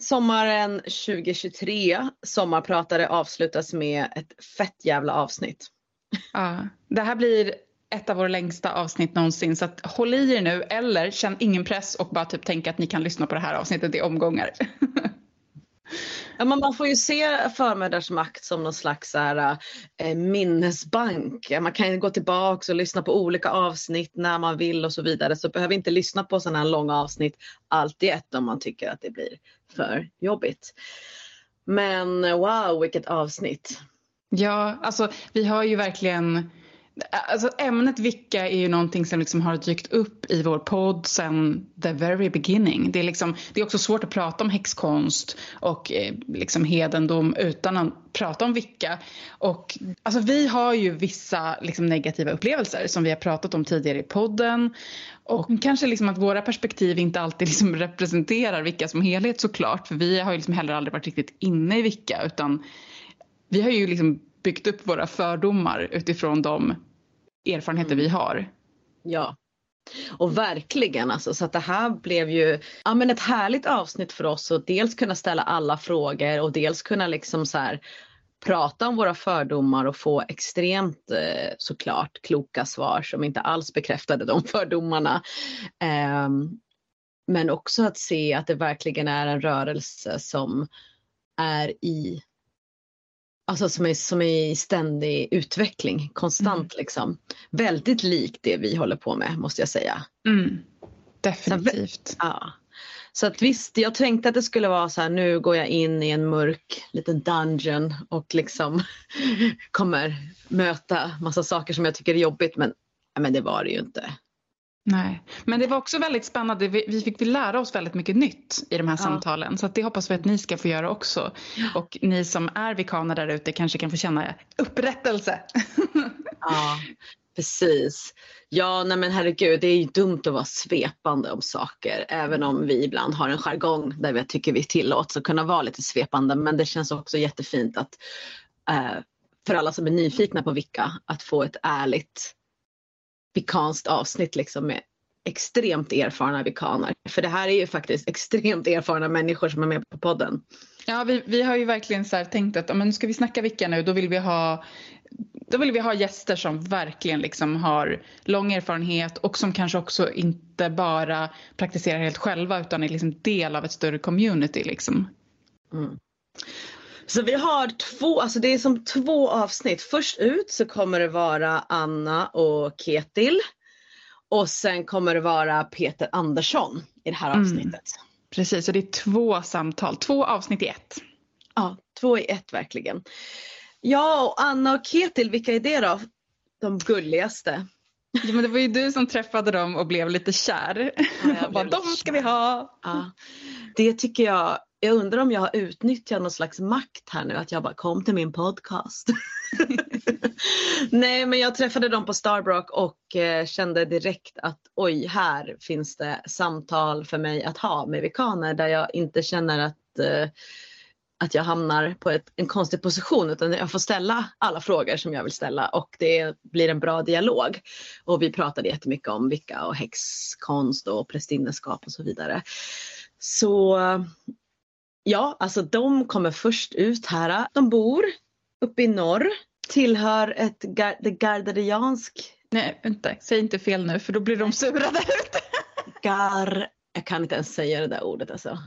Sommaren 2023, Sommarpratare avslutas med ett fett jävla avsnitt. Ja, det här blir ett av våra längsta avsnitt någonsin så att håll i er nu eller känn ingen press och bara typ tänk att ni kan lyssna på det här avsnittet i omgångar. Ja, men man får ju se förmödrars makt som någon slags här, äh, minnesbank. Man kan ju gå tillbaka och lyssna på olika avsnitt när man vill och så vidare. Så behöver inte lyssna på sådana här långa avsnitt allt i ett om man tycker att det blir för jobbigt. Men wow vilket avsnitt. Ja, alltså vi har ju verkligen Alltså ämnet vicka är ju någonting som liksom har dykt upp i vår podd sen the very beginning. Det är, liksom, det är också svårt att prata om häxkonst och eh, liksom hedendom utan att prata om vicka. Och, alltså, vi har ju vissa liksom, negativa upplevelser som vi har pratat om tidigare i podden. Och kanske liksom att våra perspektiv inte alltid liksom representerar vicka som helhet såklart. För vi har ju liksom heller aldrig varit riktigt inne i vicka utan vi har ju liksom byggt upp våra fördomar utifrån de erfarenheter mm. vi har. Ja. Och verkligen alltså så att det här blev ju ja, men ett härligt avsnitt för oss att dels kunna ställa alla frågor och dels kunna liksom så här, prata om våra fördomar och få extremt eh, såklart kloka svar som inte alls bekräftade de fördomarna. Eh, men också att se att det verkligen är en rörelse som är i Alltså som är, som är i ständig utveckling, konstant mm. liksom. Väldigt likt det vi håller på med måste jag säga. Mm. Definitivt. Så, ja. Så att visst, jag tänkte att det skulle vara så här, nu går jag in i en mörk liten dungeon och liksom kommer möta massa saker som jag tycker är jobbigt men, men det var det ju inte. Nej, men det var också väldigt spännande. Vi, vi fick lära oss väldigt mycket nytt i de här ja. samtalen. Så det hoppas vi att ni ska få göra också. Ja. Och ni som är vikaner där ute kanske kan få känna upprättelse. ja, precis. Ja, nej men herregud, det är ju dumt att vara svepande om saker. Även om vi ibland har en jargong där vi tycker vi tillåts att kunna vara lite svepande. Men det känns också jättefint att eh, för alla som är nyfikna på Vicka, att få ett ärligt vikanskt avsnitt liksom med extremt erfarna vikaner. För det här är ju faktiskt extremt erfarna människor som är med på podden. Ja, vi, vi har ju verkligen så tänkt att men ska vi snacka Vicka nu då vill vi ha då vill vi ha gäster som verkligen liksom har lång erfarenhet och som kanske också inte bara praktiserar helt själva utan är liksom del av ett större community. Liksom. Mm. Så vi har två, alltså det är som två avsnitt. Först ut så kommer det vara Anna och Ketil. Och sen kommer det vara Peter Andersson i det här mm. avsnittet. Mm. Precis, så det är två samtal, två avsnitt i ett. Ja, två i ett verkligen. Ja, och Anna och Ketil, vilka är det då? De gulligaste. Ja, men det var ju du som träffade dem och blev lite kär. Ja, Vad de ska vi ha. Ja. Det tycker jag jag undrar om jag har utnyttjat någon slags makt här nu att jag bara kom till min podcast. Nej men jag träffade dem på Starbrock och eh, kände direkt att oj här finns det samtal för mig att ha med vikaner där jag inte känner att eh, att jag hamnar på ett, en konstig position utan jag får ställa alla frågor som jag vill ställa och det blir en bra dialog. Och vi pratade jättemycket om vilka och häxkonst och prästinneskap och så vidare. Så Ja, alltså de kommer först ut här. De bor uppe i norr, tillhör ett gar det garderiansk... Nej, vänta, säg inte fel nu för då blir de sura där ute. Gar... Jag kan inte ens säga det där ordet alltså.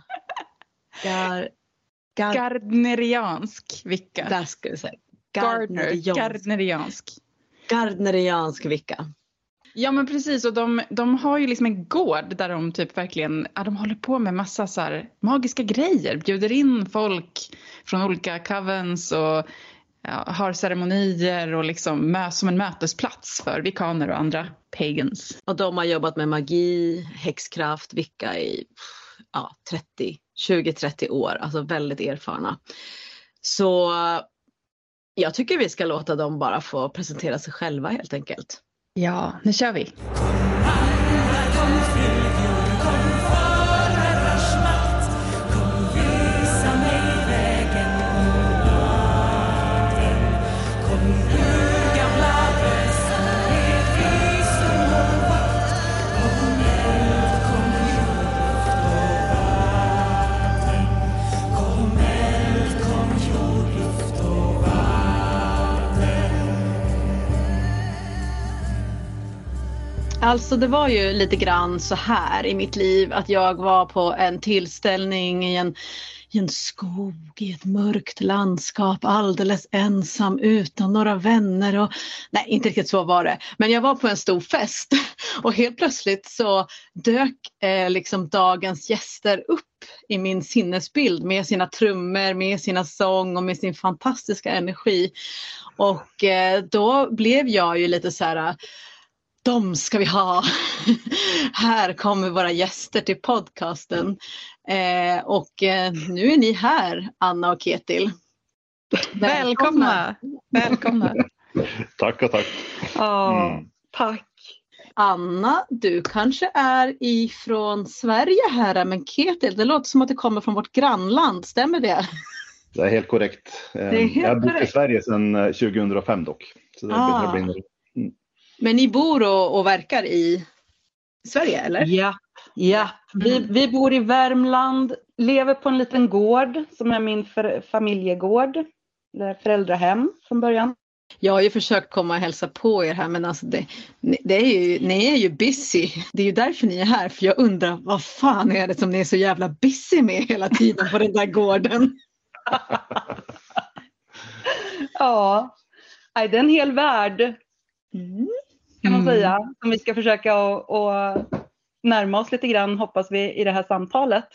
Gar... Gar... Gardneriansk vicka. Där ska vi säga. Gardneriansk. Gardneriansk. Gardneriansk vicka. Ja men precis och de, de har ju liksom en gård där de typ verkligen, ja, de håller på med massa så här magiska grejer. Bjuder in folk från olika covens och ja, har ceremonier och liksom mö, som en mötesplats för vikaner och andra pagans. Och de har jobbat med magi, häxkraft, vicka i ja, 30, 20-30 år, alltså väldigt erfarna. Så jag tycker vi ska låta dem bara få presentera sig själva helt enkelt. Ja, nu kör vi. Alltså det var ju lite grann så här i mitt liv att jag var på en tillställning i en, i en skog i ett mörkt landskap alldeles ensam utan några vänner och nej inte riktigt så var det men jag var på en stor fest och helt plötsligt så dök eh, liksom dagens gäster upp i min sinnesbild med sina trummor, med sina sång och med sin fantastiska energi. Och eh, då blev jag ju lite så här de ska vi ha. här kommer våra gäster till podcasten. Eh, och eh, nu är ni här, Anna och Ketil. Välkomna! Välkomna. tack och tack. Mm. Tack. Anna, du kanske är ifrån Sverige här, men Ketil, det låter som att du kommer från vårt grannland, stämmer det? Det är helt korrekt. Det är helt jag har bott i Sverige sedan 2005 dock. Så det Ah. blir Men ni bor och, och verkar i Sverige eller? Ja, ja. Vi, vi bor i Värmland, lever på en liten gård som är min för, familjegård, eller föräldrahem från början. Jag har ju försökt komma och hälsa på er här men alltså det, det är ju, ni är ju busy. Det är ju därför ni är här för jag undrar vad fan är det som ni är så jävla busy med hela tiden på den där gården? Ja, det är en hel värld kan man Mm. säga, som vi ska försöka att- närma oss lite grann hoppas vi i det här samtalet.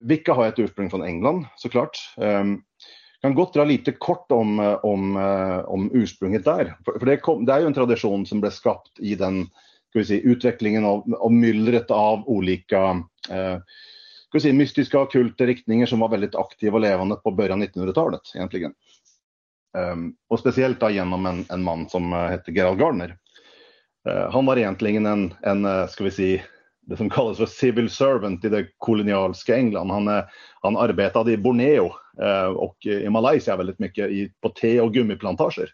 Vicka har ett ursprung från England såklart. Um, kan gott dra lite kort om, om, eh, om ursprunget där. För, för det, kom, det är ju en tradition som blev skapt i den ska vi säga, utvecklingen av, av myllret av olika eh, ska vi säga, mystiska och kulta riktningar som var väldigt aktiva och levande på början av 1900-talet egentligen. Um, och speciellt då genom en, en man som uh, hette Gerald Gardner. Eh, han var egentligen en, en eh, ska vi säga, det som kallas för civil servant i det kolonialska England. Han, eh, han arbetade i Borneo och i Malaysia väldigt mycket i, på te och gummiplantager.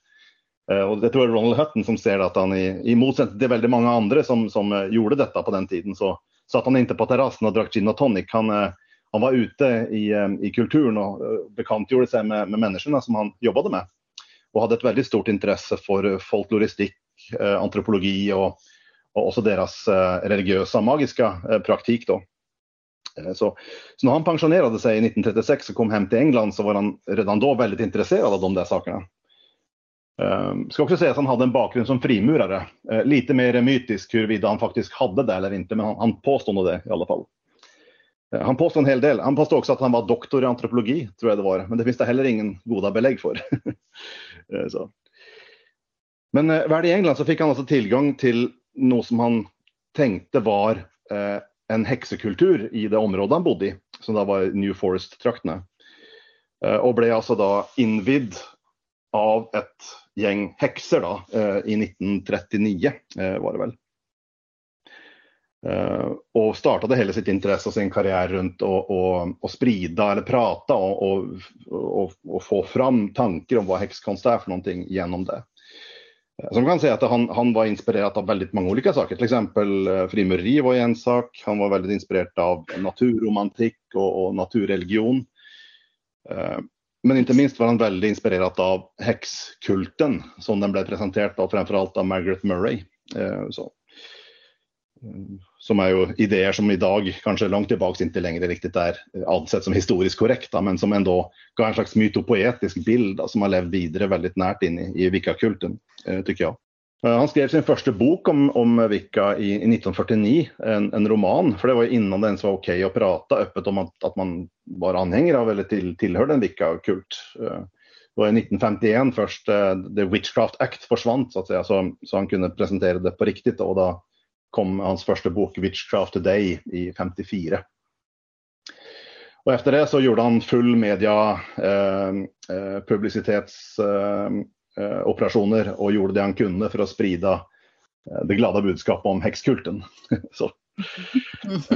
Och det tror jag är Ronald Hutton som ser att han i, i motsats till väldigt många andra som, som gjorde detta på den tiden så satt han inte på terrassen och drack gin och tonic. Han, han var ute i, i kulturen och bekantgjorde sig med, med människorna som han jobbade med. Och hade ett väldigt stort intresse för folkloristik, Eh, antropologi och, och också deras eh, religiösa magiska eh, praktik. Då. Eh, Så, så när han pensionerade sig 1936 och kom hem till England så var han redan då väldigt intresserad av de där sakerna. Eh, ska också säga att han hade en bakgrund som frimurare. Eh, lite mer mytisk huruvida han faktiskt hade det eller inte, men han, han påstod det i alla fall. Eh, han påstod en hel del. Han påstod också att han var doktor i antropologi, tror jag det var. Men det finns det heller ingen goda belägg för. Eh, så. Men eh, väl i England så fick han alltså tillgång till något som han tänkte var eh, en häxekultur i det område han bodde i, som då var New Forest-trakterna. Eh, och blev alltså då invigd av ett gäng häxor då, eh, i 1939 eh, var det väl. Uh, och startade hela sitt intresse och sin karriär runt och, och, och sprida eller prata och, och, och, och få fram tankar om vad häxkonst är för någonting genom det. Som man kan säga att han, han var inspirerad av väldigt många olika saker. Till exempel eh, frimureri var en sak. Han var väldigt inspirerad av naturromantik och, och naturreligion. Eh, men inte minst var han väldigt inspirerad av häxkulten som den blev presenterad av framförallt av Margaret Murray. Eh, så. Som är ju idéer som idag, kanske långt tillbaka, inte längre riktigt är eh, ansett som historiskt korrekta, men som ändå gav en slags mytopoetisk bild då, som har levt vidare väldigt närt in i, i Wicca-kulten, eh, tycker jag. Eh, han skrev sin första bok om, om Wicca i, i 1949, en, en roman, för det var innan det ens var okej att prata öppet om att, att man var anhängare av eller till, tillhörde en Wicca-kult. Det var 1951 först The Witchcraft Act försvann så att säga, så, så han kunde presentera det på riktigt då, och då kom hans första bok Witchcraft Today i 54. Och efter det så gjorde han full media eh, eh publicitetsoperationer eh, eh, och gjorde det han kunde för att sprida eh, det glada budskapet om häxkulten. så.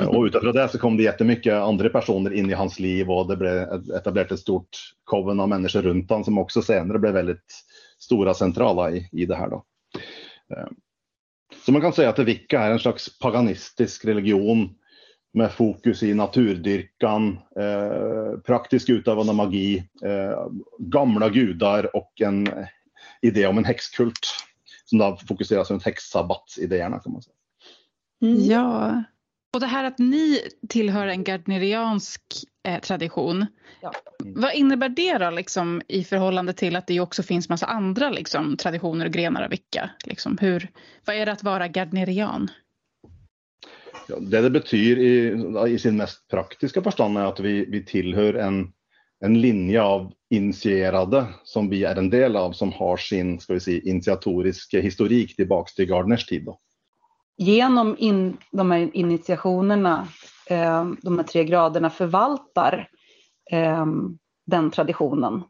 Och utifrån det så kom det jättemycket andra personer in i hans liv och det blev ett- etablerat ett stort coven av människor runt honom som också senare blev väldigt stora centrala i, i det här. Då. Så man kan säga att Wicca är en slags paganistisk religion med fokus i naturdyrkan, eh, praktisk utövande av magi, eh, gamla gudar och en idé om en häxkult som då fokuseras runt häxsabbatsidéerna kan man säga. Mm. Ja. Och det här att ni tillhör en gardneriansk eh, tradition. Ja. Vad innebär det då liksom, i förhållande till att det också finns massa andra liksom, traditioner och grenar av Wicca? Liksom, hur, vad är det att vara gardnerian? Ja, det det betyder i, i, sin mest praktiska förstånd är att vi, vi tillhör en, en linje av initierade som vi är en del av som har sin ska vi säga, initiatoriska historik tillbaks till Gardners tid. Då. Genom in, de här initiationerna, eh, de här tre graderna förvaltar eh, den traditionen.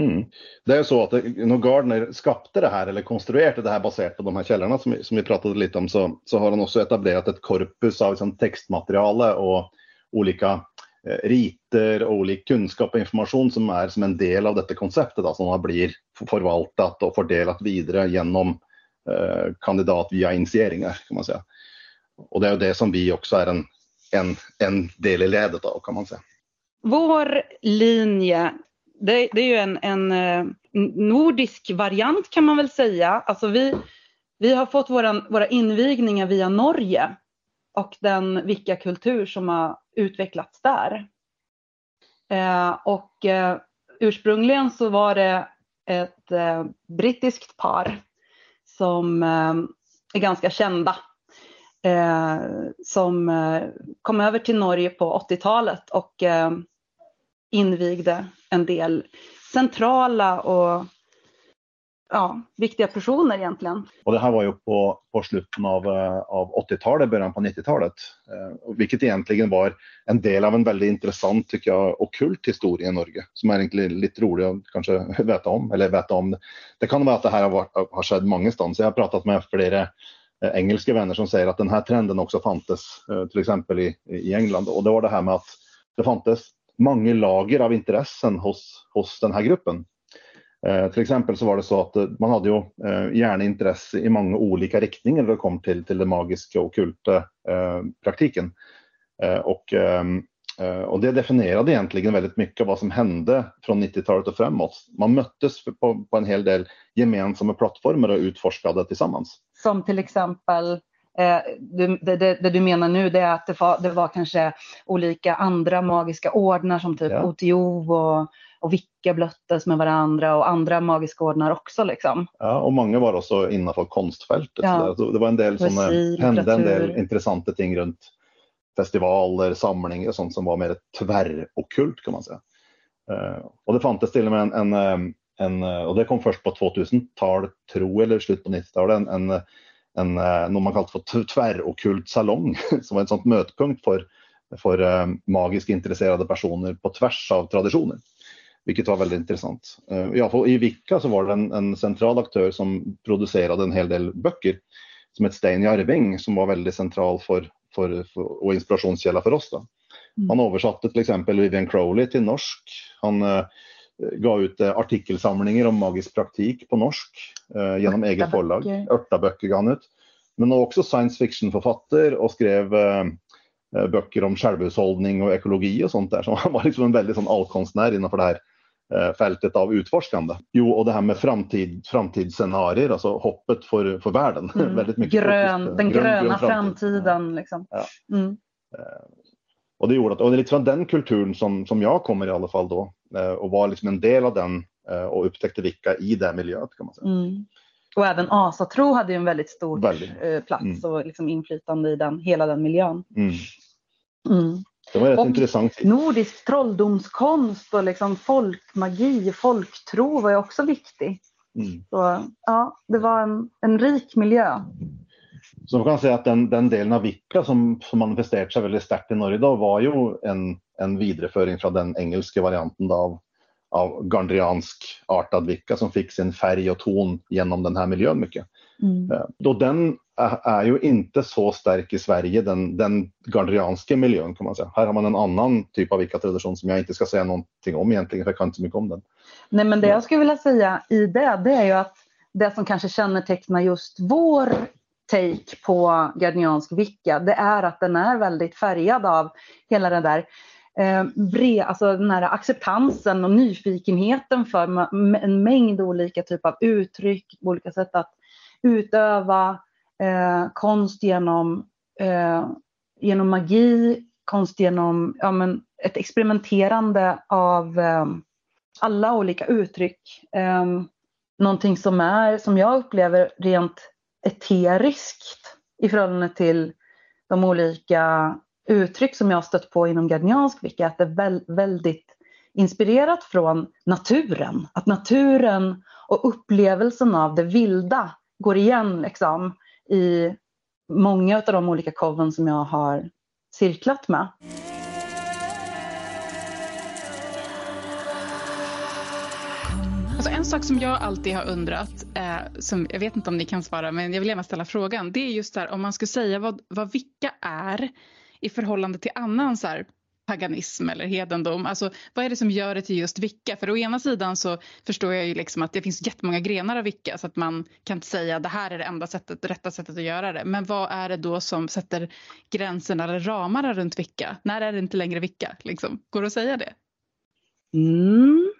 Mm. Det är så att eh, när Gardner skapade det här eller konstruerade det här baserat på de här källorna som, som vi pratade lite om så, så har han också etablerat ett korpus av liksom, textmaterial och olika eh, riter och olika kunskap och information som är som en del av detta konceptet då, som har blivit förvaltat och fördelat vidare genom Eh, kandidat via initieringar kan man säga. Och det är det som vi också är en, en, en del i ledet av kan man säga. Vår linje det, det, är ju en, en, eh, nordisk variant kan man väl säga. Alltså vi, vi har fått våran, våra invigningar via Norge och den vilka kultur som har utvecklats där. Eh, och eh, ursprungligen så var det ett eh, brittiskt par som eh, är ganska kända. Eh, som eh, kom över till Norge på 80-talet och eh, invigde en del centrala och ja, viktiga personer egentligen. Och det här var ju på, på slutet av, eh, av 80-talet, början på 90-talet. Eh, vilket egentligen var en del av en väldigt intressant, tycker jag, okult historia i Norge. Som är egentligen lite rolig att kanske veta om, eller veta om. Det kan vara att det här har, varit, har skett många stans. Jag har pratat med flera eh, engelska vänner som säger att den här trenden också fanns eh, till exempel i, i England. Och det var det här med att det fanns många lager av intressen hos, hos den här gruppen. Eh, till exempel så var det så att eh, man hade ju eh, gärna intresse i många olika riktningar när det kom till, till den magiska och ockulta eh, praktiken. Eh, och, ehm, eh, och det definierade egentligen väldigt mycket vad som hände från 90-talet och framåt. Man möttes på, på en hel del gemensamma plattformar och utforskade tillsammans. Som till exempel Eh, det, det, det, du menar nu det är att det var, det var kanske olika andra magiska ordnar som typ ja. OTO och, och Vicka blöttes med varandra och andra magiska ordnar också. Liksom. Ja, och många var också innanför konstfältet. Ja. Så det var en del som hände en del intressanta ting runt festivaler, samlingar och sånt som var mer tvärrokult kan man säga. Uh, och det fanns till och med en, en, eh, en, och det kom först på 2000-talet, tro eller slut på 90-talet, en, en en, eh, något man kallar för tvärrokult salong som var en sån mötpunkt för, för magiskt intresserade personer på tvärs av traditioner. Vilket var väldigt intressant. Uh, ja, I Vicka så var det en, en, central aktör som producerade en hel del böcker som ett Stein Jarving som var väldigt central för, för, för, och inspirationskälla för oss. Då. Mm. Han översatte till exempel Vivian Crowley till norsk. Han uh, gav ut artikelsamlingar om magisk praktik på norsk eh, genom eget förlag. Örtaböcker gav han ut. Men också science fiction-författare och skrev eh, böcker om självhushållning och ekologi och sånt där. Så han var liksom en väldigt sån allkonstnär innanför det här eh, fältet av utforskande. Jo, och det här med framtid, framtidsscenarier, alltså hoppet för, för världen. Mm. väldigt mycket grön, den grön, gröna grön framtid. framtiden. Liksom. Ja. Mm. Och det gjorde att, och det är från den kulturen som, som jag kommer i alla fall då och var liksom en del av den och upptäckte vilka i det miljöet kan man säga. Mm. Och även asatro hade ju en väldigt stor väldigt. Eh, plats mm. och liksom inflytande i den, hela den miljön. Det var rätt och intressant. Nordisk trolldomskonst och liksom folkmagi, folktro var ju också viktig. Mm. Så, ja, det var en, en rik miljö. Så man kan säga att den, den delen av Vicka som, som manifesterat sig väldigt starkt i Norge idag var ju en, en vidareföring från den engelska varianten av av gandriansk artad vicka som fick sin färg och ton genom den här miljön mycket. Mm. Eh, då den är ju inte så stark i Sverige, den, den gandrianska miljön kan man säga. Här har man en annan typ av vicka-tradition som jag inte ska säga någonting om egentligen, för jag kan inte så mycket om den. Nej men det jag skulle vilja säga i det, det är ju att det som kanske kännetecknar just vår take på gardniansk vicka, det är att den är väldigt färgad av hela det där eh, bre, alltså den här acceptansen och nyfikenheten för en mängd olika typer av uttryck, olika sätt att utöva eh, konst genom eh, genom magi, konst genom ja, men ett experimenterande av eh, alla olika uttryck. Eh, någonting som är, som jag upplever rent eteriskt i förhållande till de olika uttryck som jag har stött på inom gardniansk vecka, att det är väldigt inspirerat från naturen. Att naturen och upplevelsen av det vilda går igen liksom, i många av de olika koven som jag har cirklat med. Alltså en sak som jag alltid har undrat, eh, som jag vet inte om ni kan svara, men jag vill gärna ställa frågan. Det är just där om man skulle säga vad, vad vicka är i förhållande till annan så här, paganism eller hedendom. Alltså, vad är det som gör det till just vicka? För å ena sidan så förstår jag ju liksom att det finns jättemånga grenar av vicka så att man kan inte säga att det här är det enda sättet, det rätta sättet att göra det. Men vad är det då som sätter gränserna eller ramarna runt vicka? När är det inte längre vicka? Liksom? Går det att säga det? Mm.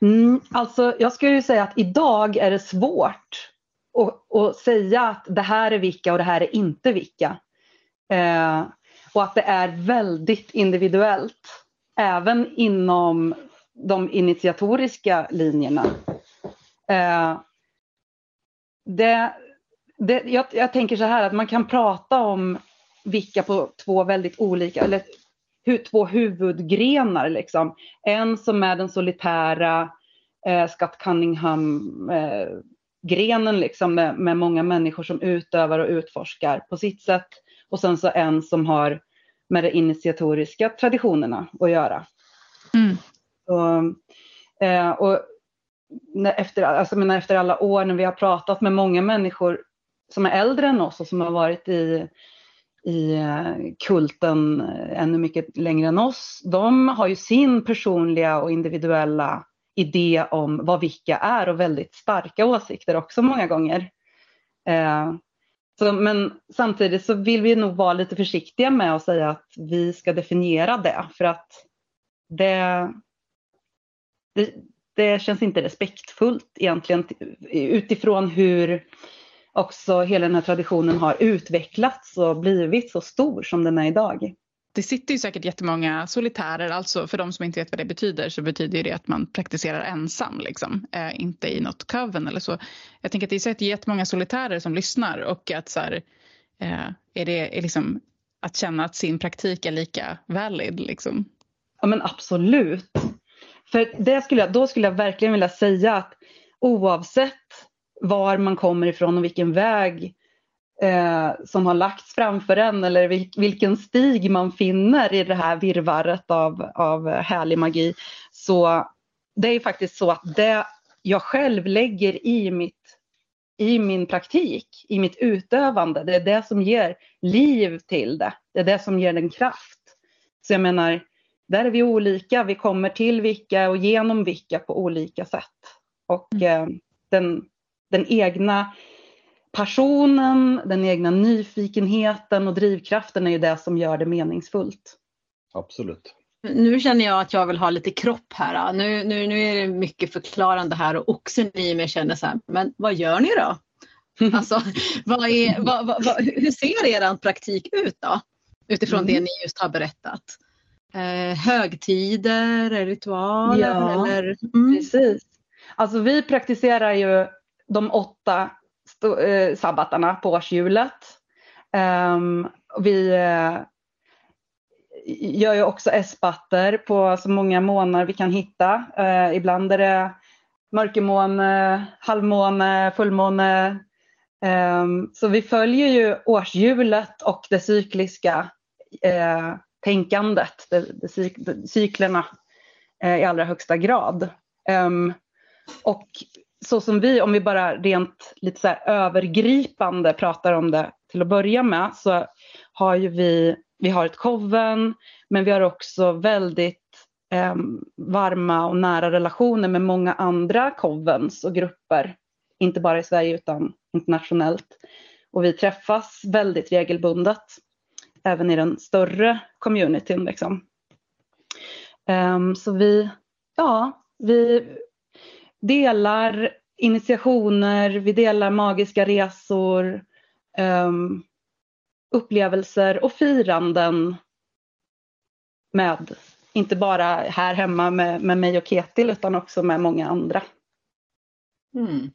Mm, alltså jag skulle ju säga att idag är det svårt att, att säga att det här är vicka och det här är inte vicka. Eh, och att det är väldigt individuellt. Även inom de initiatoriska linjerna. Eh, det, det, jag, jag, tänker så här att man kan prata om vilka på två väldigt olika, eller hu, två huvudgrenar. Liksom. En som är den solitära eh, Scott Cunningham-grenen eh, liksom, med, med många människor som utövar och utforskar på sitt sätt. Och sen så en som har med de initiatoriska traditionerna att göra. Mm. Och, eh, och efter, alltså, men efter alla år när vi har pratat med många människor som är äldre än oss och som har varit i, i eh, kulten ännu mycket längre än oss, de har ju sin personliga och individuella idé om vad vilka är och väldigt starka åsikter också många gånger. Eh, så, men samtidigt så vill vi nog vara lite försiktiga med att säga att vi ska definiera det för att det, det, det känns inte respektfullt egentligen utifrån hur också hela den här traditionen har utvecklats och blivit så stor som den är idag det sitter ju säkert jättemånga solitärer, alltså för de som inte vet vad det betyder så betyder det att man praktiserar ensam, liksom, eh, inte i något coven eller så. Jag tänker att det är säkert jättemånga solitärer som lyssnar och att så här, eh, är det är liksom att känna att sin praktik är lika valid liksom. Ja men absolut. För det skulle jag, då skulle jag verkligen vilja säga att oavsett var man kommer ifrån och vilken väg eh, som har lagts framför en eller vilken stig man finner i det här virvaret av, av härlig magi. Så det är faktiskt så att det jag själv lägger i, mitt, i min praktik, i mitt utövande, det är det som ger liv till det. Det är det som ger den kraft. Så jag menar, där är vi olika. Vi kommer till vilka och genom vilka på olika sätt. Och mm. eh, den, den egna passionen, den egna nyfikenheten och drivkraften är ju det som gör det meningsfullt. Absolut. Nu känner jag att jag vill ha lite kropp här. Nu, nu, nu är det mycket förklarande här och oxen i mig känner så här, men vad gör ni då? Alltså, vad är, vad, vad, hur ser er praktik ut då? Utifrån mm. det ni just har berättat. Eh, högtider, ritualer? Ja, eller? Mm. precis. Alltså vi praktiserar ju de åtta eh, sabbatarna på årshjulet. Um, vi eh, gör ju också S-batter på så många månar vi kan hitta. Eh, ibland är det mörkermåne, halvmåne, fullmåne. Um, så vi följer ju årshjulet och det cykliska eh, tänkandet, det, det, det, cyklerna eh, i allra högsta grad. Um, och så som vi, om vi bara rent lite så övergripande pratar om det till att börja med, så har ju vi, vi har ett koven, men vi har också väldigt eh, varma och nära relationer med många andra covens och grupper, inte bara i Sverige utan internationellt. Och vi träffas väldigt regelbundet, även i den större communityn. Liksom. Um, så vi, ja, vi delar initiationer, vi delar magiska resor. Um, upplevelser och firanden med, inte bara här hemma med, med mig och Ketil utan också med många andra. Mm.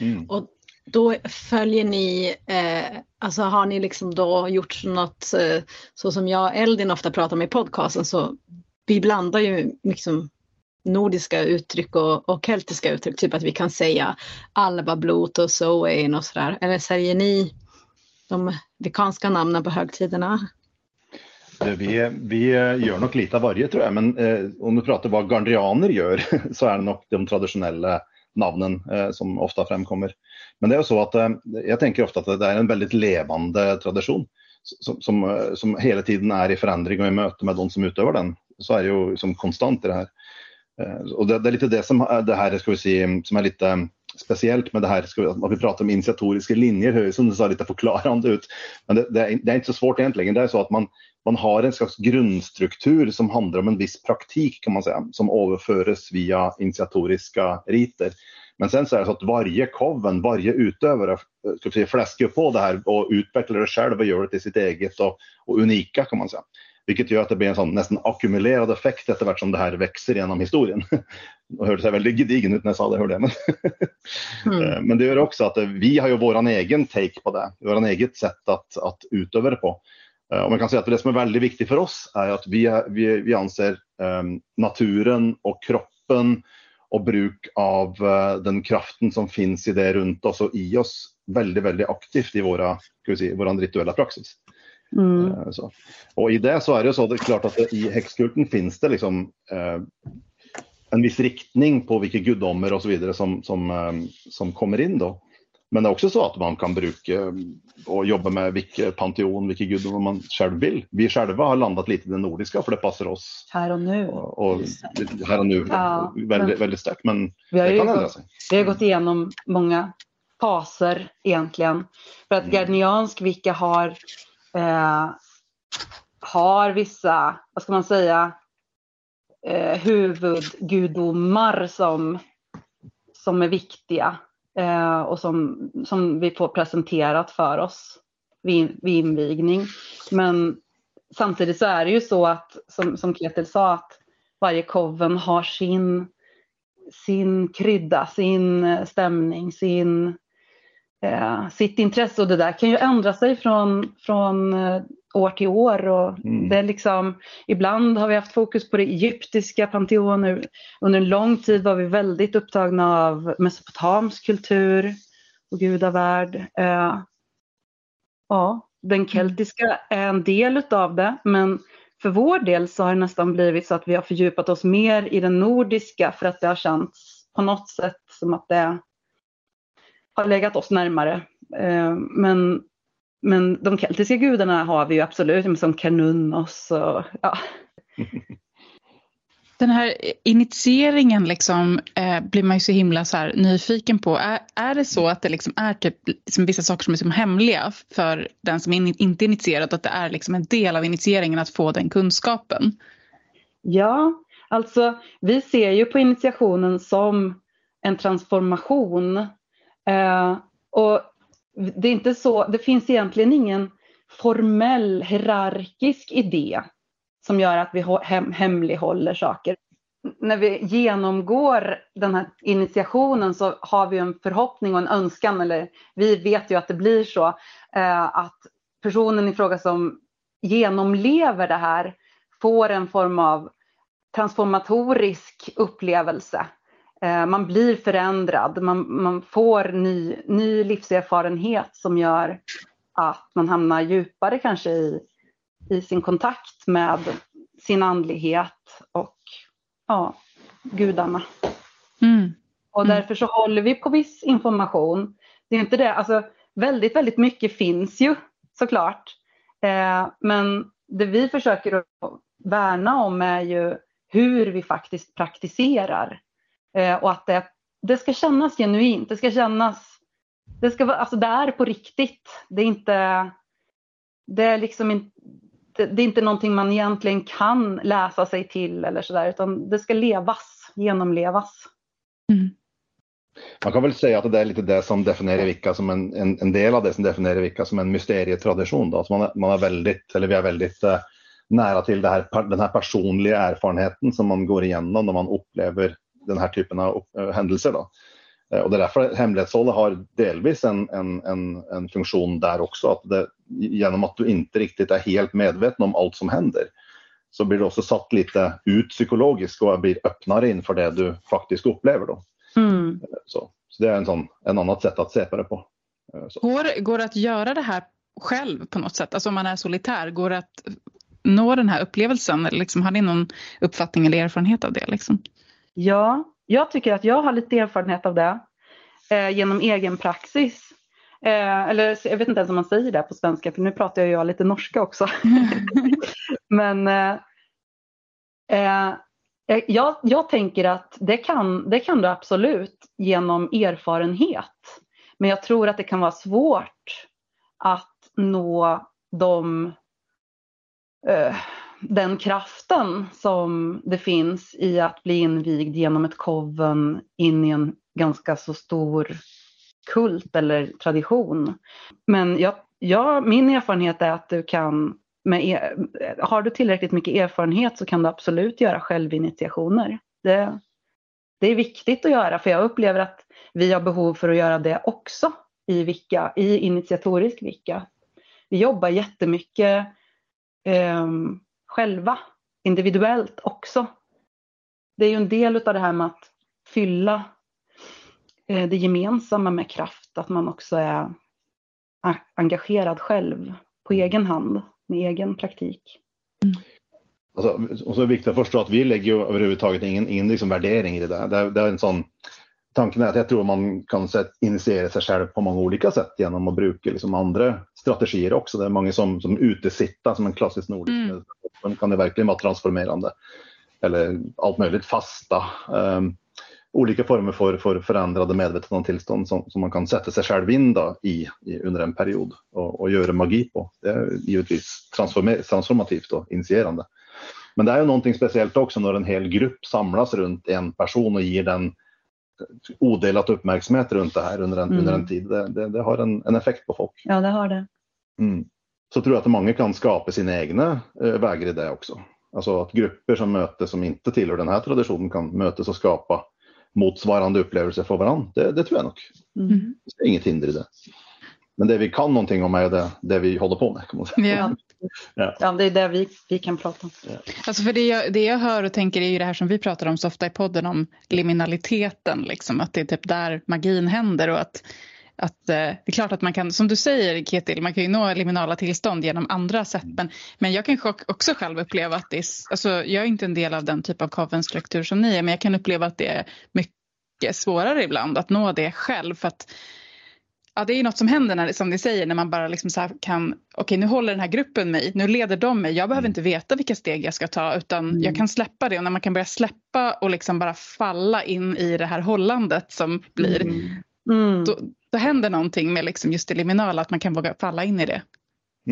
Mm. Och då följer ni, eh, alltså har ni liksom då gjort något, eh, så som jag och Eldin ofta pratar om i podcasten, så vi blandar ju liksom nordiska uttryck och, och keltiska uttryck, typ att vi kan säga Alba, Blot och Soein och sådär. Eller säger ni de vikanska namnen på högtiderna? Vi, vi gör nog lite av varje tror jag, men eh, om du pratar vad gandrianer gör så är det nog de traditionella namnen eh, som ofta framkommer. Men det är så att eh, jag tänker ofta att det är en väldigt levande tradition som, som, eh, som hela tiden är i förändring och i möte med de som utövar den. Så är det ju som konstant i det här. Eh, och det, det, är lite det som eh, det här ska vi säga, mm, som är lite mm, speciellt med det här, ska vi, att vi pratar om initiatoriska linjer, hör som det ser lite förklarande ut. Men det, det, är, det, är, inte så svårt egentligen. Det är så att man, man har en slags grundstruktur som handlar om en viss praktik kan man säga, som överförs via initiatoriska riter. Men sen så är det så att varje koven, varje utövare eh, ska säga, fläskar på det här och utvecklar det själv och gör det till sitt eget och, och unika kan man säga. Vilket gör att det blir en sån nästan ackumulerad effekt efterhvert som det här växer genom historien. Och hörde sig väldigt gedigen ut när jag sa det, hörde jag. Men, mm. Eh, men det gör också att vi har ju våran egen take på det, våran eget sätt att, att utöva det på. Eh, och man kan säga att det som är väldigt viktigt för oss är att vi, vi, vi anser um, naturen och kroppen och bruk av den kraften som finns i det runt oss och i oss väldigt, väldigt aktivt i våra, ska våran rituella praxis. Mm. Uh, så. Och i det så är det så, det är klart att det, i häxkulten finns det liksom uh, en viss riktning på vilka gudomar och så vidare som, som, som kommer in då. Men det är också så att man kan bruka och jobba med vilken panteon, vilka gudomar man själv vill. Vi själva har landat lite i det nordiska för det passar oss. Här och nu. Och, och här och nu, ja, väldigt, väldigt starkt. Men vi har det kan ändra sig. Vi har gått igenom många faser egentligen. För att mm. Gardniansk Vicka har, eh, har vissa, vad ska man säga, eh, huvudgudomar som, som är viktiga eh, och som, som vi får presenterat för oss vid, vid invigning. Men samtidigt så är det ju så att, som, som Ketil sa, att varje koven har sin, sin krydda, sin stämning, sin, eh, sitt intresse och det där kan ju ändra sig från, från eh, år till år. Och mm. det är liksom, ibland har vi haft fokus på det egyptiska panteoner. Under en lång tid var vi väldigt upptagna av mesopotamisk kultur och gudavärld. Eh, ja, den mm. keltiska är en del utav det men för vår del så har det nästan blivit så att vi har fördjupat oss mer i den nordiska för att det har känts på något sätt som att det har legat oss närmare. Eh, men men de keltiska gudarna har vi ju absolut, som Kanunnos och ja. Den här initieringen liksom, eh, blir man ju så himla så nyfiken på. Är, är det så att det liksom är typ, liksom vissa saker som är liksom hemliga för den som in, inte är initierad? Att det är liksom en del av initieringen att få den kunskapen? Ja, alltså vi ser ju på initiationen som en transformation. Eh, och det är inte så, det finns egentligen ingen formell hierarkisk idé som gör att vi hem, hemlighåller saker. När vi genomgår den här initiationen så har vi en förhoppning och en önskan, eller vi vet ju att det blir så, eh, att personen i fråga som genomlever det här får en form av transformatorisk upplevelse man blir förändrad, man, man får ny, ny livserfarenhet som gör att man hamnar djupare kanske i, i sin kontakt med sin andlighet och ja, gudarna. Mm. Och mm. därför så håller vi på viss information. Det är inte det, alltså väldigt, väldigt mycket finns ju såklart. Eh, men det vi försöker att värna om är ju hur vi faktiskt praktiserar Eh, och att det, det ska kännas genuint, det ska kännas, det, ska, alltså det är på riktigt. Det är inte, det är liksom inte, det är inte någonting man egentligen kan läsa sig till eller sådär utan det ska levas, genomlevas. Mm. Man kan väl säga att det är lite det som definierar Vicka som en, en, en del av det som definierar Vicka som en mysterietradition. Då. Alltså man, man är väldigt, eller vi är väldigt eh, nära till det här, den här personliga erfarenheten som man går igenom när man upplever den här typen av uh, händelser. Då. Uh, och det är därför hemlighetshållet har delvis en, en, en, en funktion där också. Att det, genom att du inte riktigt är helt medveten om allt som händer så blir du också satt lite ut psykologiskt och blir öppnare inför det du faktiskt upplever. Då. Mm. Så, så, det är en, sån, en annat sätt att se på det på. Så. Går, går det att göra det här själv på något sätt? Alltså om man är solitär, går det att nå den här upplevelsen? Eller liksom, har ni någon uppfattning eller erfarenhet av det? Liksom? Ja, jag tycker att jag har lite erfarenhet av det eh, genom egen praxis. Eh, eller jag vet inte ens om man säger det på svenska för nu pratar jag lite norska också. Men eh, eh jag, jag, tänker att det kan, det kan du absolut genom erfarenhet. Men jag tror att det kan vara svårt att nå de Eh, den kraften som det finns i att bli invigd genom ett koven in i en ganska så stor kult eller tradition. Men jag, jag, min erfarenhet är att du kan, med, e, har du tillräckligt mycket erfarenhet så kan du absolut göra självinitiationer. Det, det är viktigt att göra för jag upplever att vi har behov för att göra det också i Vicka, i initiatorisk Vicka. Vi jobbar jättemycket ehm, själva, individuellt också. Det är ju en del av det här med att fylla eh, det gemensamma med kraft, att man också är engagerad själv på egen hand med egen praktik. Mm. Alltså, och så är det viktigt att förstå att vi lägger ju överhuvudtaget ingen, ingen liksom värdering i det där. Det är, det är en sån tanken är att jag tror man kan initiera sig själv på många olika sätt genom att bruka liksom andra strategier också. Det är många som, som utesitta som en klassisk nordisk mm. Men kan det verkligen vara transformerande. Eller allt möjligt, fasta. Um, olika former för, för förändrade medvetna tillstånd som, som man kan sätta sig själv in då i, i under en period och, och göra magi på. Det är givetvis transformativt och initierande. Men det är ju någonting speciellt också när en hel grupp samlas runt en person och ger den odelat uppmärksamhet runt det här under en, mm. under en tid. Det, det, det har en, en, effekt på folk. Ja, det har det. Mm. Så tror jag att många kan skapa sina egna eh, vägar i det också. Alltså att grupper som mötes som inte tillhör den här traditionen kan mötas och skapa motsvarande upplevelser för varandra. Det, det tror jag nog. Mm. Det är inget hinder i det. Men det vi kan någonting om är det, det vi håller på med. Kan man säga. Ja. Ja. ja, det är det vi, vi kan prata om. Ja. Alltså för det jag, det jag hör och tänker är ju det här som vi pratar om så ofta i podden om liminaliteten, liksom, att det är typ där magin händer och att att, eh, det är klart att man kan, som du säger Ketil, man kan ju nå liminala tillstånd genom andra sätt. Men, men jag kan också själv uppleva att det är, alltså jag är inte en del av den typ av covenstruktur som ni är, men jag kan uppleva att det är mycket svårare ibland att nå det själv. För att Ja, det är ju något som händer när, som ni säger när man bara liksom så kan, okej okay, nu håller den här gruppen mig, nu leder de mig, jag behöver mm. inte veta vilka steg jag ska ta utan mm. jag kan släppa det och när man kan börja släppa och liksom bara falla in i det här hållandet som blir, mm. mm. Då, då händer någonting med liksom just det liminala, att man kan våga falla in i det.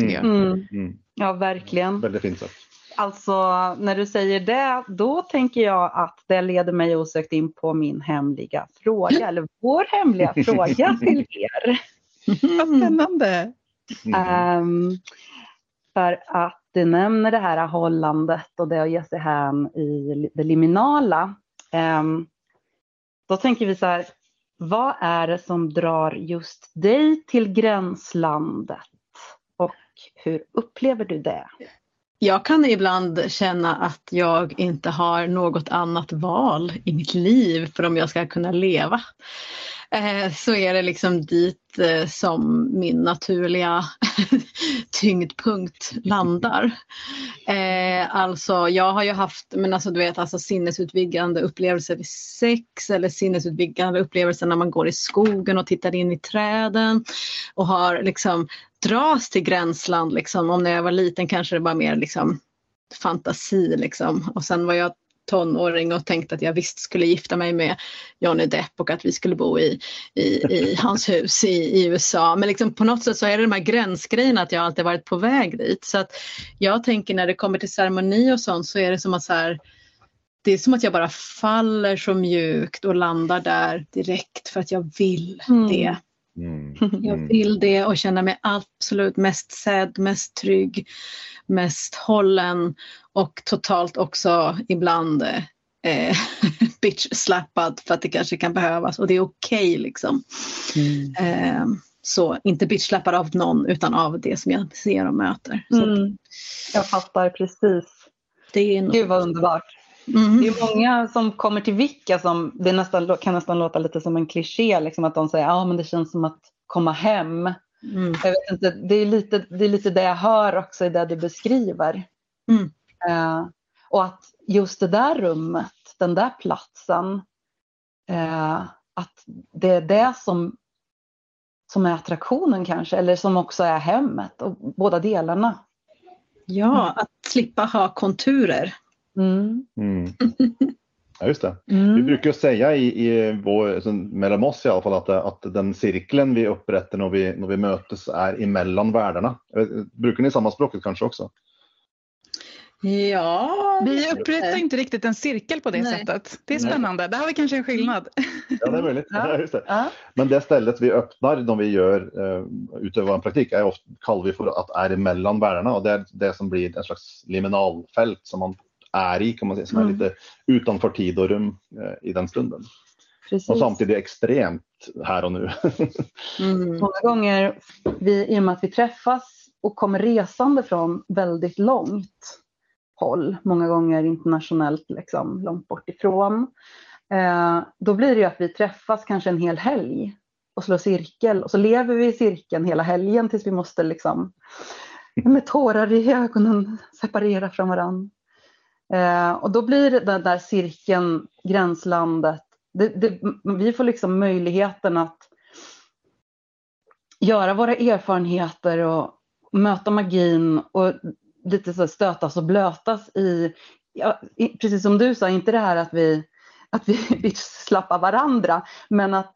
Mm. Mm. Ja, verkligen. Väldigt fint sagt. Alltså när du säger det, då tänker jag att det leder mig osökt in på min hemliga fråga, eller vår hemliga fråga till er. Vad spännande! Um, för att du nämner det här hållandet och det att ge sig hän i det liminala. Um, då tänker vi så här, vad är det som drar just dig till gränslandet? Och hur upplever du det? Jag kan ibland känna att jag inte har något annat val i mitt liv för om jag ska kunna leva. Eh, så är det liksom dit eh, som min naturliga tyngdpunkt landar. Eh, alltså jag har ju haft men alltså, du vet, alltså, sinnesutvidgande upplevelser vid sex eller sinnesutvidgande upplevelser när man går i skogen och tittar in i träden och har liksom dras till gränsland. Liksom. Om när jag var liten kanske det var mer liksom, fantasi. Liksom. Och sen var jag tonåring och tänkte att jag visst skulle gifta mig med Johnny Depp och att vi skulle bo i, i, i hans hus i, i, USA. Men liksom på något sätt så är det de här gränsgrejerna att jag alltid varit på väg dit. Så att jag tänker när det kommer till ceremoni och sånt så är det som att så här, det är som att jag bara faller så mjukt och landar där direkt för att jag vill Mm. det. Mm. Jag Mm. vill det och känna mig absolut mest sedd, mest trygg, mest hållen och totalt också ibland eh, bitch-slappad för att det kanske kan behövas och det är okej liksom. Eh, så inte bitch-slappad av någon utan av det som jag ser och möter. Mm. Jag fattar precis. det är nog, Gud vad underbart. Mm. Det är många som kommer till Vicka som det nästan, kan nästan låta lite som en kliché, liksom att de säger ja men det känns som att komma hem. Mm. Jag vet inte, det är lite det, är lite det jag hör också i det du beskriver. Mm. Eh, och att just det där rummet, den där platsen, eh, att det är det som, som är attraktionen kanske, eller som också är hemmet, och båda delarna. Ja, att slippa ha konturer. Mm. Mm. Ja, just det. Vi Mm. brukar ju säga i, i vår, alltså, mellan oss i alla fall att, att den cirkeln vi upprättar när vi, när vi mötes är emellan världarna. Brukar ni samma språket kanske också? Ja, Vi upprättar inte riktigt en cirkel på det Nej. sättet. Det är Nej. spännande. Där har vi kanske en skillnad. Ja, det är möjligt. Ja. Ja. Just det. Ja. Men det stället vi öppnar när vi gör eh, utövar en praktik är ofta, kallar vi för att är emellan världarna och det är det som blir en slags liminalfält som man är i kan man säga, som är Mm. lite utanför tid och rum eh, i den stunden. Precis. Och samtidigt extremt här och nu. Mm. Många gånger, vi, i och med att vi träffas och kommer resande från väldigt långt håll, många gånger internationellt, liksom, långt bort ifrån, eh, då blir det ju att vi träffas kanske en hel helg och slår cirkel och så lever vi i cirkeln hela helgen tills vi måste liksom med tårar i ögonen separera från varandra. Eh, och då blir den där cirkeln, gränslandet, det, det, vi får liksom möjligheten att göra våra erfarenheter och möta magin och lite så stötas och blötas i, ja, i, precis som du sa, inte det här att vi, att vi, vi slappar varandra, men att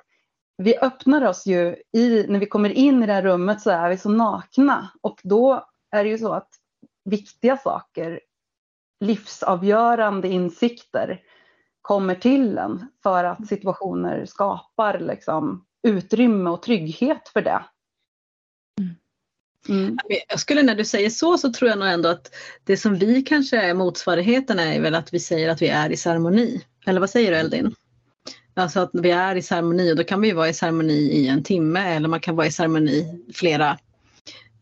vi öppnar oss ju i, när vi kommer in i det här rummet så är vi så nakna. Och då är det ju så att viktiga saker, livsavgörande insikter kommer till en för att situationer skapar liksom utrymme och trygghet för det. Mm. Jag skulle när du säger så så tror jag nog ändå att det som vi kanske är motsvarigheten är väl att vi säger att vi är i ceremoni. Eller vad säger du Eldin? Alltså att vi är i ceremoni och då kan vi vara i ceremoni i en timme eller man kan vara i ceremoni flera,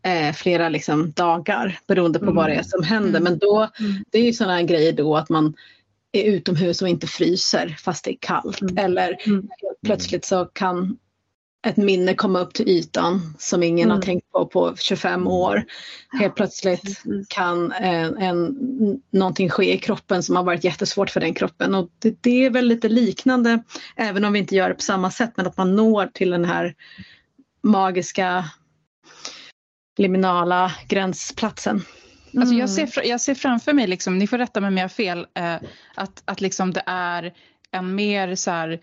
eh, flera liksom dagar beroende på vad det är som händer. Mm. Men då, Mm. det är ju sådana grejer då att man är utomhus och inte fryser fast det är kallt. Mm. Eller Mm. plötsligt så kan ett minne komma upp till ytan som ingen Mm. har tänkt på på 25 år. Helt plötsligt kan en, en, någonting ske i kroppen som har varit jättesvårt för den kroppen. Och det, det är väl lite liknande, även om vi inte gör det på samma sätt, men att man når till den här magiska liminala gränsplatsen. Alltså jag, Mm. ser, fra- jag ser framför mig, liksom, ni får rätta mig om jag har fel, eh, att, att liksom det är en mer så här,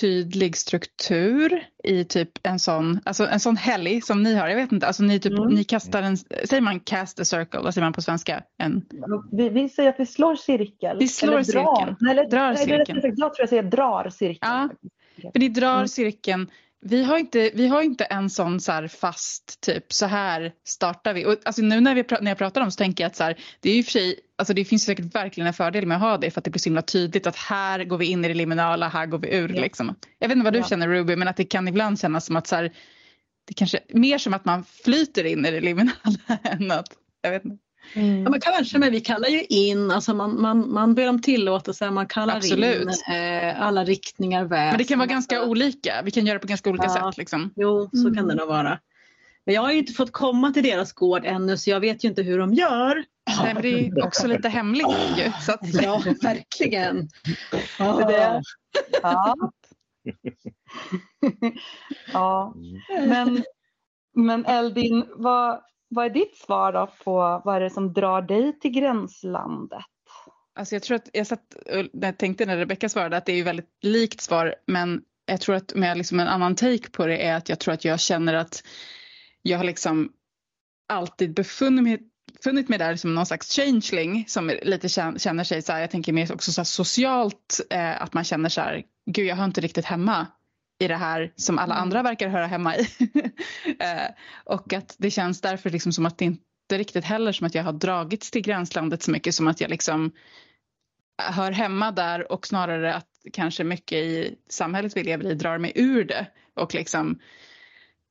tydlig struktur i typ en sån, alltså en sån helg som ni har. Jag vet inte, alltså ni, typ, Mm. ni kastar en, säger man cast a circle, vad säger man på svenska? En, Vi, vi säger att vi slår cirkel. Vi slår eller drar. cirkeln. Nej, eller, Drar nej, sagt. Jag tror jag säger drar cirkeln. Ja. För ni drar Mm. cirkeln. Vi har, inte, vi har inte en sån så fast typ så här startar vi. Och alltså nu när, vi, när jag pratar om så tänker jag att så här, det är ju för sig, alltså det finns säkert verkligen en fördel med att ha det för att det blir så himla tydligt att här går vi in i det liminala, här går vi ur Ja. liksom. Jag vet inte vad du Ja. känner Ruby men att det kan ibland kännas som att så här, det kanske mer som att man flyter in i det liminala än att, jag vet inte. Mm. Ja, men kanske, men vi kallar ju in, alltså man, man, man ber om tillåtelse, man kallar Absolut. in eh, alla riktningar, väsen. Men det kan vara ganska olika, vi kan göra det på ganska olika Ja. sätt liksom. Jo, så kan Mm. det nog vara. Men jag har ju inte fått komma till deras gård ännu så jag vet ju inte hur de gör. Nej, men det är också lite hemligt ju. Så att, Ja, verkligen. Det är det. Ja. ja. Men, men Eldin, vad, vad är ditt svar då på vad är det som drar dig till gränslandet? Alltså jag tror att jag satt jag tänkte när Rebecka svarade att det är ju väldigt likt svar men jag tror att med liksom en annan take på det är att jag tror att jag känner att jag har liksom alltid befunnit mig, funnit mig där som någon slags changeling som lite känner sig så här, jag tänker mer också så socialt eh, att man känner så här, gud jag hör inte riktigt hemma i det här som alla mm. andra verkar höra hemma i. eh, och att det känns därför liksom som att det inte riktigt heller som att jag har dragits till gränslandet så mycket som att jag liksom hör hemma där och snarare att kanske mycket i samhället vi lever i drar mig ur det och liksom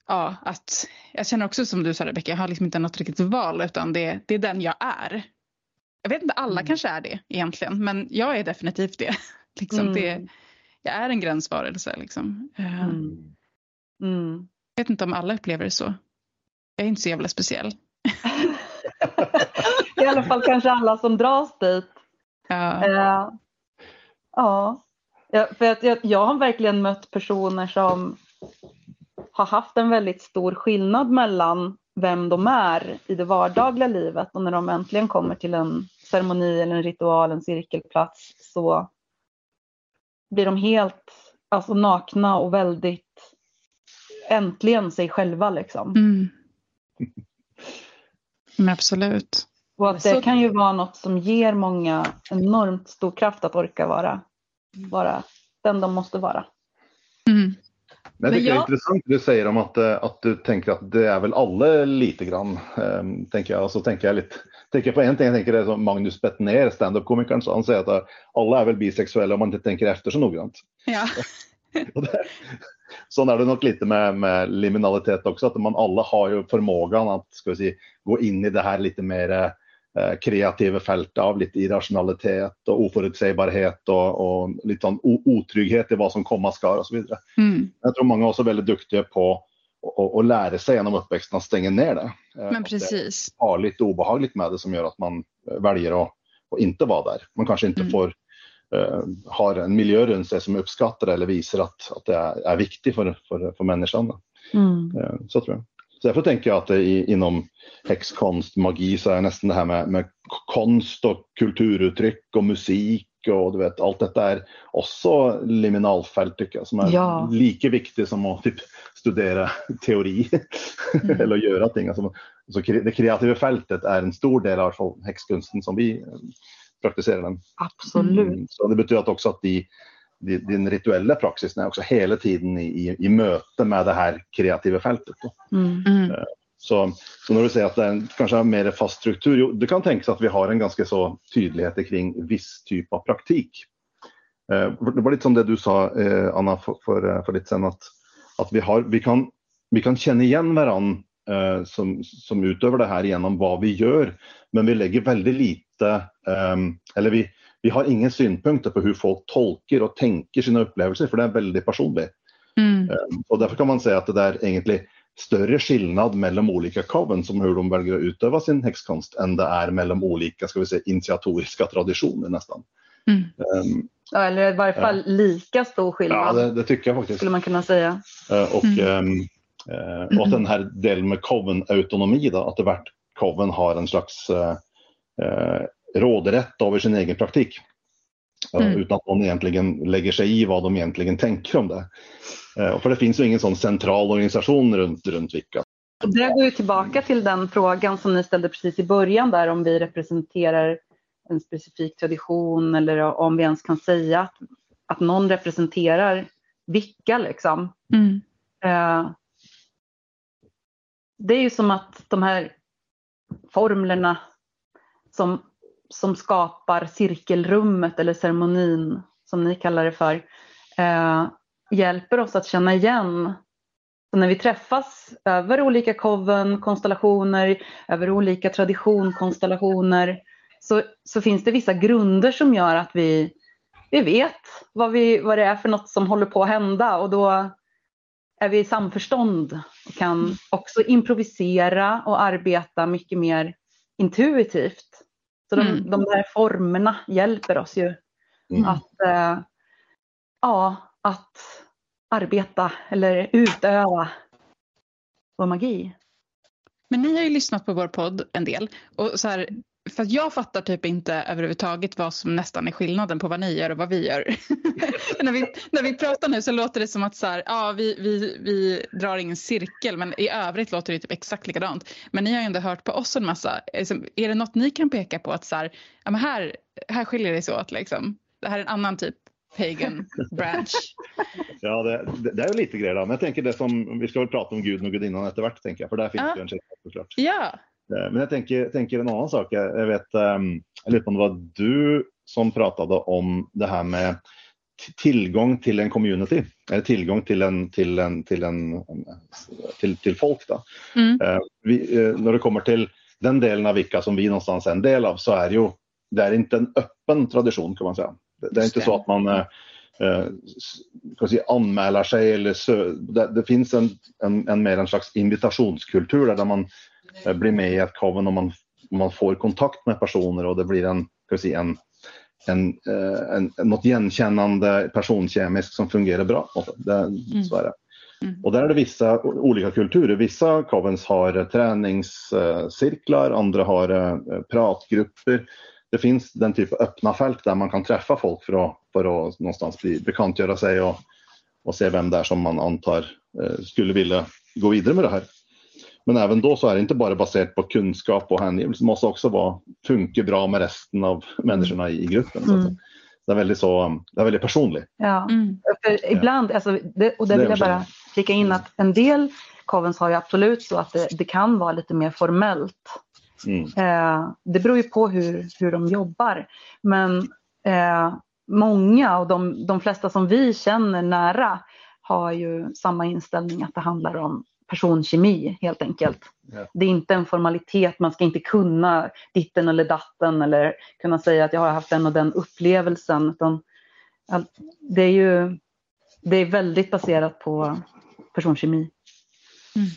ja, att jag känner också som du sa Rebecka, jag har liksom inte något riktigt val utan det, det är den jag är. Jag vet inte, alla mm. kanske är det egentligen, men jag är definitivt det. liksom, mm. det jag är en gränsvarelse. Liksom. Eh, mm. Mm. Jag vet inte om alla upplever det så. Jag är inte så jävla speciell. I alla fall kanske alla som dras dit. Ja. Uh, ja. För att jag, jag har verkligen mött personer som har haft en väldigt stor skillnad mellan vem de är i det vardagliga livet och när de äntligen kommer till en ceremoni eller en ritual, en cirkelplats så blir de helt alltså, nakna och väldigt äntligen sig själva liksom. Mm. Men absolut. Och att det så... kan ju vara något som ger många enormt stor kraft att orka vara, vara den de måste vara. Mm. Men jag tycker jag... det är intressant det du säger om att, eh, att du tänker att det är väl alla lite grann. Um, tänker jag. Och så tänker jag lite, tänker på en ting, jag tänker det som Magnus Bettner, standup-komikern, han säger att eh, alla är väl bisexuella om man inte tänker efter så noggrant. Ja. så är det nog lite med, med liminalitet också, att man alla har ju förmågan att ska vi säga, gå in i det här lite mer eh, kreativa fält av lite irrationalitet och oförutsägbarhet och, och lite sån otrygghet i vad som komma ska och så vidare. Mm. Jag tror många är också väldigt duktiga på att lära sig genom uppväxten att stänga ner det. Eh, Men precis. Det är farligt och obehagligt med det som gör att man eh, väljer att, att inte vara där. Man kanske inte mm. får uh, har en miljö runt sig som uppskattar eller visar att, att det är, är viktigt för, för, för människan. Mm. Uh, så tror jag. Så därför tänker jag att i, inom häxkonst, magi så är nästan det här med, med konst och kulturuttryck och musik och du vet, allt detta är också liminalfält tycker jag, som är ja. lika viktigt som att typ, studera teori mm. eller göra ting. Alltså, så det kreativa fältet är en stor del av häxkonsten som vi eh, praktiserar den. Absolut. Mm. Så det betyder att också att de, de, din rituella praxis är också hela tiden i, i, i möte med det här kreativa fältet. Mm. Så, så, när du säger att det är en, kanske mer fast struktur, jo, det kan tänkas att vi har en ganska så tydlighet kring viss typ av praktik. Eh, det var lite som det du sa eh, Anna för, för, eh, för lite sen att, att vi, har, vi, kan, vi kan känna igen varandra eh, som, som utöver det här genom vad vi gör. Men vi lägger väldigt lite, eh, eller vi, vi har inga synpunkter på hur folk tolkar och tänker sina upplevelser för det är väldigt personligt. Mm. Och därför kan man säga att det där egentligen större skillnad mellan olika coven som hur de väljer att utöva sin häxkonst än det är mellan olika ska vi säga, initiatoriska traditioner nästan. Mm. Um, ja, eller i varje fall uh, lika stor skillnad. Ja, det, det, tycker jag faktiskt. Skulle man kunna säga. Uh, och, mm. um, uh, och den här delen med coven-autonomi, att det vart coven har en slags råderätt över sin egen praktik. Mm. Utan att någon egentligen lägger sig i vad de egentligen tänker om det. Eh, för det finns ju ingen sån central organisation runt, runt Vicka. Det går ju tillbaka till den frågan som ni ställde precis i början där om vi representerar en specifik tradition eller om vi ens kan säga att, att någon representerar Vicka liksom. Mm. Eh, det är ju som att de här formlerna som, som skapar cirkelrummet eller ceremonin som ni kallar det för eh, hjälper oss att känna igen. Så när vi träffas över olika koven, konstellationer, över olika traditionkonstellationer så, så finns det vissa grunder som gör att vi, vi vet vad, vi, vad det är för något som håller på att hända och då är vi i samförstånd och kan också improvisera och arbeta mycket mer intuitivt. Så de, mm. de där formerna hjälper oss ju mm. att äh, ja, att arbeta eller utöva vår magi. Men ni har ju lyssnat på vår podd en del och så här, för att jag fattar typ inte överhuvudtaget vad som nästan är skillnaden på vad ni gör och vad vi gör. när, vi, när vi pratar nu så låter det som att så här, ja, vi, vi, vi drar ingen cirkel men i övrigt låter det typ exakt likadant. Men ni har ju ändå hört på oss en massa. Liksom, är det något ni kan peka på att så här, ja, men här, här skiljer det sig åt liksom? Det här är en annan typ pagan branch. ja, det, det, det är ju lite grejer. Då. Men jag tänker det som, vi ska väl prata om guden och gudinnan eftervart, tänker jag, för där finns ja. det en skillnad såklart. Ja. Eh, men jag tänker, tänker en annan sak. Jag vet, um, jag vet om det var du som pratade om det här med tillgång till en community, eller tillgång till en, till en, till en, till, till folk. Då. Mm. Uh, vi, uh, när det kommer till den delen av Vika som vi någonstans är en del av så är det ju, det är inte en öppen tradition kan man säga. Det, det är inte så att man uh, uh, säga, anmäler sig eller så, det, det, finns en, en, en mer en slags invitationskultur där man Eh, blir med i ett coven och man, man får kontakt med personer och det blir en, ska säga, en, en, eh, en, något igenkännande personkemiskt som fungerar bra. Det, mm. Så är det. Mm. Och där är det vissa olika kulturer. Vissa covens har träningscirklar, andra har eh, pratgrupper. Det finns den typen av öppna fält där man kan träffa folk för att, för att någonstans bli bekantgöra sig och, och se vem det är som man antar skulle vilja gå vidare med det här. Men även då så är det inte bara baserat på kunskap och hängivelse, det måste också vara, funka bra med resten av människorna i gruppen. Mm. det är väldigt, så, det är väldigt personligt. Ja, mm. för ibland, alltså, det, och där vill jag bara flika in att en del covens har ju absolut så att det, det kan vara lite mer formellt. Mm. Eh, det beror ju på hur, hur de jobbar. Men eh, många och de, de flesta som vi känner nära har ju samma inställning att det handlar om personkemi helt enkelt. Ja. Det är inte en formalitet, man ska inte kunna ditten eller datten eller kunna säga att jag har haft den och den upplevelsen. Utan det är ju det är väldigt baserat på personkemi. Mm.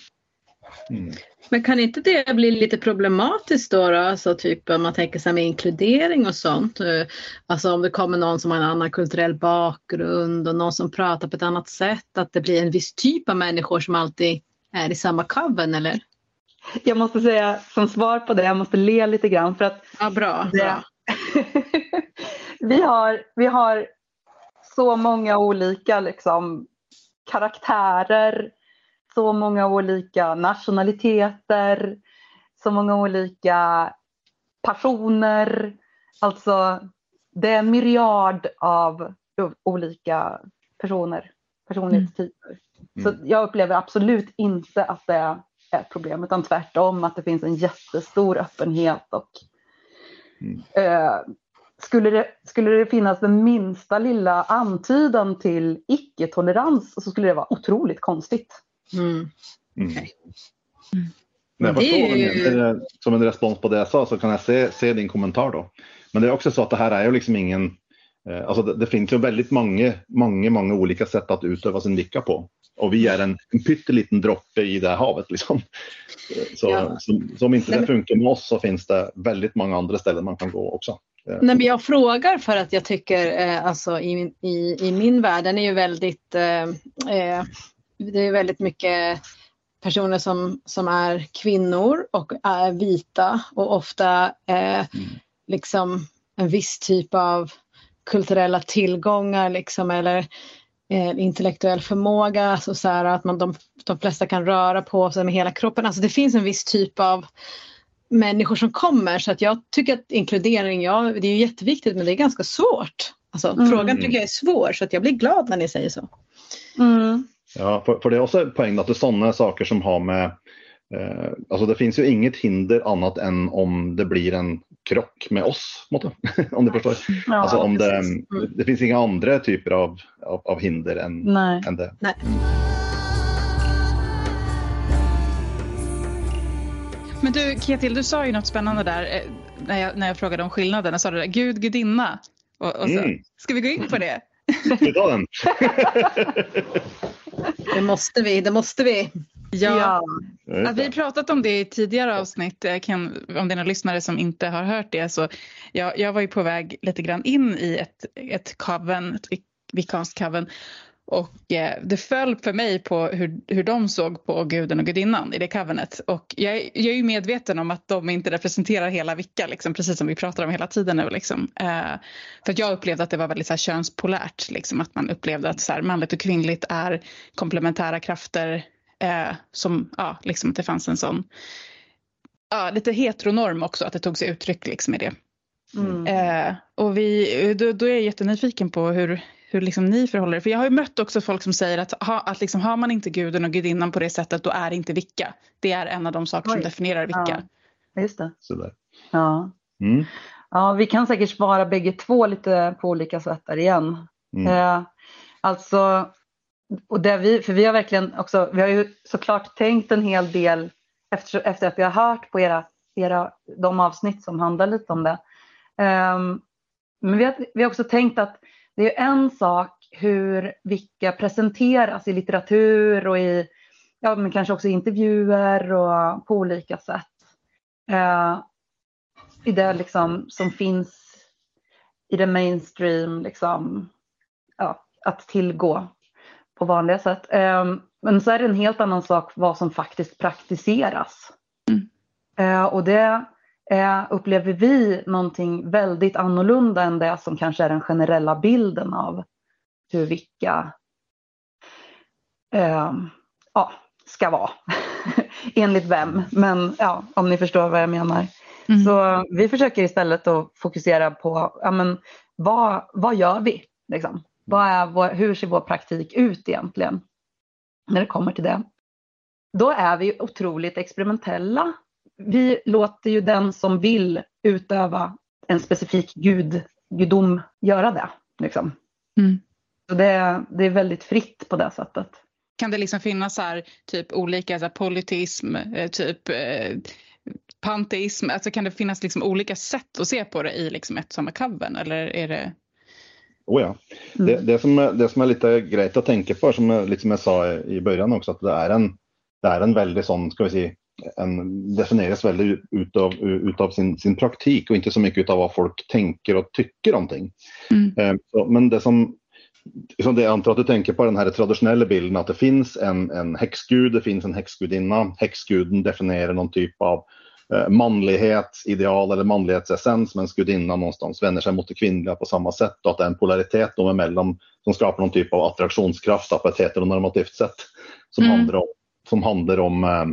Mm. Men kan inte det bli lite problematiskt då? då? Alltså typ om man tänker sig med inkludering och sånt. Alltså om det kommer någon som har en annan kulturell bakgrund och någon som pratar på ett annat sätt. Att det blir en viss typ av människor som alltid är i samma coven eller? Jag måste säga som svar på det, jag måste le lite grann för att Ja, bra. Det, bra. vi, har, vi har så många olika liksom, karaktärer, så många olika nationaliteter, så många olika passioner. Alltså det är en myriad av olika personer, personlighetstyper. Så mm. jag upplever absolut inte att det är ett problem utan tvärtom att det finns en jättestor öppenhet och mm. eh, skulle, det, skulle det finnas den minsta lilla antydan till icke-tolerans så skulle det vara otroligt konstigt. Mm. Okay. Men jag förstår, ju... som en respons på det jag sa så kan jag se, se din kommentar då. Men det är också så att det här är ju liksom ingen, eh, alltså det, det, finns ju väldigt många, många, många olika sätt att utöva sin vicka på. Och vi är en, en pytteliten droppe i det här havet. Liksom. Så, ja. så, så, om inte det funkar med oss så finns det väldigt många andra ställen man kan gå också. Nej, men jag frågar för att jag tycker eh, alltså i, i, i min värld, den är ju väldigt, eh, eh, det är väldigt mycket personer som, som är kvinnor och är vita och ofta eh, mm. liksom en viss typ av kulturella tillgångar liksom eller eh, intellektuell förmåga, alltså så här, att man, de, de flesta kan röra på sig med hela kroppen. Alltså det finns en viss typ av människor som kommer så att jag tycker att inkludering, ja det är jätteviktigt men det är ganska svårt. Alltså, mm. Frågan tycker jag är svår så att jag blir glad när ni säger så. Mm. Ja, för, för, det är också en poäng att det är sådana saker som har med Eh, alltså det finns ju inget hinder annat än om det blir en krock med oss. om du förstår. Ja, alltså om det, mm. det finns inga andra typer av, av, av hinder än, Nej. än det. Nej. Men du Ketil, du sa ju något spännande där eh, när jag, när jag frågade om skillnaden. Jag sa du där, Gud, gudinna. Och, och så, mm. Ska vi gå in på det? Vi tar den. det måste vi, det måste vi. Ja, ja. vi har pratat om det i tidigare avsnitt. Kan, om det är några lyssnare som inte har hört det. Så jag, jag var ju på väg lite grann in i ett, ett coven, ett vikanskt coven. Och eh, det föll för mig på hur, hur de såg på guden och gudinnan i det covenant. Och jag, jag är ju medveten om att de inte representerar hela Vicka, liksom, precis som vi pratar om hela tiden nu. Liksom. Eh, för att jag upplevde att det var väldigt så här, könspolärt, liksom, att man upplevde att så här, manligt och kvinnligt är komplementära krafter. Eh, som, ja, liksom att det fanns en sån, ja, lite heteronorm också, att det tog sig uttryck liksom, i det. Mm. Eh, och vi, då, då är jag jättenyfiken på hur, hur liksom ni förhåller er. För jag har ju mött också folk som säger att, ha, att liksom, har man inte guden och gudinnan på det sättet då är det inte vicka. Det är en av de saker Oj. som definierar vicka. Ja, just det. Sådär. Ja. Mm. ja, vi kan säkert svara bägge två lite på olika sätt där igen. Mm. Eh, alltså, och det vi, för vi har verkligen också, vi har ju såklart tänkt en hel del efter, efter att vi har hört på era, era, de avsnitt som handlar lite om det. Ehm, men vi har, vi har också tänkt att det är en sak hur vilka presenteras i litteratur och i, ja men kanske också i intervjuer och på olika sätt. Eh, I det liksom som finns i det mainstream, liksom, ja, att tillgå på vanliga sätt. Eh, men så är det en helt annan sak vad som faktiskt praktiseras. Mm. Eh, och det eh, upplever vi någonting väldigt annorlunda än det som kanske är den generella bilden av hur vilka eh, ja, ska vara. Enligt vem, men ja, om ni förstår vad jag menar. Mm. Så vi försöker istället att fokusera på ja, men, vad, vad gör vi? Liksom? Vad är vår, hur ser vår praktik ut egentligen? När det kommer till det. Då är vi otroligt experimentella. Vi låter ju den som vill utöva en specifik gud, gudom göra det. Liksom. Mm. Så det, det är väldigt fritt på det sättet. Kan det liksom finnas så här, typ olika så här, politism, eh, typ eh, panteism, alltså kan det finnas liksom olika sätt att se på det i liksom ett samma coven eller är det? Oh ja. Mm. Det, det, som är, det som är lite grejt att tänka på, som jag, liksom jag sa i i början också, att det är en, det är en väldigt sån, ska vi säga, en, definieras väldigt utav, utav sin, sin praktik och inte så mycket utav vad folk tänker och tycker om ting. Mm. Eh, så, men det som, som det jag antar att du tänker på den här traditionella bilden att det finns en, en häxgud, det finns en häxgudinna. Häxguden definierar någon typ av eh, manlighetsideal eller manlighetsessens medan gudinnan någonstans vänder sig mot det kvinnliga på samma sätt och att det är en polaritet dem emellan som skapar någon typ av attraktionskraft på ett heteronormativt sätt som Mm. handlar om, som handlar om eh,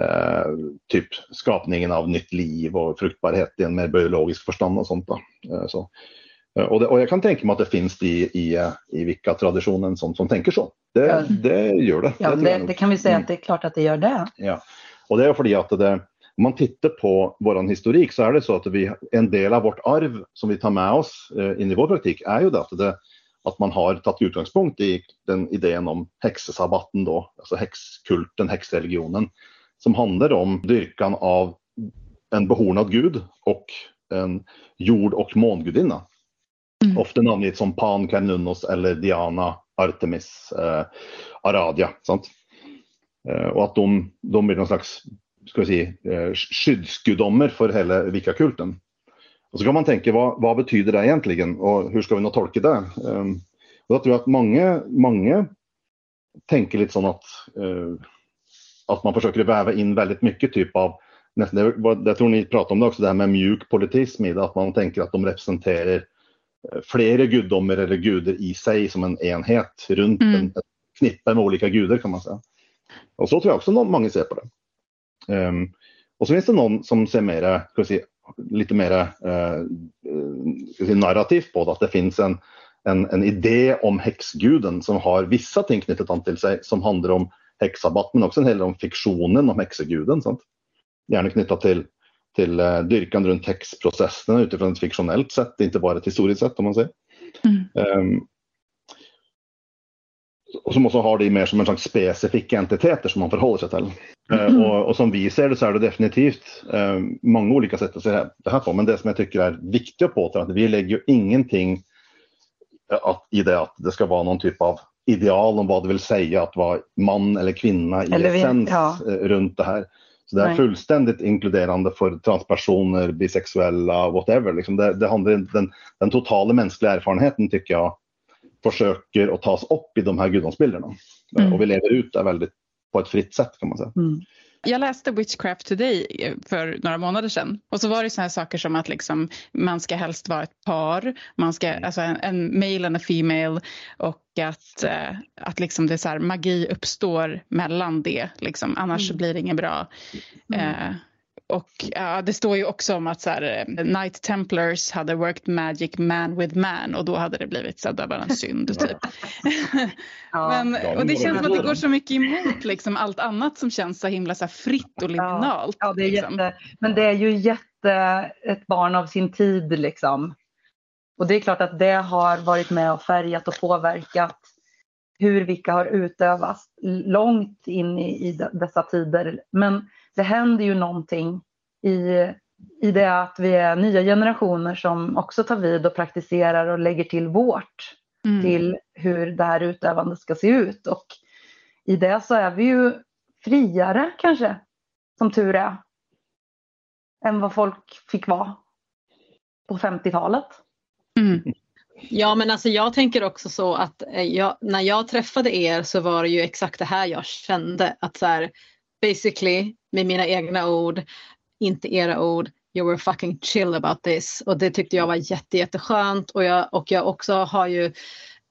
eh, typ skapningen av nytt liv och fruktbarhet i en mer biologisk förstånd och sånt. Eh, så. Eh, Och, det, och jag kan tänka mig att det finns i, i, eh, i vilka traditionen som, som tänker så. Det, Ja. det gör det. Ja, det, det kan vi säga Mm. att det är klart att det gör det. Ja. Och det är för att det, om man tittar på vår historik så är det så att vi, en del av vårt arv som vi tar med oss eh, in i vår praktik är ju det att, det att man har tagit utgångspunkt i den idén om häxsabbaten då, alltså häxkulten, häxreligionen, som handlar om dyrkan av en behornad gud och en jord och mångudinna. Mm. Ofta namngivet som Pan Cernunnos eller Diana Artemis eh, Aradia. Sant? Eh, och att de, de blir någon slags ska vi säga, eh, skyddsgudommer för hela Vikakulten. Och så kan man tänka, vad, vad betyder det egentligen och hur ska vi nå tolka det? Um, och jag tror att många, många tänker lite som att, eh, att man försöker väva in väldigt mycket typ av det Jag tror ni pratade om det också, det här med mjuk politism i det, att man tänker att de representerar eh, flera gudomar eller gudar i sig som en enhet runt Mm. en, ett knippe med olika gudar kan man säga. Och så tror jag också någon, många ser på det. Ehm, och så finns det någon som ser mera, ska säga, lite mer eh, eh, säga, narrativt på det, att det finns en, en, en idé om häxguden som har vissa ting knutet an till sig som handlar om häxabatt men också en hel del om fiktionen om häxeguden. Sant? Gärna knyttat till, till eh, dyrkan runt häxprocesserna utifrån ett fiktionellt sätt, inte bara ett historiskt sätt om man säger. Mm. Ehm, och som också har det mer som en slags specifika entiteter som man förhåller sig till. Eh, och, och som vi ser det så är det definitivt eh, många olika sätt att se det det här på. Men det som jag tycker är viktigt att påtala är att vi lägger ju ingenting eh, att, i det att det ska vara någon typ av ideal om vad det vill säga att vara man eller kvinna i Eller vi- essens ja. eh, runt det här. Så det är Nej. fullständigt inkluderande för transpersoner, bisexuella, whatever. Liksom det, det handlar den, den totala mänskliga erfarenheten tycker jag försöker att ta oss upp i de här gudomsbilderna. Mm. Och vi lever ut det väldigt på ett fritt sätt kan man säga. Mm. Jag läste Witchcraft Today eh, för några månader sedan och så var det här saker som att liksom, man ska helst vara ett par, man ska, alltså en, en male and a female och att, eh, att liksom det är så här, magi uppstår mellan det, liksom, annars Mm. blir det inget bra. Mm. Eh, och ja, det står ju också om att så här, eh, Knight Templars hade worked magic man with man och då hade det blivit så här, det var en synd typ. Ja. Men, Ja, och det känns som att det går så mycket emot liksom, allt annat som känns så himla så här, fritt och liminalt. Ja, det är liksom. jätte, men det är ju jätte ett barn av sin tid liksom. Och det är klart att det har varit med och färgat och påverkat hur vilka har utövats långt in i, i de- dessa tider. Men det händer ju någonting i, i det att vi är nya generationer som också tar vid och praktiserar och lägger till vårt Mm. till hur det här utövandet ska se ut. Och i det så är vi ju friare kanske, som tur är, än vad folk fick vara på 50-talet. Mm. Ja men alltså jag tänker också så att eh, jag, när jag träffade er så var det ju exakt det här jag kände. Att så här, basically med mina egna ord, inte era ord, you were fucking chill about this. Och det tyckte jag var jätte, jätteskönt. Och jag, och jag också har ju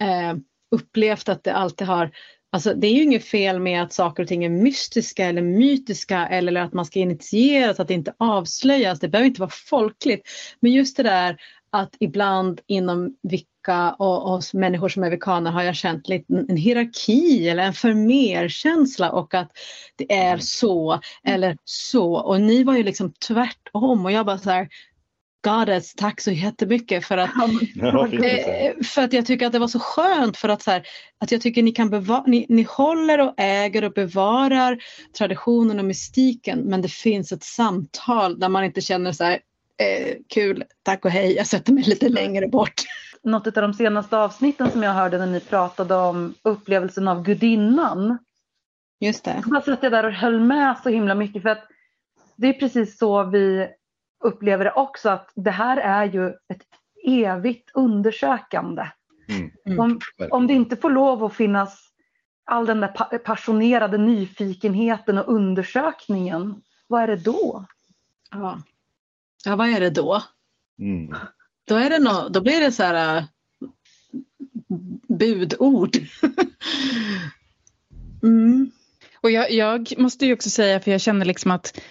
eh, upplevt att det alltid har Alltså det är ju inget fel med att saker och ting är mystiska eller mytiska eller att man ska initieras, att det inte avslöjas. Det behöver inte vara folkligt. Men just det där att ibland inom Vicka och hos människor som är vikaner har jag känt lite en hierarki eller en förmerkänsla och att det är så eller så. Och ni var ju liksom tvärtom och jag bara så här Goddess, tack så jättemycket för att. Eh, för att jag tycker att det var så skönt för att, så här, att jag tycker ni kan bevara, ni, ni håller och äger och bevarar traditionen och mystiken men det finns ett samtal där man inte känner så här eh, kul, tack och hej, jag sätter mig lite längre bort. Något av de senaste avsnitten som jag hörde när ni pratade om upplevelsen av gudinnan. Just det. Då satt jag där och höll med så himla mycket för att det är precis så vi upplever det också att det här är ju ett evigt undersökande. Mm. Mm. Om, om det inte får lov att finnas all den där pa- passionerade nyfikenheten och undersökningen, vad är det då? Ja. ja, vad är det då? Mm. Då, är det no, då blir det så här äh, budord. mm. Och jag, jag måste ju också säga, för jag känner liksom att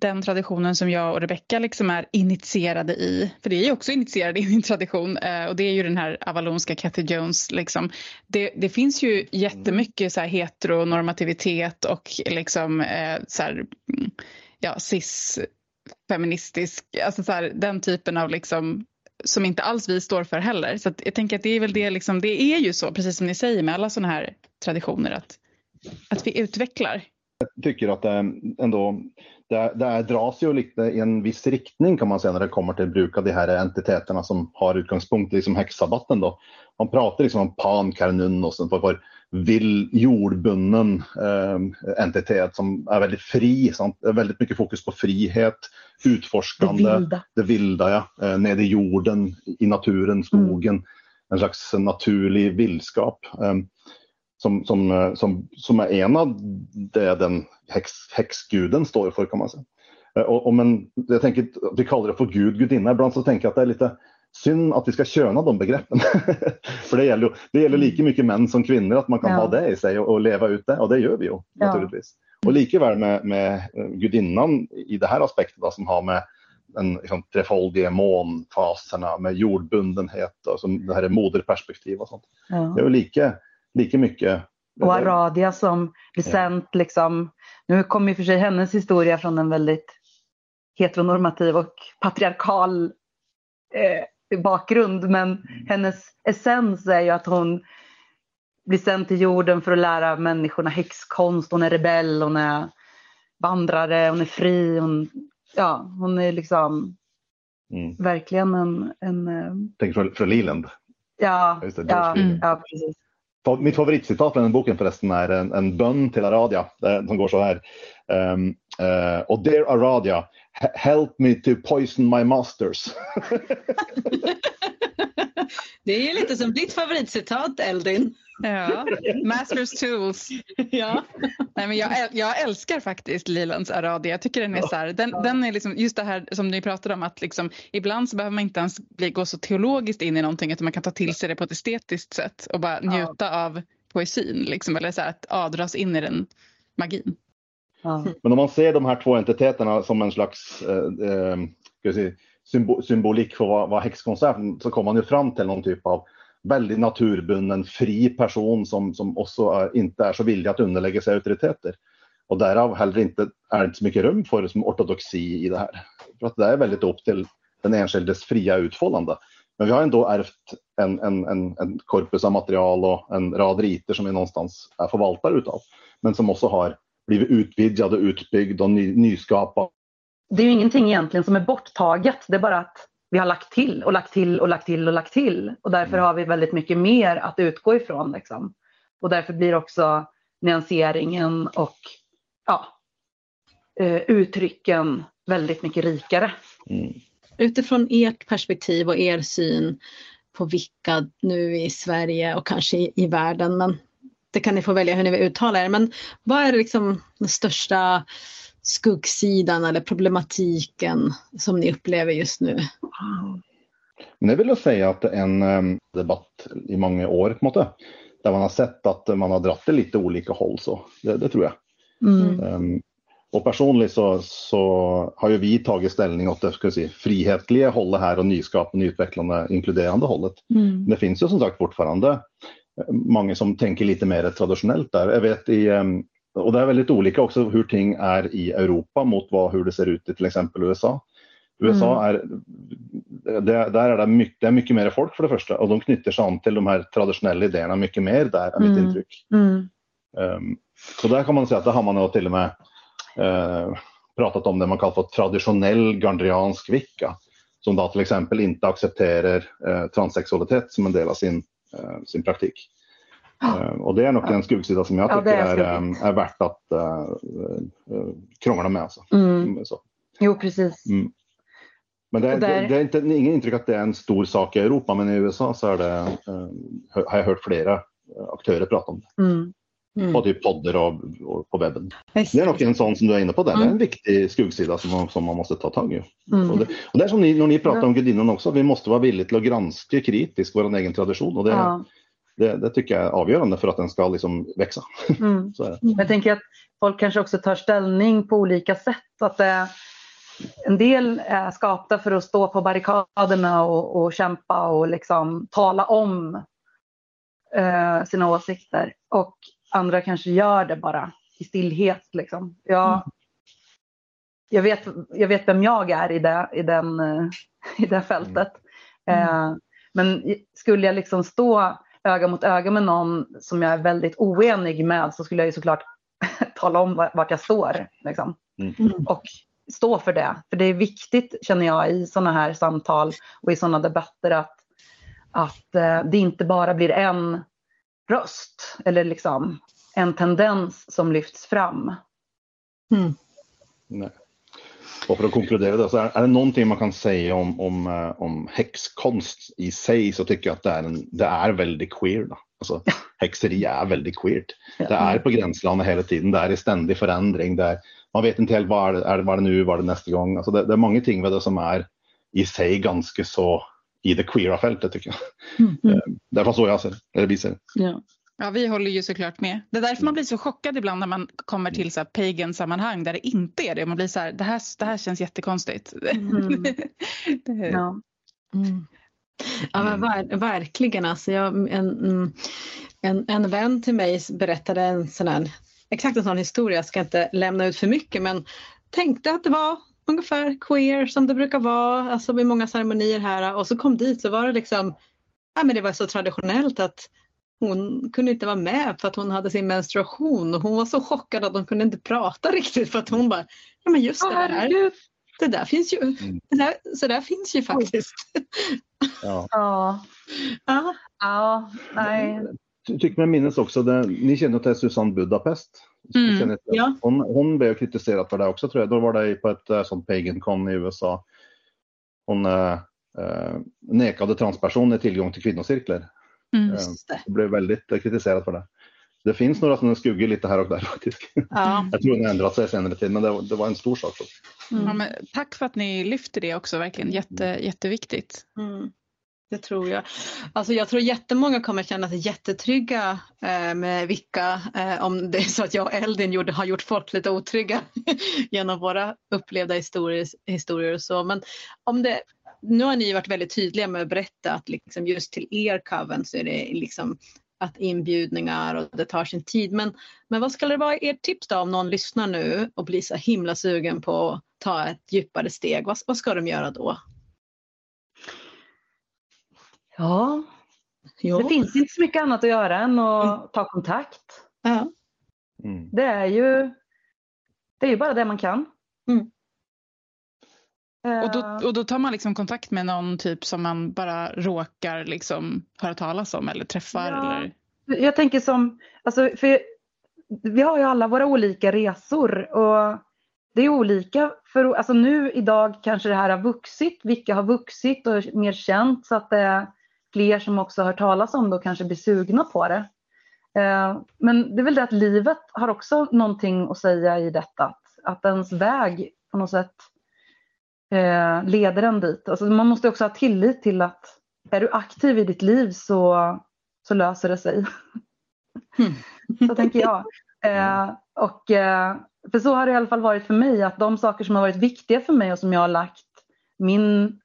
den traditionen som jag och Rebecka liksom är initierade i, för det är ju också initierade i min tradition, eh, och det är ju den här avalonska Cathy Jones. Liksom. Det, det finns ju jättemycket så här heteronormativitet och liksom eh, så här, mm, ja, cis-feministisk, alltså så här, den typen av liksom som inte alls vi står för heller. Så att jag tänker att det är väl det, liksom, det är ju så, precis som ni säger med alla sådana här traditioner, att, att vi utvecklar. Jag tycker att det ändå det, det dras ju lite i en viss riktning kan man säga när det kommer till bruk av de här entiteterna som har utgångspunkt i liksom häxsabatten. Då. Man pratar liksom om pankarnun och sånt för vill jordbunden eh, entitet som är väldigt fri. Sant? Det väldigt mycket fokus på frihet, Det utforskande, vilda. det vilda ja. eh, nere i jorden, i naturen, skogen. En slags naturlig vildskap. Eh, som, som, eh, som, som är en av det den häx, häxguden står för kan man säga. Eh, Och, och men, jag tänker vi kallar det för gud, gudinna. Ibland så tänker jag att det är lite synd att vi ska köna de begreppen. för det gäller, ju- det gäller lika mycket män som kvinnor att man kan Ja. ha det i sig och, och leva ut det och det gör vi ju Ja. naturligtvis. Och likaväl med, med gudinnan i det här aspektet då, som har med den liksom, trefaldige månfaserna med jordbundenhet och som det här är moderperspektiv och sånt. Det Ja. är ju lika, lika mycket Och Aradia som Vicent, liksom, nu kommer och för sig hennes historia från en väldigt heteronormativ och patriarkal eh, bakgrund, men hennes essens är ju att hon blir sänd till jorden för att lära människorna häxkonst. Hon är rebell, hon är vandrare, hon är fri. Hon, ja, hon är liksom Mm. verkligen en... en eh, Tänk från, från Leland. ja, Just det, ja, ja, precis. Mitt favoritcitat från den boken förresten är en, en bön till Aradia eh, som går så här. Um, uh, och dear Aradia, help me to poison my masters. Det är lite som ditt favoritcitat Eldin. Ja, Masters Tools. Ja. Nej, men jag, jag älskar faktiskt Lilands Aradi. Jag tycker den är så här, den, den är liksom, just det här som ni pratade om att liksom, ibland så behöver man inte ens bli, gå så teologiskt in i någonting utan man kan ta till sig det på ett estetiskt sätt och bara njuta av poesin liksom, eller så här, att ja, dras in i den magin. Ja. Men om man ser de här två entiteterna som en slags eh, eh, ska säga, symbolik för vad, vad häxkonst är så kommer man ju fram till någon typ av väldigt naturbunden, fri person som, som också är, inte är så villig att underlägga sig auktoriteter. Och därav heller inte, är det inte så mycket rum för som ortodoxi i det här. För att det är väldigt upp till den enskildes fria utfållande. Men vi har ändå ärvt en, en, en, en korpus av material och en rad riter som vi någonstans är förvaltare utav. Men som också har blivit utvidgad och utbyggd och ny, nyskapad. Det är ju ingenting egentligen som är borttaget. Det är bara att vi har lagt till och lagt till och lagt till och lagt till. Och därför har vi väldigt mycket mer att utgå ifrån. Liksom. Och därför blir också nyanseringen och ja, eh, uttrycken väldigt mycket rikare. Mm. Utifrån ert perspektiv och er syn på vilka nu i Sverige och kanske i, i världen, men det kan ni få välja hur ni vill uttala er. Men vad är liksom den största skuggsidan eller problematiken som ni upplever just nu? Men jag vill säga att en em, debatt i många år på sätt, där man har sett att man har dratt det lite olika håll. Så det, det tror jag. Mm. Em, och personligen så, så har ju vi tagit ställning åt det ska säga, frihetliga hållet här och nyskapande, utvecklande, inkluderande hållet. Mm. Det finns ju som sagt fortfarande många som tänker lite mer traditionellt där. Jag vet i, em, och det är väldigt olika också hur ting är i Europa mot vad, hur det ser ut i till exempel USA. USA är, det, där är det mycket, det är mycket mer folk för det första och de knyter sig an till de här traditionella idéerna mycket mer där är mitt Mm. intryck. Mm. Um, så där kan man säga att där har man ju till och med eh, pratat om det man kallar för traditionell gandriansk vicka. Som då till exempel inte accepterar eh, transsexualitet som en del av sin, sin praktik. Eh, och det är nog en skuggsida som jag Ja, tycker är är, eh, är värt att eh, eh, krångla med. Alltså. Mm. Så. Jo, precis. Mm. Men det, är- där- det, det är inte, ingen intryck att det är en stor sak i Europa, men i USA så är det, eh, har jag hört flera eh, aktörer prata om det. Mm. Mm. På typ podder och, och på webben. Det är nog en sån som du är inne på där. Det är Mm. en viktig skuggsida som man, som man måste ta tag i. Mm. Och, det, och det är som ni, när ni pratar om gudinnan också, vi måste vara villiga till att granska kritiskt vår egen tradition. Och det, Ja. det, det tycker jag är avgörande för att den ska liksom växa. Mm. Jag tänker att folk kanske också tar ställning på olika sätt. Att det, en del är skapta för att stå på barrikaderna och, och kämpa och liksom tala om eh, sina åsikter. Och andra kanske gör det bara i stillhet. Liksom. Jag, jag, vet, jag vet vem jag är i det, i den, eh, i det fältet. Eh, men skulle jag liksom stå öga mot öga med någon som jag är väldigt oenig med så skulle jag ju såklart tala om va- vart jag står. Liksom. Mm. Och stå för det. För det är viktigt känner jag i sådana här samtal och i sådana debatter att, att eh, det inte bara blir en röst eller liksom en tendens som lyfts fram. Mm. Nej. Och för att konkludera det, så är, är det någonting man kan säga om, om, eh, om häxkonst i sig så tycker jag att det är, en, det är väldigt queer. Då. Alltså, häxeri är väldigt queert. Det är på gränslandet hela tiden, det är i ständig förändring. Det är, man vet inte helt vad är det, är det, vad är det nu, vad är det nästa gång. Alltså det, det är många ting med det som är i sig ganska så i det queera fältet tycker jag. Mm. Det är så jag ser eller vi ser det. Ja. Ja, vi håller ju såklart med. Det är därför man blir så chockad ibland när man kommer till så här pagan-sammanhang där det inte är det. Man blir så här, det här, det här känns jättekonstigt. Mm. Det- Ja. Mm. Ja, men ver verkligen. Alltså jag, en, mm, en, en vän till mig berättade en sån här, exakt en sån historia, jag ska inte lämna ut för mycket, men tänkte att det var ungefär queer som det brukar vara, alltså vid många ceremonier här och så kom dit så var det liksom, ja men det var så traditionellt att hon kunde inte vara med för att hon hade sin menstruation och hon var så chockad att hon kunde inte prata riktigt för att hon bara, ja men just det där, det där finns ju, det där, så där finns ju faktiskt. Ja. Ja. Ja. ja, nej. Tycker mig minnas också, det, ni känner till Susanne Budapest? Mm, ja. hon, hon blev kritiserad för det också tror jag. Då var det på ett eh, sånt pagan con i USA. Hon, eh, eh, nekade transpersoner tillgång till kvinnocirklar. Mm. Eh, det. jag blev väldigt eh, kritiserad för det. Det finns några sådana skuggor lite här och där faktiskt. Ja. Jag tror det har ändrat sig senare tid, men det, det var en stor sak. Mm. Ja, men tack för att ni lyfter det också, verkligen Jätte, jätteviktigt. Mm. Det tror jag. Alltså jag tror jättemånga kommer känna sig jättetrygga eh, med Vicka eh, om det är så att jag och Eldin gjorde, har gjort folk lite otrygga genom våra upplevda historier, historier och så. Men om det, nu har ni varit väldigt tydliga med att berätta att liksom just till er coven så är det liksom att inbjudningar och det tar sin tid. Men, men vad skulle det vara ert tips då om någon lyssnar nu och blir så himla sugen på att ta ett djupare steg? Vad, vad ska de göra då? Ja, Jo. det finns inte så mycket annat att göra än att ta kontakt. Ja. Mm. Det är ju det är ju bara det man kan. Mm. Eh, Och då, och då tar man liksom kontakt med någon typ som man bara råkar liksom höra talas om eller träffar? Ja. Eller? Jag tänker som, alltså, för vi har ju alla våra olika resor och det är olika. För, alltså nu idag kanske det här har vuxit, vilka har vuxit och är mer känt så att det är fler som också har hört talas om det och kanske blir sugna på det. Eh, Men det är väl det att livet har också någonting att säga i detta. Att, att ens väg på något sätt eh, leder en dit. Alltså man måste också ha tillit till att är du aktiv i ditt liv så, så löser det sig. så tänker jag. Eh, och, eh, för så har det i alla fall varit för mig att de saker som har varit viktiga för mig och som jag har lagt min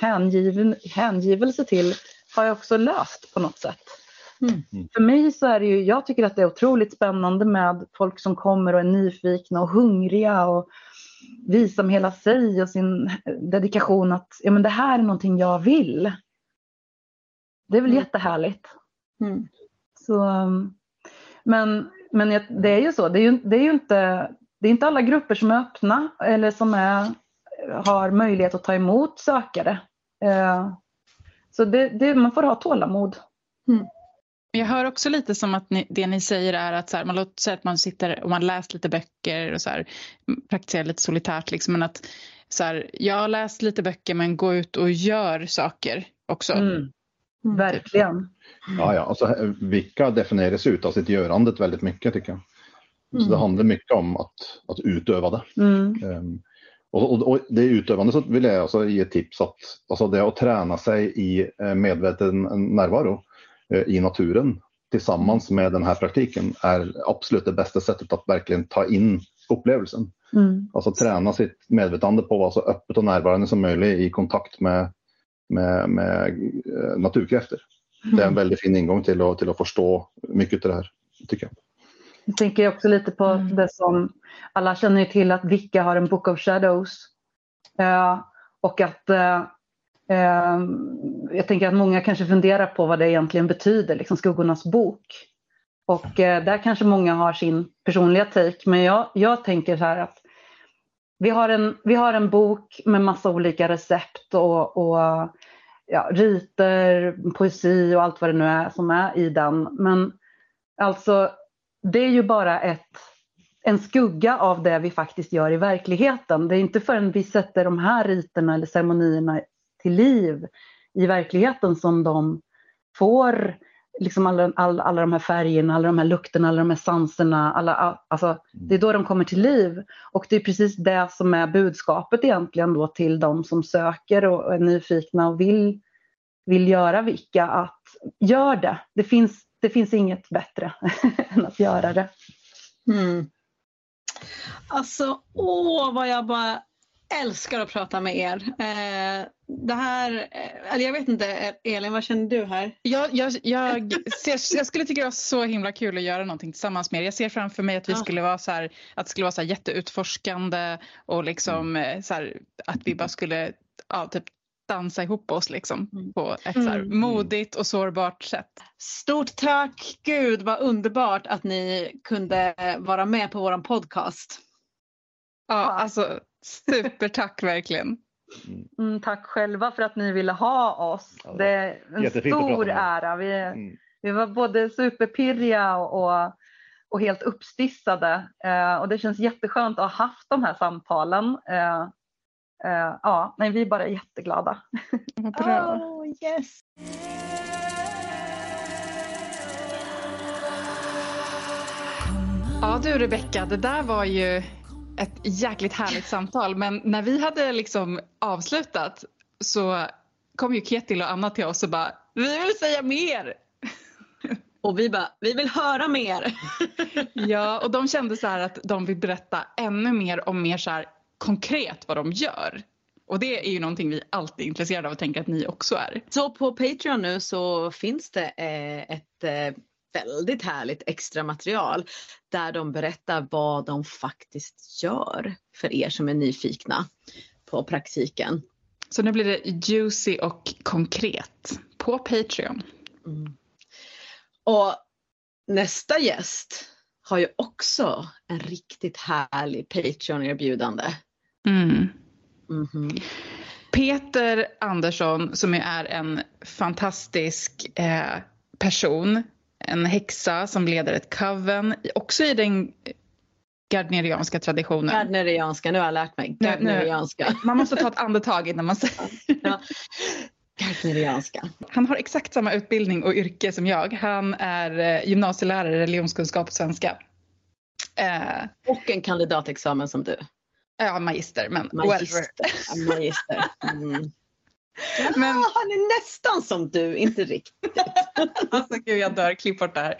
hängiven, hängivelse till har jag också löst på något sätt. Mm. För mig så är det ju, jag tycker att det är otroligt spännande med folk som kommer och är nyfikna och hungriga och visar med hela sig och sin dedikation att ja, men det här är någonting jag vill. Det är väl Mm. jättehärligt. Mm. Så, men men jag- det är ju så, det är ju, det är ju inte, det är inte alla grupper som är öppna eller som är, har möjlighet att ta emot sökare. Eh, Så det, det, man får ha tålamod. Jag hör också lite som att ni, det ni säger är att så här, man låter säga att man sitter och man läst lite böcker och så här, praktiserar lite solitärt liksom, men att så här, jag har läst lite böcker men gå ut och gör saker också. Mm, verkligen. Ja, ja. Alltså, eh, vilka definieras ut av sitt görandet väldigt mycket tycker jag. Så det Mm. handlar mycket om att, att utöva det. Mm, Ehm, och, och, det utövande så vill jag alltså ge tips att alltså det att träna sig i eh, medveten närvaro eh, i naturen tillsammans med den här praktiken är absolut det bästa sättet att verkligen ta in upplevelsen. mm, Alltså träna sitt medvetande på att vara så öppet och närvarande som möjligt i kontakt med, med, med eh, naturkrafter. Det är en väldigt fin ingång till att, till att förstå mycket av det här, tycker jag. Jag tänker också lite på Mm. det som alla känner ju till att Vicka har en Book of Shadows. Eh, och att eh, eh, jag tänker att många kanske funderar på vad det egentligen betyder, liksom skuggornas bok. Och eh, där kanske många har sin personliga take, men jag, jag tänker så här att vi har, en, vi har en bok med massa olika recept och, och ja, riter, poesi och allt vad det nu är som är i den. Men alltså, det är ju bara ett, en skugga av det vi faktiskt gör i verkligheten. Det är inte förrän vi sätter de här riterna eller ceremonierna till liv i verkligheten som de får liksom alla, alla, alla de här färgerna, alla de här lukterna, alla de här sanserna. Alla, alltså, det är då de kommer till liv. Och det är precis det som är budskapet egentligen då till de som söker och är nyfikna och vill, vill göra Vicka. Att gör det. Det finns, det finns inget bättre än att göra det. Mm. Alltså, åh vad jag bara älskar att prata med er. Eh, det här, eh, eller jag vet inte, Elin vad känner du här? Jag, jag, jag, ser, jag skulle tycka det var så himla kul att göra någonting tillsammans med er. Jag ser framför mig att vi Ja. skulle vara så här, att det skulle vara så här jätteutforskande och liksom eh, så här, att vi bara skulle ja, typ dansa ihop oss liksom Mm. på ett så här Mm. modigt och sårbart sätt. Stort tack! Gud vad underbart att ni kunde vara med på våran podcast. Ja, alltså supertack verkligen. Mm, tack själva för att ni ville ha oss. Ja, Det är en stor ära. Vi, Mm. vi var både superpirriga och, och helt uppstissade. Eh, och det känns jätteskönt att ha haft de här samtalen. Eh, Eh, ja, nej, vi är bara jätteglada. Oh, yes. Ja du Rebecka, det där var ju ett jäkligt härligt samtal. Men när vi hade liksom avslutat så kom ju Ketil och Anna till oss och bara vi vill säga mer. Och vi bara, vi vill höra mer. Ja, och de kände så här att de vill berätta ännu mer om mer så här konkret vad de gör. Och det är ju någonting vi alltid är intresserade av och tänker att ni också är. Så på Patreon nu så finns det eh, ett eh, väldigt härligt extra material där de berättar vad de faktiskt gör för er som är nyfikna på praktiken. Så nu blir det juicy och konkret på Patreon. Mm. Och nästa gäst har ju också en riktigt härlig Patreon-erbjudande. Mm. Mhm. Peter Andersson som ju är en fantastisk eh, person, en häxa som leder ett coven, också i den gardnerianska traditionen. Gardnerianska, nu har jag lärt mig. Nu- nu- Gardnerianska. Man måste ta ett andetag innan man säger. Ja. Gardnerianska. Han har exakt samma utbildning och yrke som jag. Han är eh, gymnasielärare i religionskunskap och svenska. Eh, Och en kandidatexamen som du. ja, magister, men whatever. Magister. Ja, Magister. Mm. Men- Ja, han är nästan som du, inte riktigt. Alltså gud jag dör, klipp bort det här.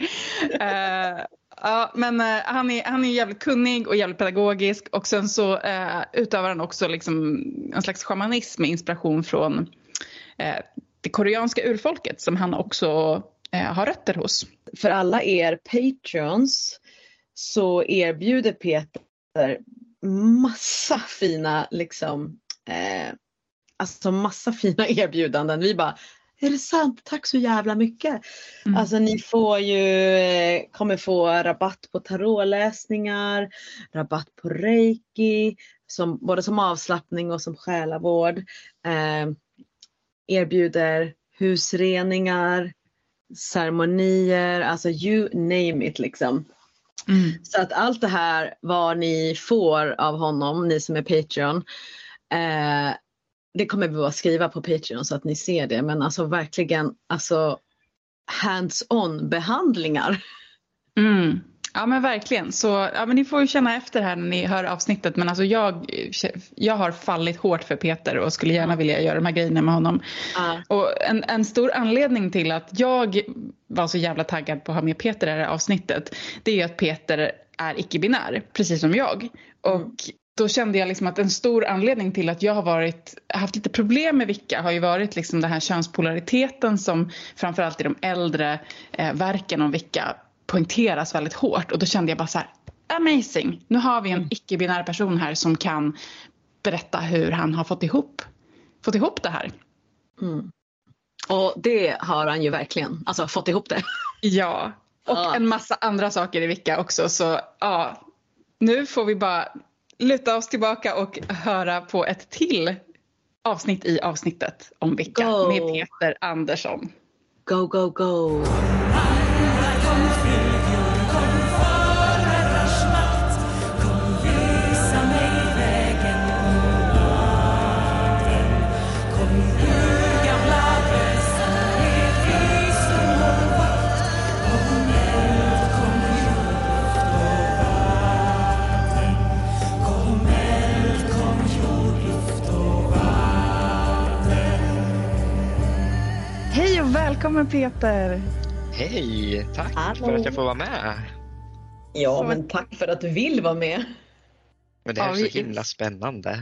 Eh, ja, men eh, han, är, han är jävligt kunnig och jävligt pedagogisk och sen så eh, utövar han också liksom en slags shamanism med inspiration från det koreanska urfolket som han också eh, har rötter hos. För alla er patreons så erbjuder Peter massa fina liksom eh, alltså massa fina erbjudanden. Vi bara är det sant? Tack så jävla mycket. Mm. Alltså ni får ju, eh, kommer få rabatt på tarotläsningar, rabatt på reiki, som, både som avslappning och som själavård. Eh, erbjuder husreningar, ceremonier, alltså you name it liksom. Mm. Så att allt det här vad ni får av honom, ni som är Patreon, eh, det kommer vi att skriva på Patreon så att ni ser det. Men alltså verkligen alltså hands-on behandlingar. Mm. Ja men verkligen. Så ja, men ni får ju känna efter här när ni hör avsnittet. Men alltså jag, jag har fallit hårt för Peter och skulle gärna vilja göra de här grejerna med honom. Och en, en stor anledning till att jag var så jävla taggad på att ha med Peter i det här avsnittet. Det är ju att Peter är icke-binär, precis som jag. Och då kände jag liksom att en stor anledning till att jag har varit, haft lite problem med Vicka har ju varit liksom den här könspolariteten som framförallt i de äldre eh, verken om Vicka poängteras väldigt hårt. Och då kände jag bara så här, amazing! Nu har vi en icke-binär person här som kan berätta hur han har fått ihop, fått ihop det här. Mm. Och det har han ju verkligen, alltså fått ihop det. Ja, och Ja. en massa andra saker i Vicka också. Så ja, nu får vi bara luta oss tillbaka och höra på ett till avsnitt i avsnittet om Vicka Go. med Peter Andersson. Go, go, go! Välkommen Peter! Hej! Tack Hallå. för att jag får vara med. Ja, Så- men tack för att du vill vara med. Men det är Ja, så vi- himla spännande.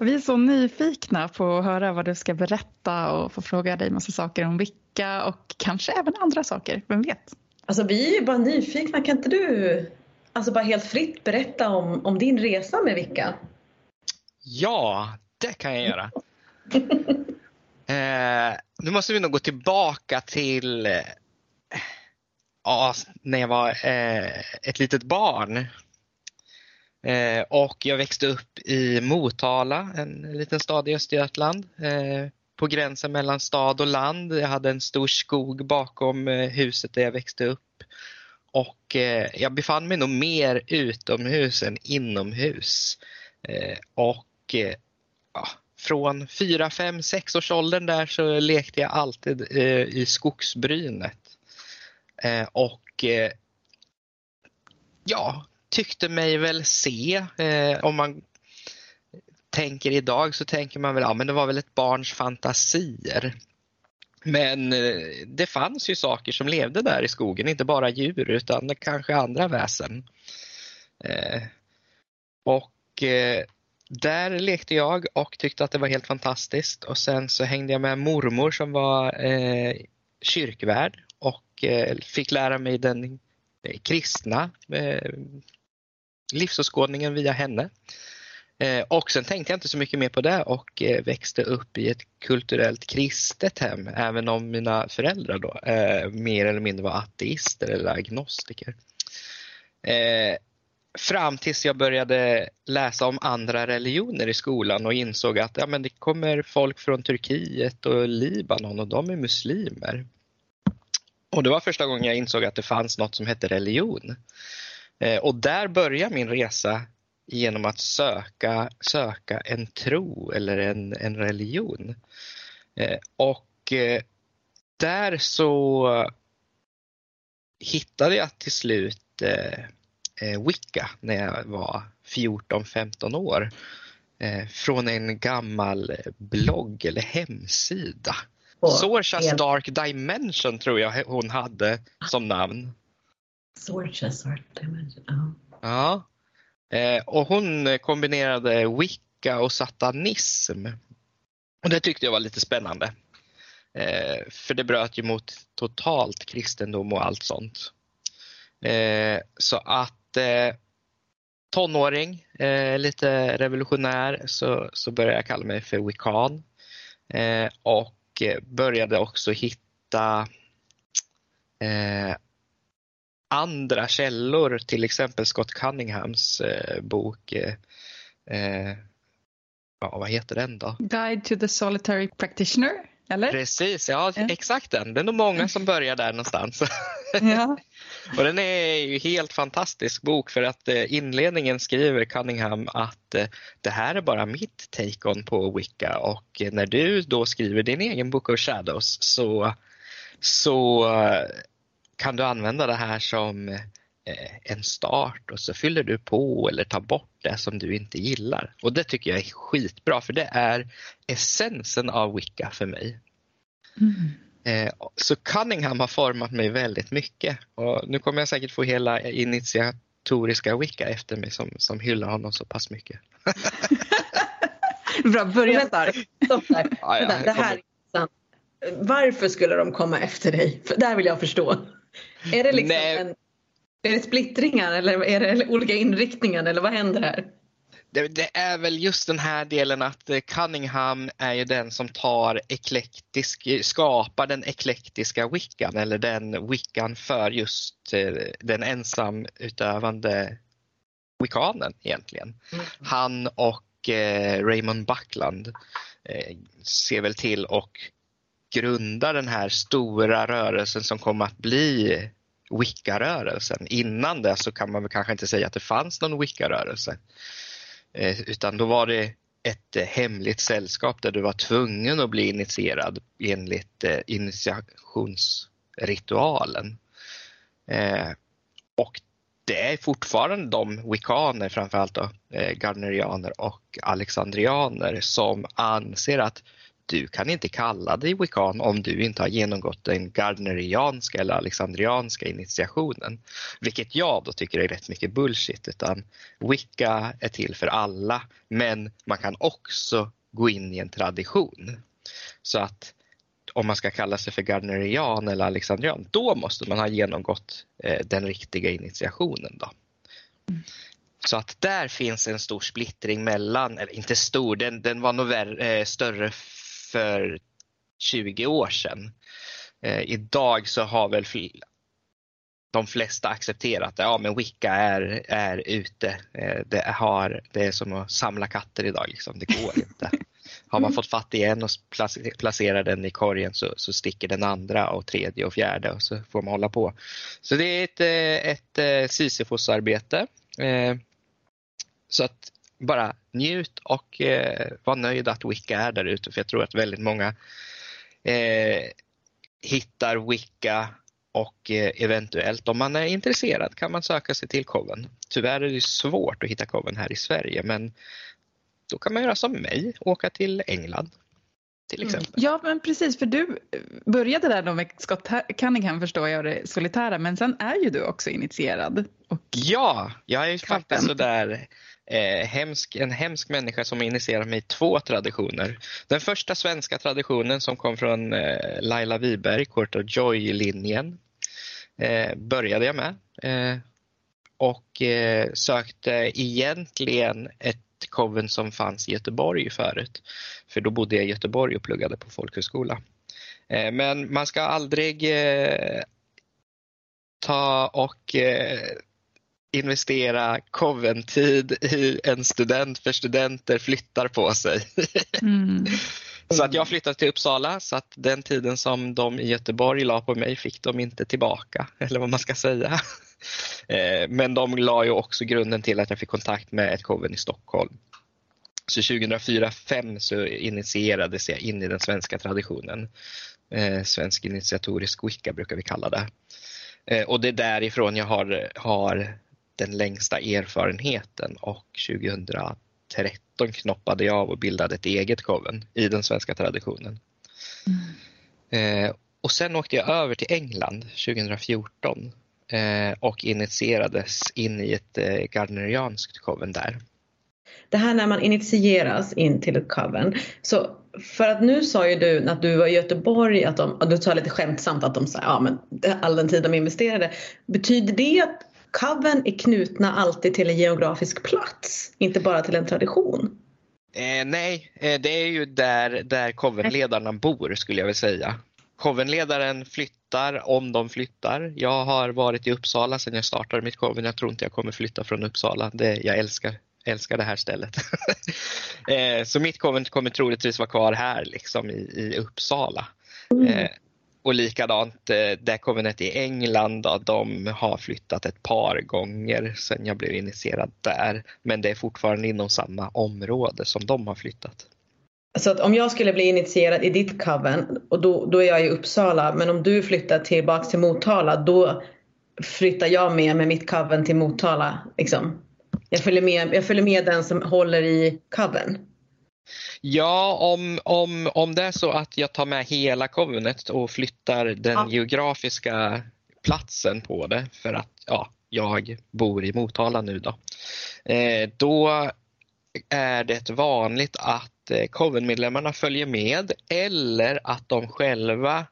Vi är så nyfikna på att höra vad du ska berätta och få fråga dig massa saker om Vicka och kanske även andra saker, vem vet? Alltså vi är ju bara nyfikna, kan inte du alltså bara helt fritt berätta om, om din resa med Vicka? Ja, det kan jag göra. eh, nu måste vi nog gå tillbaka till eh, ja, när jag var eh, ett litet barn. Eh, och jag växte upp i Motala, en liten stad i Östergötland. Eh, på gränsen mellan stad och land. Jag hade en stor skog bakom eh, huset där jag växte upp. Och eh, jag befann mig nog mer utomhus än inomhus. Eh, och eh, ja, från 4, 5, 6 års åldern där så lekte jag alltid eh, i skogsbrynet. Eh, och eh, ja, tyckte mig väl se, eh, om man tänker idag så tänker man väl, ja men det var väl ett barns fantasier. Men eh, det fanns ju saker som levde där i skogen, inte bara djur utan kanske andra väsen. Eh, och eh, där lekte jag och tyckte att det var helt fantastiskt och sen så hängde jag med mormor som var eh, kyrkvärd och eh, fick lära mig den eh, kristna eh, livsåskådningen via henne. Eh, och sen tänkte jag inte så mycket mer på det och eh, växte upp i ett kulturellt kristet hem även om mina föräldrar då eh, mer eller mindre var ateister eller agnostiker. Eh, Fram tills jag började läsa om andra religioner i skolan och insåg att ja, men det kommer folk från Turkiet och Libanon och de är muslimer. Och det var första gången jag insåg att det fanns något som hette religion. Eh, och där började min resa genom att söka, söka en tro eller en, en religion. Eh, och eh, där så hittade jag till slut eh Wicca när jag var 14-15 år. Eh, från en gammal blogg eller hemsida. Sorchas Dark Dimension tror jag hon hade som namn. Sorchas Dark Dimension, ja. Ja, Eh, och hon kombinerade wicca och satanism. Och det tyckte jag var lite spännande. Eh, för det bröt ju mot totalt kristendom och allt sånt. Eh, så att eh, tonåring, eh, lite revolutionär, så, så började jag kalla mig för wiccan. Eh, och började också hitta andra källor, till exempel Scott Cunninghams eh, bok eh, eh, Ja, vad heter den då? Guide to the Solitary Practitioner, eller? Precis, ja, ja. exakt den. Det är nog många som börjar där någonstans. Ja. och den är ju helt fantastisk bok för att eh, inledningen skriver Cunningham att eh, det här är bara mitt take-on på Wicca och när du då skriver din egen Book of Shadows så, så eh, kan du använda det här som en start och så fyller du på eller tar bort det som du inte gillar. Och det tycker jag är skitbra för det är essensen av Wicca för mig. Mm. Eh, så Cunningham har format mig väldigt mycket och nu kommer jag säkert få hela initiatoriska Wicca efter mig som, som hyllar honom så pass mycket. Bra, börja starkt. Stopp där. Ja, det här är intressant. Varför skulle de komma efter dig? För där vill jag förstå. Är det liksom en, är det splittringar eller är det olika inriktningar eller vad händer här? Det, det, är väl just den här delen att eh, Cunningham är ju den som tar eklektisk, skapar den eklektiska wiccan eller den wiccan för just eh, den ensamutövande wiccanen egentligen. Mm. Han och eh, Raymond Buckland eh, ser väl till och grunda den här stora rörelsen som kommer att bli Wicca-rörelsen. Innan det så kan man väl kanske inte säga att det fanns någon Wicca-rörelse. Eh, utan då var det ett eh, hemligt sällskap där du var tvungen att bli initierad enligt eh, initiationsritualen. Och det är fortfarande de wiccaner, framförallt då, gardnerianer och alexandrianer som anser att du kan inte kalla dig wiccan om du inte har genomgått den gardnerianska eller alexandrianska initiationen. Vilket jag då tycker är rätt mycket bullshit. Utan wicca är till för alla men man kan också gå in i en tradition. Så att om man ska kalla sig för gardnerian eller alexandrian, då måste man ha genomgått eh, den riktiga initiationen. Då. Mm. Så att där finns en stor splittring mellan, eller inte stor, den, den var nog värre, eh, större för 20 år sedan. Eh, idag så har väl de flesta accepterat att ja, men Wicca är, är ute. Eh, det, har, det är som att samla katter idag, liksom. det går inte. Har man fått fatt i en och placerar den i korgen så, så sticker den andra och tredje och fjärde och så får man hålla på. Så det är ett, eh, ett, ett Sisyfos-arbete. Så att bara njut och eh, var nöjd att Wicca är där ute för jag tror att väldigt många eh, hittar Wicca och eh, eventuellt om man är intresserad kan man söka sig till Coven. Tyvärr är det svårt att hitta Coven här i Sverige men då kan man göra som mig, åka till England till Mm. exempel. Ja, men precis, för du började där då med Scott Cunningham förstår jag, det solitära, men sen är ju du också initierad. Och, Ja, jag är ju faktiskt sådär eh, hemsk, en hemsk människa som initierat mig i två traditioner. Den första svenska traditionen som kom från eh, Laila Wiberg, of Joy-linjen, eh, började jag med. Eh, och eh, sökte egentligen ett coven som fanns i Göteborg förut. För då bodde jag i Göteborg och pluggade på folkhögskola. Eh, men man ska aldrig eh, ta och eh, investera coventid i en student för studenter flyttar på sig. mm. så att jag flyttade till Uppsala så att den tiden som de i Göteborg la på mig fick de inte tillbaka, eller vad man ska säga. Eh, Men de la ju också grunden till att jag fick kontakt med ett coven i Stockholm. Så 2004-2005 så initierades jag in i den svenska traditionen. Eh, svensk initiatorisk Wicca brukar vi kalla det. Eh, och det är därifrån jag har, har den längsta erfarenheten och 2013 knoppade jag av och bildade ett eget coven i den svenska traditionen. Eh, och sen åkte jag över till England 2014 eh, och initierades in i ett eh, gardnerianskt coven där. Det här när man initieras in till ett coven. Så för att nu sa ju du att du var i Göteborg, att de, och du sa lite skämtsamt att de sa ja men all den tid de investerade. Betyder det att coven är knutna alltid till en geografisk plats? Inte bara till en tradition? Eh, nej, eh, det är ju där, där covenledarna bor skulle jag vilja säga. Covenledaren flyttar om de flyttar. Jag har varit i Uppsala sedan jag startade mitt coven. Jag tror inte jag kommer flytta från Uppsala. Det, jag älskar, älskar det här stället. eh, så mitt coven kommer troligtvis vara kvar här liksom i, i Uppsala. Eh, och likadant eh, det covenet i England, då, de har flyttat ett par gånger sedan jag blev initierad där. Men det är fortfarande inom samma område som de har flyttat. Så att om jag skulle bli initierad i ditt coven och då, då är jag i Uppsala men om du flyttar tillbaks till Motala då flyttar jag med med mitt coven till Motala. Liksom. Jag, följer med, jag följer med den som håller i coven. Ja, om, om, om det är så att jag tar med hela covenet och flyttar den Ja. geografiska platsen på det för att ja, jag bor i Motala nu då. Eh, då är det vanligt att covenmedlemmarna följer med eller att de själva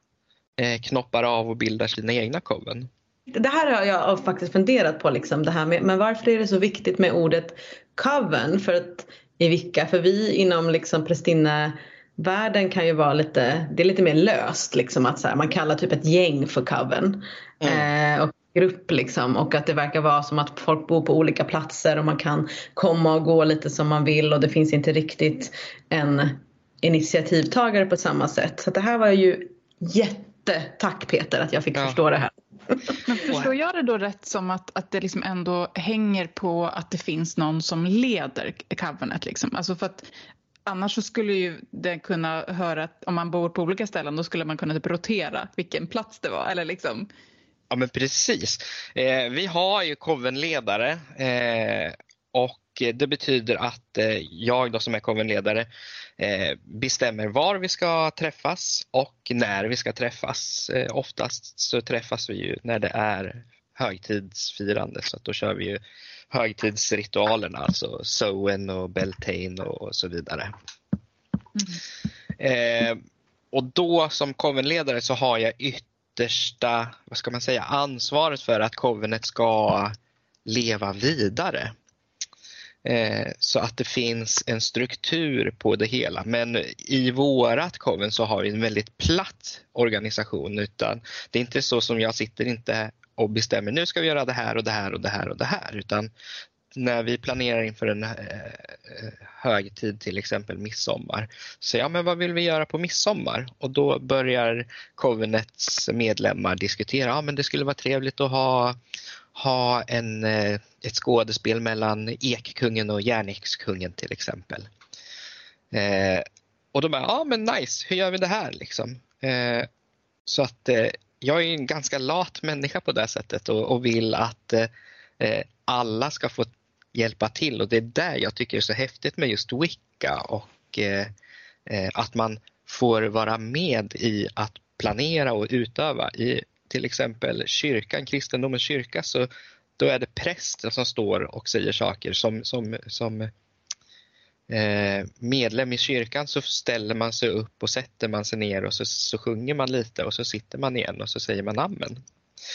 eh, knoppar av och bildar sina egna coven. Det här har jag faktiskt funderat på. Liksom, det här med, men varför är det så viktigt med ordet coven för att, i Vicka? För vi inom liksom prästinnevärlden kan ju vara lite, det är lite mer löst. Liksom, att så här, man kallar typ ett gäng för coven. Eh, och grupp liksom. Och att det verkar vara som att folk bor på olika platser och man kan komma och gå lite som man vill och det finns inte riktigt en initiativtagare på samma sätt. Så det här var ju jättetack Peter att jag fick Ja. förstå det här. Men förstår jag det då rätt som att, att det liksom ändå hänger på att det finns någon som leder covenet? Liksom? Alltså för att annars så skulle ju det kunna höra att om man bor på olika ställen då skulle man kunna typ rotera vilken plats det var. Eller liksom, Ja men precis. Eh, vi har ju covenledare eh, och det betyder att eh, jag då som är covenledare eh, bestämmer var vi ska träffas och när vi ska träffas. Eh, oftast så träffas vi ju när det är högtidsfirande så att då kör vi ju högtidsritualerna, alltså Sowen och Beltane och så vidare. Eh, och då som covenledare så har jag yttersta, vad ska man säga, ansvaret för att covenet ska leva vidare. Eh, så att det finns en struktur på det hela. Men i vårat coven så har vi en väldigt platt organisation utan det är inte så som jag sitter inte och bestämmer nu ska vi göra det här och det här och det här och det här utan när vi planerar inför en eh, eh högtid, till exempel midsommar, så ja, men vad vill vi göra på midsommar? Och då börjar Covenets medlemmar diskutera, ja men det skulle vara trevligt att ha, ha en, eh, ett skådespel mellan Ekkungen och Järnekskungen till exempel. Eh, och då bara, ja men nice, hur gör vi det här liksom? Eh, så att eh, jag är en ganska lat människa på det sättet och, och vill att eh, eh alla ska få hjälpa till och det är där jag tycker det är så häftigt med just Wicca och eh, eh, att man får vara med i att planera och utöva. I till exempel kyrkan, kristendomens kyrka, så då är det prästen som står och säger saker som, som, som eh, medlem i kyrkan så ställer man sig upp och sätter man sig ner och så, så sjunger man lite och så sitter man igen och så säger man amen.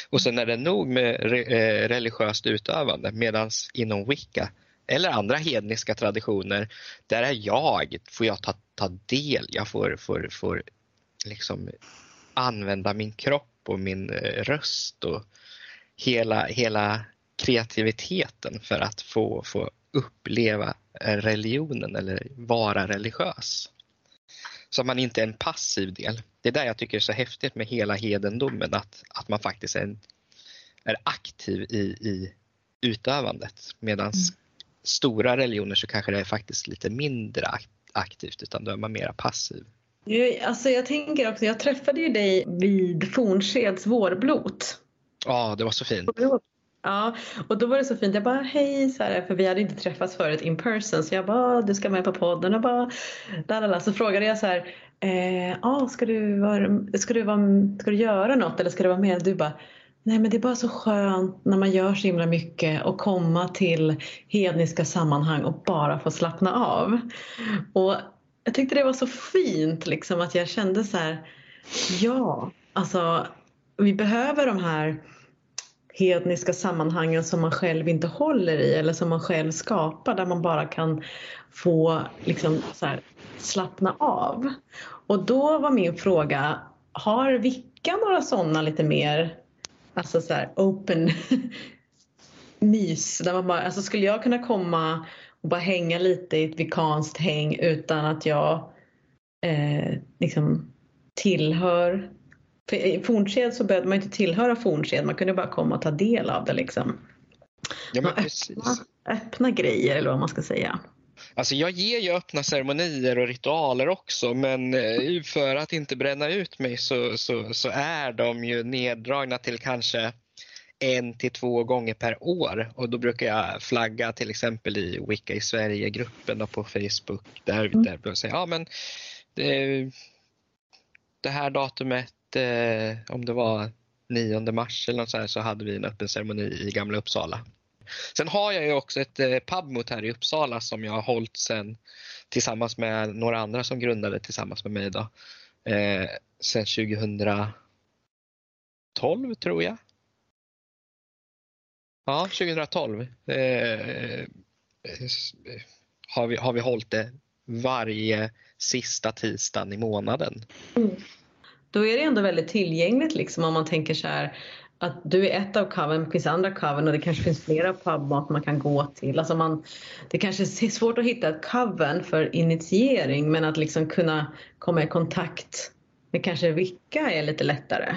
Och sen är det nog med re, eh, religiöst utövande medan inom Wicca eller andra hedniska traditioner, där är jag, får jag ta, ta del, jag får, får, får liksom använda min kropp och min eh, röst och hela, hela kreativiteten för att få, få uppleva eh, religionen eller vara religiös. Så att man inte är en passiv del. Det är där jag tycker är så häftigt med hela hedendomen, att, att man faktiskt är, en, är aktiv i, i utövandet. Medan mm. stora religioner så kanske det är faktiskt lite mindre aktivt, utan då är man mera passiv. Alltså jag tänker också, jag träffade ju dig vid Fornskeds vårblot. Ja, det var så fint. Ja, och då var det så fint. Jag bara hej, så här, för vi hade inte träffats förut in person. Så jag bara, ah, du ska med på podden och bara, lalala. Så frågade jag så här, eh, ah, ska, du vara, ska, du vara, ska du göra något eller ska du vara med? Du bara, nej men det är bara så skönt när man gör så himla mycket och komma till hedniska sammanhang och bara få slappna av. Och jag tyckte det var så fint liksom att jag kände så här, ja, alltså vi behöver de här hedniska sammanhangen som man själv inte håller i eller som man själv skapar där man bara kan få liksom så här, slappna av. Och då var min fråga, har Vicka några sådana lite mer alltså så här, open mys? Där man bara, alltså skulle jag kunna komma och bara hänga lite i ett vikanskt häng utan att jag eh, liksom tillhör för I Fornsked så behövde man inte tillhöra Fornsked, man kunde bara komma och ta del av det. Liksom. Ja, men öppna, öppna grejer eller vad man ska säga. Alltså jag ger ju öppna ceremonier och ritualer också men eh, för att inte bränna ut mig så, så, så är de ju neddragna till kanske en till två gånger per år och då brukar jag flagga till exempel i Wicca i Sverige-gruppen på Facebook där, mm. där jag säga ja men det, det här datumet eh, om det var 9 mars eller något så, här, så hade vi en öppen ceremoni i Gamla Uppsala. Sen har jag ju också ett eh, pubmot här i Uppsala som jag har hållit sen tillsammans med några andra som grundade tillsammans med mig då. Eh, sen 2012 tror jag. Ja, 2012 eh, eh, har, vi, har vi hållit det varje sista tisdagen i månaden. Mm då är det ändå väldigt tillgängligt liksom om man tänker så här att du är ett av coven, det finns andra coven och det kanske finns flera pubmat man kan gå till. Alltså man, det kanske är svårt att hitta ett coven för initiering men att liksom kunna komma i kontakt med kanske vilka är lite lättare.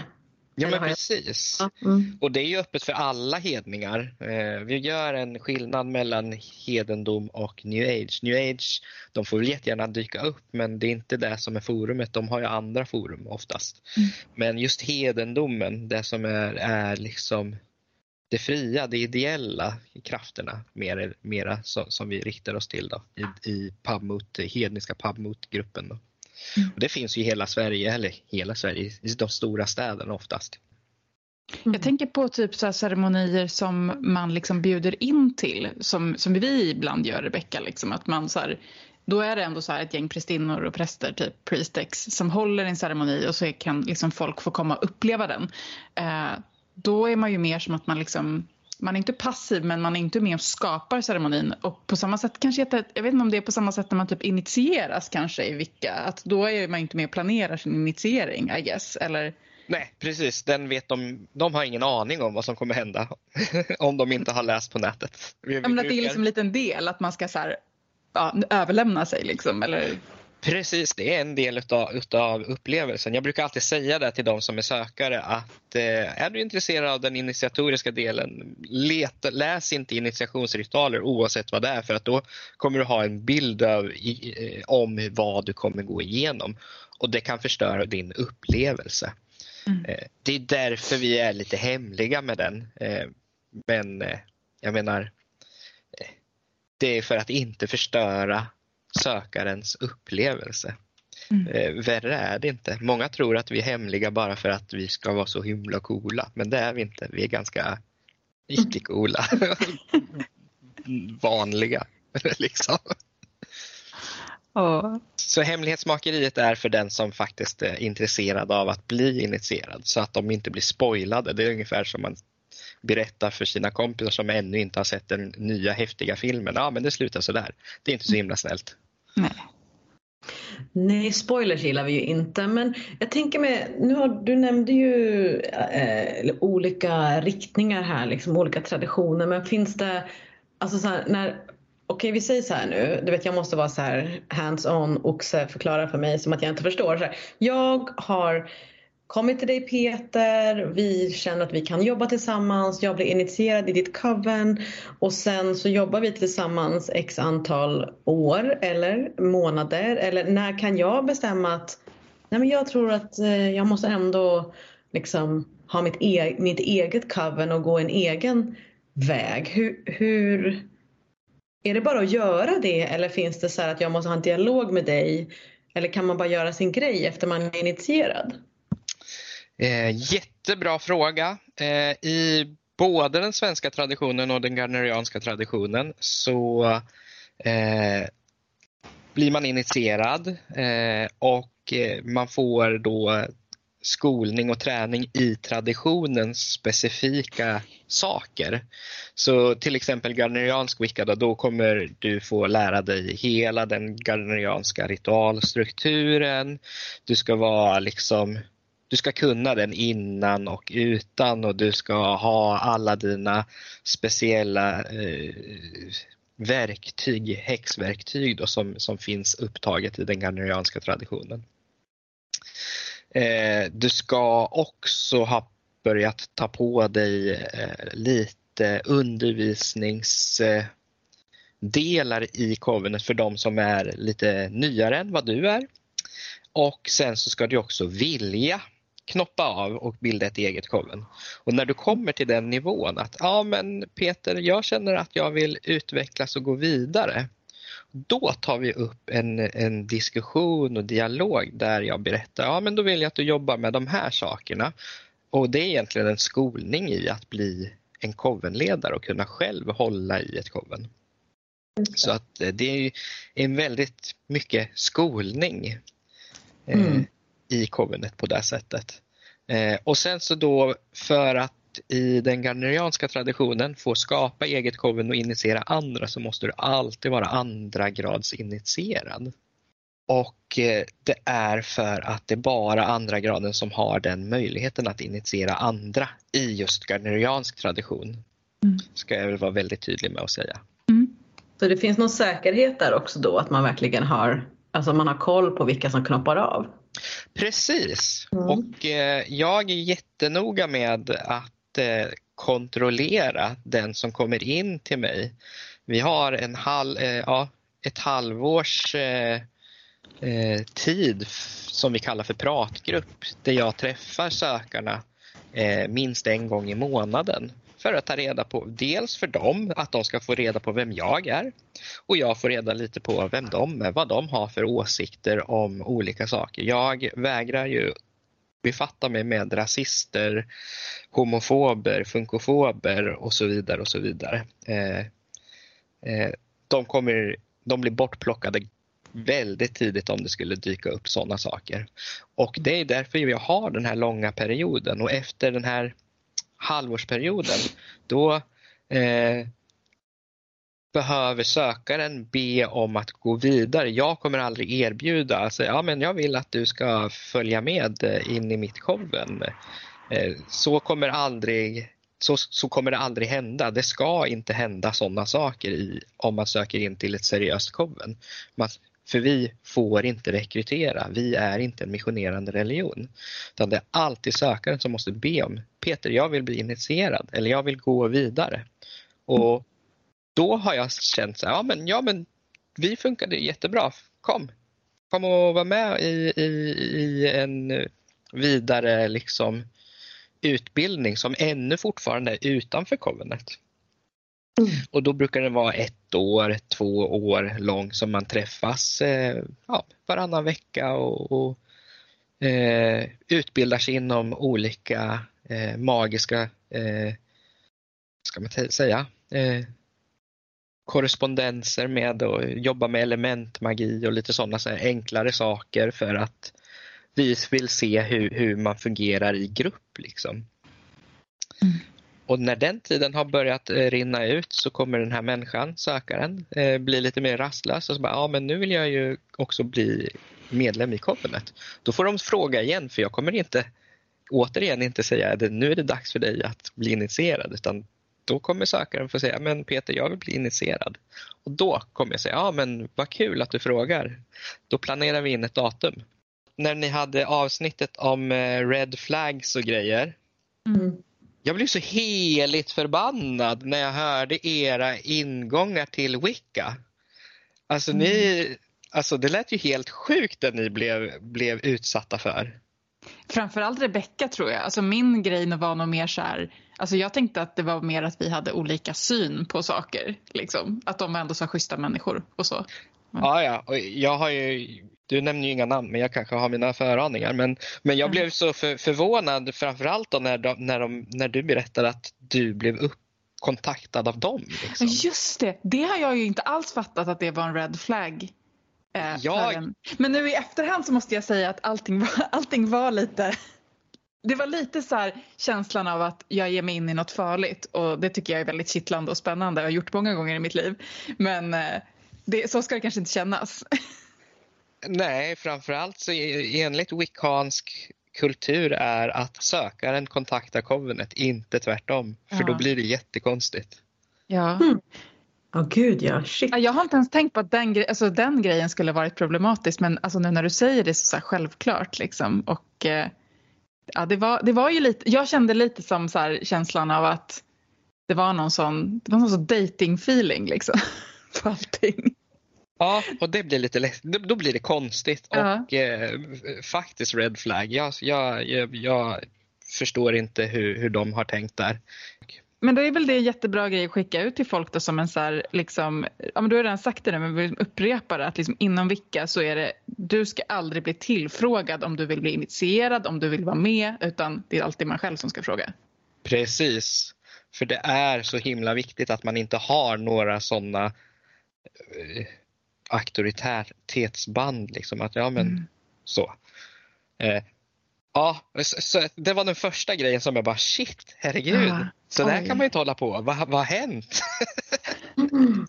Ja men precis. Mm. Och det är ju öppet för alla hedningar. Eh, vi gör en skillnad mellan hedendom och new age. New age, de får väl jättegärna dyka upp men det är inte det som är forumet. De har ju andra forum oftast. Mm. Men just hedendomen, det som är, är liksom det fria, det ideella krafterna mer, mera som, som vi riktar oss till då, i, i pubmot, hedniska pubmot-gruppen. Mm. Och det finns ju i hela Sverige, eller hela Sverige, i de stora städerna oftast. Mm. Jag tänker på typ så ceremonier som man liksom bjuder in till, som, som vi ibland gör Rebecka, liksom, att man så här, då är det ändå så ett gäng prästinnor och präster, typ priestex, som håller en ceremoni och så kan liksom folk få komma och uppleva den. Eh, då är man ju mer som att man liksom man är inte passiv men man är inte med och skapar ceremonin. Och på samma sätt kanske, jag vet inte om det är på samma sätt när man typ initieras kanske i Vicka. Att då är man inte med och planerar sin initiering I guess. Eller Nej, precis. Den vet de, de har ingen aning om vad som kommer hända om de inte har läst på nätet. Vi, vi men att det är liksom en liten del, att man ska så här, ja, överlämna sig liksom, eller? Precis, det är en del utav, utav upplevelsen. Jag brukar alltid säga det till de som är sökare att eh, är du intresserad av den initiatoriska delen, leta, läs inte initiationsritualer oavsett vad det är för att då kommer du ha en bild av, i, eh, om vad du kommer gå igenom och det kan förstöra din upplevelse. Mm. Eh, det är därför vi är lite hemliga med den. Eh, men eh, jag menar, det är för att inte förstöra sökarens upplevelse. Mm. Värre är det inte. Många tror att vi är hemliga bara för att vi ska vara så himla coola, men det är vi inte. Vi är ganska icke-coola. Vanliga, liksom. Oh. Så hemlighetsmakeriet är för den som faktiskt är intresserad av att bli initierad så att de inte blir spoilade. Det är ungefär som man berättar för sina kompisar som ännu inte har sett den nya häftiga filmen. Ja, men det slutar så där. Det är inte så himla snällt. Nej. Nej, spoilers gillar vi ju inte. Men jag tänker mig, nu har, du nämnde ju eh, olika riktningar här, liksom olika traditioner. Men finns det, alltså så här, när Okej, vi säger så här nu. Du vet, jag måste vara så här hands-on och förklara för mig som att jag inte förstår. Så här, jag har kommit till dig Peter, vi känner att vi kan jobba tillsammans, jag blir initierad i ditt coven och sen så jobbar vi tillsammans x antal år eller månader eller när kan jag bestämma att nej men jag tror att eh, jag måste ändå liksom ha mitt, e mitt eget coven och gå en egen väg. Hur, hur är det bara att göra det eller finns det så att jag måste ha en dialog med dig? Eller kan man bara göra sin grej efter man är initierad? Eh, jättebra fråga. Eh, I både den svenska traditionen och den gardnerianska traditionen så eh, blir man initierad eh, och eh, man får då skolning och träning i traditionens specifika saker. Så till exempel gardneriansk wicca då, kommer du få lära dig hela den gardnerianska ritualstrukturen. Du ska vara liksom du ska kunna den innan och utan och du ska ha alla dina speciella eh, verktyg, häxverktyg då, som, som finns upptaget i den gardnerianska traditionen. Eh, du ska också ha börjat ta på dig eh, lite undervisningsdelar i Covenant för de som är lite nyare än vad du är. Och sen så ska du också vilja knoppa av och bilda ett eget Coven. Och när du kommer till den nivån att ja men Peter, jag känner att jag vill utvecklas och gå vidare. Då tar vi upp en, en diskussion och dialog där jag berättar, ja men då vill jag att du jobbar med de här sakerna. Och det är egentligen en skolning i att bli en covenledare och kunna själv hålla i ett coven. Så att eh, det är en väldigt mycket skolning eh, mm i covenet på det sättet. Eh, och sen så då för att i den gardnerianska traditionen få skapa eget coven och initiera andra så måste du alltid vara andra grads initierad. Och eh, det är för att det är bara andra graden som har den möjligheten att initiera andra i just gardneriansk tradition. Mm. Ska jag väl vara väldigt tydlig med att säga. Mm. Så det finns någon säkerhet där också då att man verkligen har, alltså man har koll på vilka som knoppar av? Precis mm. och eh, jag är jättenoga med att eh, kontrollera den som kommer in till mig. Vi har en halv, eh, ja, ett halvårs eh, eh, tid som vi kallar för pratgrupp där jag träffar sökarna eh, minst en gång i månaden för att ta reda på dels för dem att de ska få reda på vem jag är och jag får reda lite på vem de är, vad de har för åsikter om olika saker. Jag vägrar ju befatta mig med rasister, homofober, funkofober och så vidare och så vidare. Eh, eh, de, kommer, de blir bortplockade väldigt tidigt om det skulle dyka upp sådana saker. Och det är därför jag har den här långa perioden och efter den här halvårsperioden då eh, behöver sökaren be om att gå vidare. Jag kommer aldrig erbjuda, alltså, ja men jag vill att du ska följa med eh, in i mitt coven. Eh, så kommer aldrig så, så kommer det aldrig hända. Det ska inte hända sådana saker i, om man söker in till ett seriöst koven. Man, för vi får inte rekrytera, vi är inte en missionerande religion. Utan det är alltid sökaren som måste be om, Peter jag vill bli initierad eller jag vill gå vidare. Och då har jag känt så här, ja men, ja men vi funkade jättebra, kom. Kom och var med i, i, i en vidare liksom utbildning som ännu fortfarande är utanför Covenant. Mm. Och då brukar det vara ett år, två år lång som man träffas eh, ja, varannan vecka och, och eh, utbildar sig inom olika eh, magiska, eh, ska man säga, eh, korrespondenser med och jobba med elementmagi och lite sådana så enklare saker för att vi vill se hur, hur man fungerar i grupp. Liksom. Mm. Och när den tiden har börjat eh, rinna ut så kommer den här människan, sökaren, eh, bli lite mer rastlös och så bara, ja men nu vill jag ju också bli medlem i Covenant. Då får de fråga igen för jag kommer inte återigen inte säga att nu är det dags för dig att bli initierad utan då kommer sökaren få säga, men Peter jag vill bli initierad. Och då kommer jag säga, ja men vad kul att du frågar. Då planerar vi in ett datum. När ni hade avsnittet om eh, red flags och grejer. Mm. Jag blev så heligt förbannad när jag hörde era ingångar till Wicca. Alltså mm. ni, alltså det lät ju helt sjukt det ni blev, blev utsatta för. Framförallt Rebecka tror jag. Alltså min grej var nog mer så här, alltså jag tänkte att det var mer att vi hade olika syn på saker. Liksom. Att de var ändå så schyssta människor och så. Men. Ja, ja. Och jag har ju, du nämner ju inga namn men jag kanske har mina föraningar. Men, men jag mm. blev så för, förvånad framförallt då när, de, när, de, när du berättade att du blev upp kontaktad av dem. Liksom. Just det, det har jag ju inte alls fattat att det var en red flag. Eh, jag... Men nu i efterhand så måste jag säga att allting var, allting var lite det var lite så här, känslan av att jag ger mig in i något farligt och det tycker jag är väldigt kittlande och spännande. Jag har gjort många gånger i mitt liv. Men eh, det, så ska det kanske inte kännas. Nej, framförallt så enligt wiccansk kultur är att sökaren kontaktar Covenant, inte tvärtom. För ja. då blir det jättekonstigt. Ja. Mm. Oh, gud ja. Shit. Jag har inte ens tänkt på att den, gre alltså, den grejen skulle varit problematisk men alltså, nu när du säger det så, så här, självklart liksom. Och, eh, ja, det, var, det var ju lite, jag kände lite som så här, känslan av att det var någon sån, det var någon sån dating feeling liksom. på allting. Ja, och det blir lite då blir det konstigt och eh, faktiskt red flag. Jag, jag, jag, jag förstår inte hur, hur de har tänkt där. Men då är väl det en jättebra grej att skicka ut till folk då som en så här, liksom, ja men du har redan sagt det nu men vi upprepar det att liksom inom vilka så är det, du ska aldrig bli tillfrågad om du vill bli initierad, om du vill vara med utan det är alltid man själv som ska fråga. Precis, för det är så himla viktigt att man inte har några sådana eh, auktoritetsband liksom att ja men mm. så. Eh, Ja, så det var den första grejen som jag bara shit, herregud. Ja. Så där kan man ju inte hålla på. Vad, vad har hänt? Mm.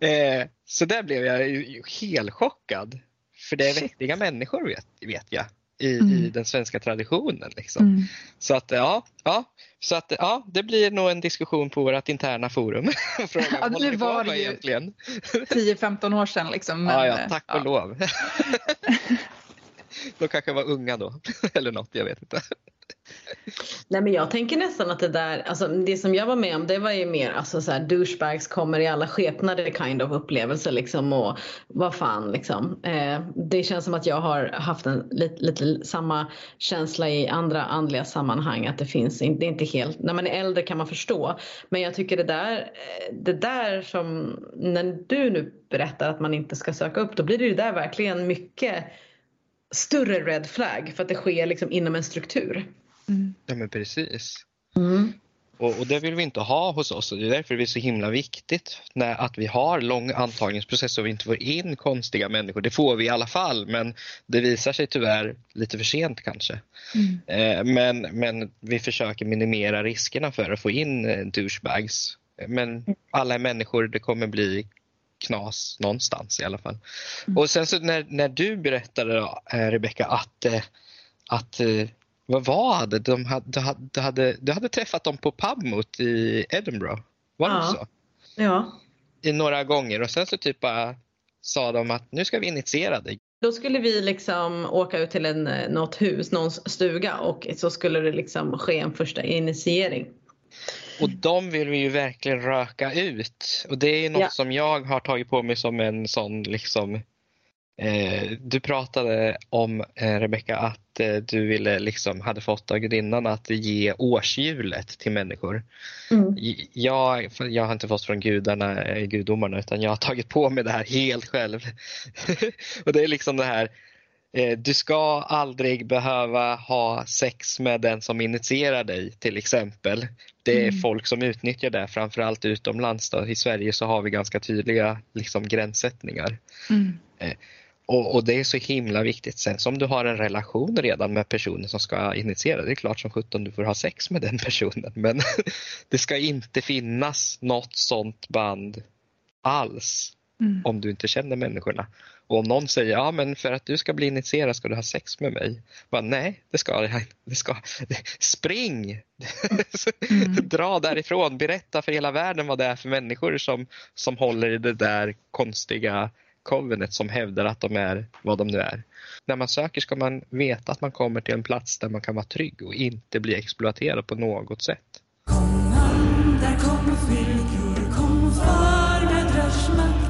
eh, så där blev jag ju helt chockad. För det är shit. vettiga människor vet, vet jag i, mm. i den svenska traditionen. Liksom. Mm. Så att ja, ja, så att ja, det blir nog en diskussion på vårt interna forum. Ja, det var det ju 10-15 år sedan. Liksom, men, ja, ja, tack och ja. lov. De kanske var unga då, eller något, jag vet inte. Nej men jag tänker nästan att det där, alltså det som jag var med om det var ju mer alltså så här douchebags kommer i alla skepnader kind of upplevelse liksom och vad fan liksom. Eh, det känns som att jag har haft en lite, lite samma känsla i andra andliga sammanhang att det finns, det är inte helt, när man är äldre kan man förstå. Men jag tycker det där, eh, det där som, när du nu berättar att man inte ska söka upp då blir det ju där verkligen mycket större red flag för att det sker liksom inom en struktur. Mm. Ja men precis. Mm. Och, och, det vill vi inte ha hos oss och det är därför det är så himla viktigt när, att vi har lång antagningsprocess och vi inte får in konstiga människor. Det får vi i alla fall men det visar sig tyvärr lite för sent kanske. Mm. Eh, men, men vi försöker minimera riskerna för att få in eh, douchebags men alla är människor, det kommer bli knas någonstans i alla fall. Och sen så när, när du berättade då, eh, Rebecka att, eh, att eh, vad var det? De hade, du, hade, du, hade, du hade träffat dem på Pubmot i Edinburgh? Var det Ja. så? Ja. I några gånger och sen så typ bara sa de att nu ska vi initiera dig. Då skulle vi liksom åka ut till en, något hus, någons stuga och så skulle det liksom ske en första initiering. Och de vill vi ju verkligen röka ut. Och det är något Ja. som jag har tagit på mig som en sån liksom eh, du pratade om eh, Rebecka att eh, du ville liksom hade fått av gudinnan att ge årshjulet till människor. Mm. Jag, jag har inte fått från gudarna, eh, gudomarna utan jag har tagit på mig det här helt själv. och det är liksom det här du ska aldrig behöva ha sex med den som initierar dig till exempel. Det är Mm. folk som utnyttjar det, framförallt utomlands. Då. I Sverige så har vi ganska tydliga liksom, gränssättningar. Mm. Och, och det är så himla viktigt. Sen som du har en relation redan med personen som ska initiera, det är klart som sjutton du får ha sex med den personen. Men det ska inte finnas något sånt band alls Mm. om du inte känner människorna. Och om någon säger, ja men för att du ska bli initierad ska du ha sex med mig. Bara, Nej, det ska jag inte. Det ska... Spring! Mm. Dra därifrån, berätta för hela världen vad det är för människor som, som håller i det där konstiga covenet som hävdar att de är vad de nu är. När man söker ska man veta att man kommer till en plats där man kan vara trygg och inte bli exploaterad på något sätt. Kom andar, kom flickor, kom förmödrars makt Kom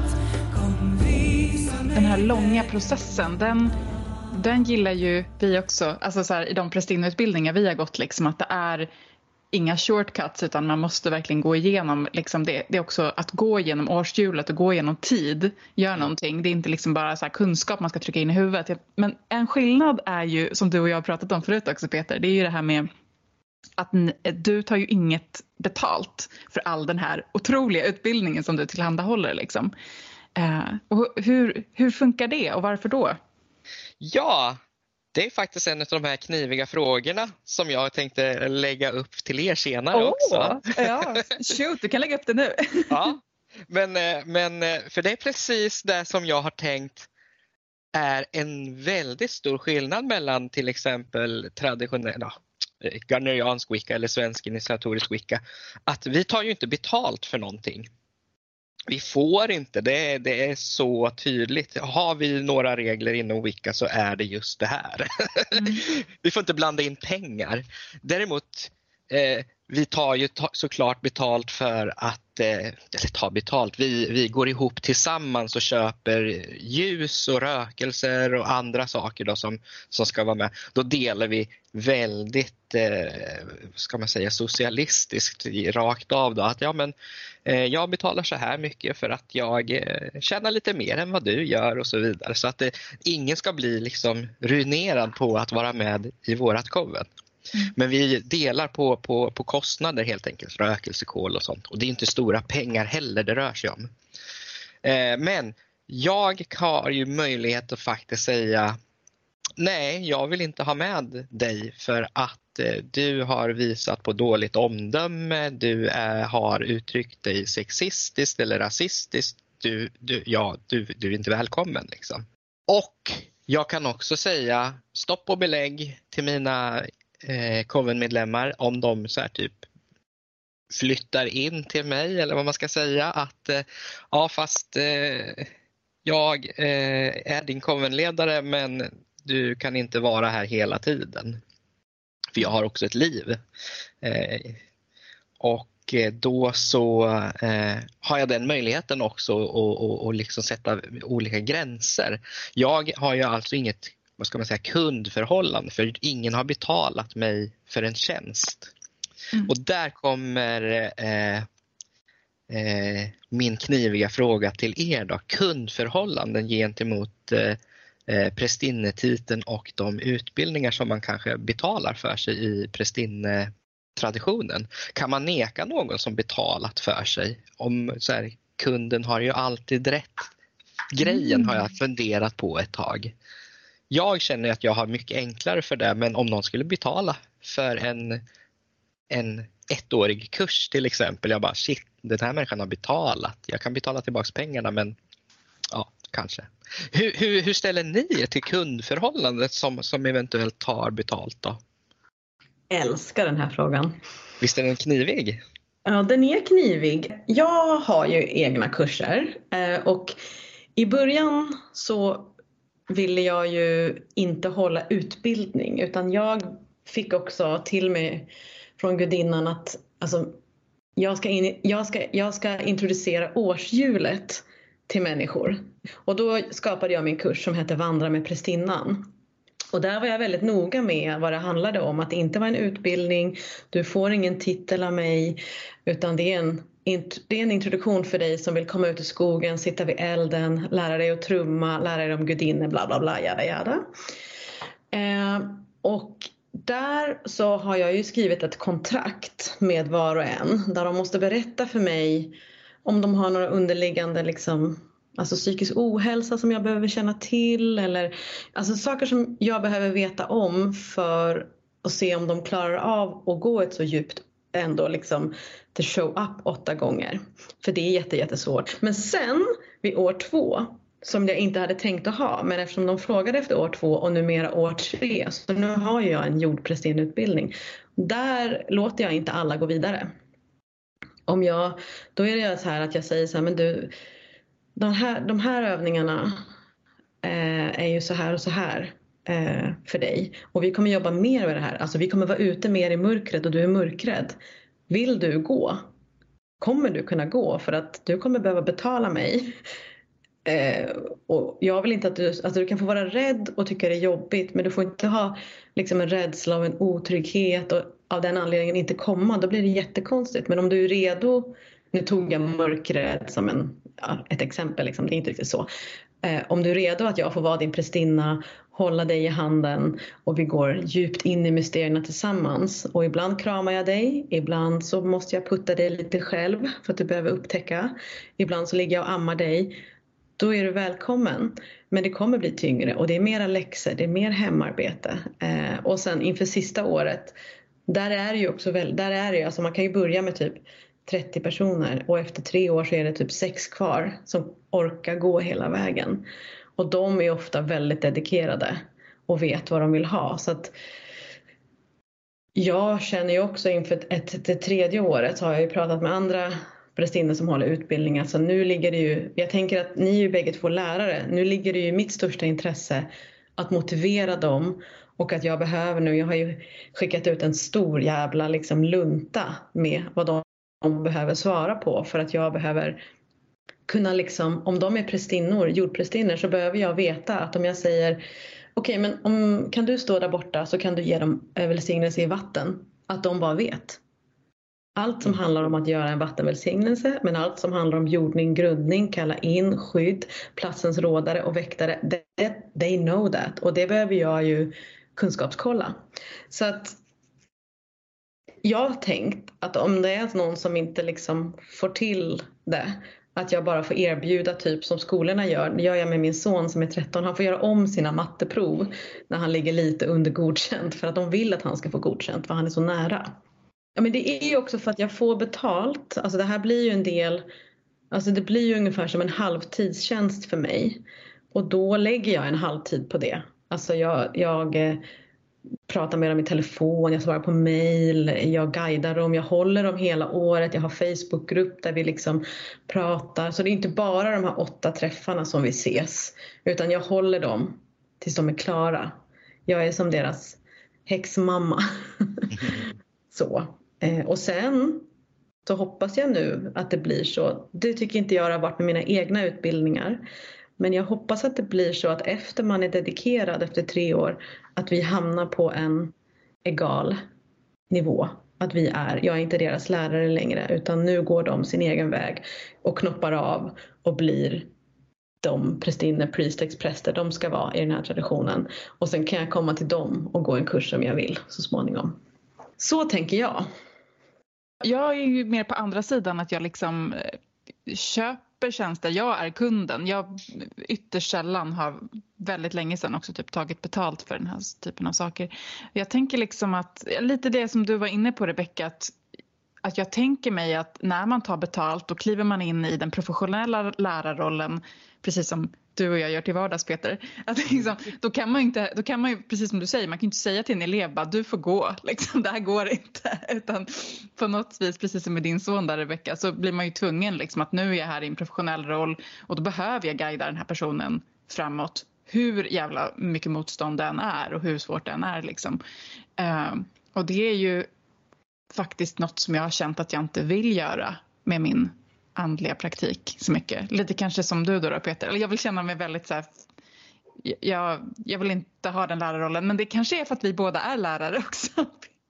långa processen, den, den gillar ju vi också. Alltså så här, I de prästinneutbildningar vi har gått, liksom, att det är inga shortcuts utan man måste verkligen gå igenom liksom det. Det är också att gå igenom årshjulet och gå igenom tid, gör någonting. Det är inte liksom bara så kunskap man ska trycka in i huvudet. Men en skillnad är ju, som du och jag har pratat om förut också Peter, det är ju det här med att du tar ju inget betalt för all den här otroliga utbildningen som du tillhandahåller. Liksom. Eh, och hur, hur funkar det och varför då? Ja, det är faktiskt en av de här kniviga frågorna som jag tänkte lägga upp till er senare också. ja, shoot, du kan lägga upp det nu. Ja, men, eh, men eh, för det är precis det som jag har tänkt är en väldigt stor skillnad mellan till exempel traditionell ja, Gardneriansk wicca eller svensk initiatorisk wicca. Att vi tar ju inte betalt för någonting. Vi får inte, det är, det är så tydligt. Har vi några regler inom wicca så är det just det här. vi får inte blanda in pengar. Däremot eh, vi tar ju ta, såklart betalt för att, eh, eller tar betalt, vi, vi går ihop tillsammans och köper ljus och rökelser och andra saker då som, som ska vara med. Då delar vi väldigt, eh, ska man säga, socialistiskt rakt av då att ja men eh, jag betalar så här mycket för att jag eh, tjänar lite mer än vad du gör och så vidare. Så att eh, ingen ska bli liksom ruinerad på att vara med i vårat konvent. Mm. Men vi delar på, på, på kostnader helt enkelt, rökelsekol och sånt. Och det är inte stora pengar heller det rör sig om. Eh, men jag har ju möjlighet att faktiskt säga nej, jag vill inte ha med dig för att eh, du har visat på dåligt omdöme, du eh, har uttryckt dig sexistiskt eller rasistiskt. Du, du, ja, du, du är inte välkommen. Liksom. Och jag kan också säga stopp och belägg till mina eh, Coven-medlemmar om de så här typ flyttar in till mig eller vad man ska säga att eh, ja fast eh, jag eh, är din Coven-ledare men du kan inte vara här hela tiden. För jag har också ett liv. Eh, och eh, då så eh, har jag den möjligheten också att och, och liksom sätta olika gränser. Jag har ju alltså inget vad ska man säga, kundförhållande för ingen har betalat mig för en tjänst. Mm. Och där kommer eh, eh, min kniviga fråga till er då. Kundförhållanden gentemot eh, eh, prästinnetiteln och de utbildningar som man kanske betalar för sig i prästinnetraditionen. Kan man neka någon som betalat för sig? Om så här, kunden har ju alltid rätt. Grejen har jag funderat på ett tag. Jag känner att jag har mycket enklare för det men om någon skulle betala för en, en ettårig kurs till exempel. Jag bara shit, den här människan har betalat. Jag kan betala tillbaks pengarna men ja, kanske. Hur, hur, hur ställer ni er till kundförhållandet som, som eventuellt tar betalt då? Älskar den här frågan. Visst är den knivig? Ja, den är knivig. Jag har ju egna kurser eh, och i början så ville jag ju inte hålla utbildning utan jag fick också till mig från gudinnan att alltså, jag, ska in, jag, ska, jag ska introducera årshjulet till människor. Och då skapade jag min kurs som hette Vandra med prästinnan. Och där var jag väldigt noga med vad det handlade om, att det inte var en utbildning, du får ingen titel av mig, utan det är en, det är en introduktion för dig som vill komma ut i skogen, sitta vid elden, lära dig att trumma, lära dig om gudinnor, bla bla bla, jada jada. Eh, och där så har jag ju skrivit ett kontrakt med var och en där de måste berätta för mig om de har några underliggande liksom Alltså psykisk ohälsa som jag behöver känna till eller alltså saker som jag behöver veta om för att se om de klarar av att gå ett så djupt ändå liksom to show up åtta gånger. För det är jätte, jättesvårt. Men sen vid år två som jag inte hade tänkt att ha men eftersom de frågade efter år två och numera år tre så nu har jag en jordprästinneutbildning. Där låter jag inte alla gå vidare. Om jag, då är det så här att jag säger så här men du de här, de här övningarna eh, är ju så här och så här eh, för dig. Och vi kommer jobba mer med det här. Alltså vi kommer vara ute mer i mörkret och du är mörkrädd. Vill du gå? Kommer du kunna gå? För att du kommer behöva betala mig. Eh, och jag vill inte att du, alltså du kan få vara rädd och tycka det är jobbigt men du får inte ha liksom en rädsla och en otrygghet och av den anledningen inte komma. Då blir det jättekonstigt. Men om du är redo, nu tog jag mörkrädd som en ja, ett exempel, liksom, det är inte riktigt så. Eh, om du är redo att jag får vara din prästinna, hålla dig i handen och vi går djupt in i mysterierna tillsammans. Och ibland kramar jag dig, ibland så måste jag putta dig lite själv för att du behöver upptäcka. Ibland så ligger jag och ammar dig. Då är du välkommen. Men det kommer bli tyngre och det är mera läxor, det är mer hemarbete. Eh, och sen inför sista året, där är det ju också väl, där är det ju, alltså man kan ju börja med typ 30 personer och efter tre år så är det typ sex kvar som orkar gå hela vägen. Och de är ofta väldigt dedikerade och vet vad de vill ha. Så att jag känner ju också inför ett, det tredje året så har jag ju pratat med andra prästinnor som håller utbildningar. Så alltså nu ligger det ju, jag tänker att ni är ju bägge två lärare. Nu ligger det ju i mitt största intresse att motivera dem och att jag behöver nu, jag har ju skickat ut en stor jävla liksom lunta med vad de de behöver svara på för att jag behöver kunna liksom, om de är prästinnor, jordprästinnor så behöver jag veta att om jag säger okej okay, men om, kan du stå där borta så kan du ge dem eh, välsignelse i vatten. Att de bara vet. Allt som handlar om att göra en vattenvälsignelse men allt som handlar om jordning, grundning, kalla in, skydd, platsens rådare och väktare. They, they know that och det behöver jag ju kunskapskolla. Så att jag har tänkt att om det är någon som inte liksom får till det att jag bara får erbjuda typ som skolorna gör. Det gör jag med min son som är 13. Han får göra om sina matteprov när han ligger lite under godkänt för att de vill att han ska få godkänt för han är så nära. Ja, men det är ju också för att jag får betalt. Alltså det här blir ju en del, alltså det blir ju ungefär som en halvtidstjänst för mig. Och då lägger jag en halvtid på det. Alltså jag, jag eh, pratar med dem i telefon, jag svarar på mail, jag guidar dem, jag håller dem hela året, jag har Facebookgrupp där vi liksom pratar. Så det är inte bara de här åtta träffarna som vi ses, utan jag håller dem tills de är klara. Jag är som deras häxmamma. så. Eh, och sen så hoppas jag nu att det blir så. Det tycker inte jag har varit med mina egna utbildningar. Men jag hoppas att det blir så att efter man är dedikerad efter tre år att vi hamnar på en egal nivå. Att vi är, jag är inte deras lärare längre utan nu går de sin egen väg och knoppar av och blir de prästinnor, priestex, präster de ska vara i den här traditionen. Och sen kan jag komma till dem och gå en kurs som jag vill så småningom. Så tänker jag. Jag är ju mer på andra sidan att jag liksom köper köper tjänster, jag är kunden. Jag ytterst sällan har väldigt länge sedan också typ tagit betalt för den här typen av saker. Jag tänker liksom att, lite det som du var inne på Rebecka, att att jag tänker mig att när man tar betalt då kliver man in i den professionella lärarrollen precis som du och jag gör till vardags Peter. Att liksom, då kan man ju inte, då kan man ju, precis som du säger, man kan inte säga till en elev bara du får gå, liksom, det här går inte. Utan på något vis, precis som med din son där Rebecka, så blir man ju tvungen liksom, att nu är jag här i en professionell roll och då behöver jag guida den här personen framåt. Hur jävla mycket motstånd den är och hur svårt den är liksom. Uh, och det är ju faktiskt något som jag har känt att jag inte vill göra med min andliga praktik så mycket. Lite kanske som du då, då Peter. Eller jag vill känna mig väldigt så här, jag, jag vill inte ha den lärarrollen men det kanske är för att vi båda är lärare också.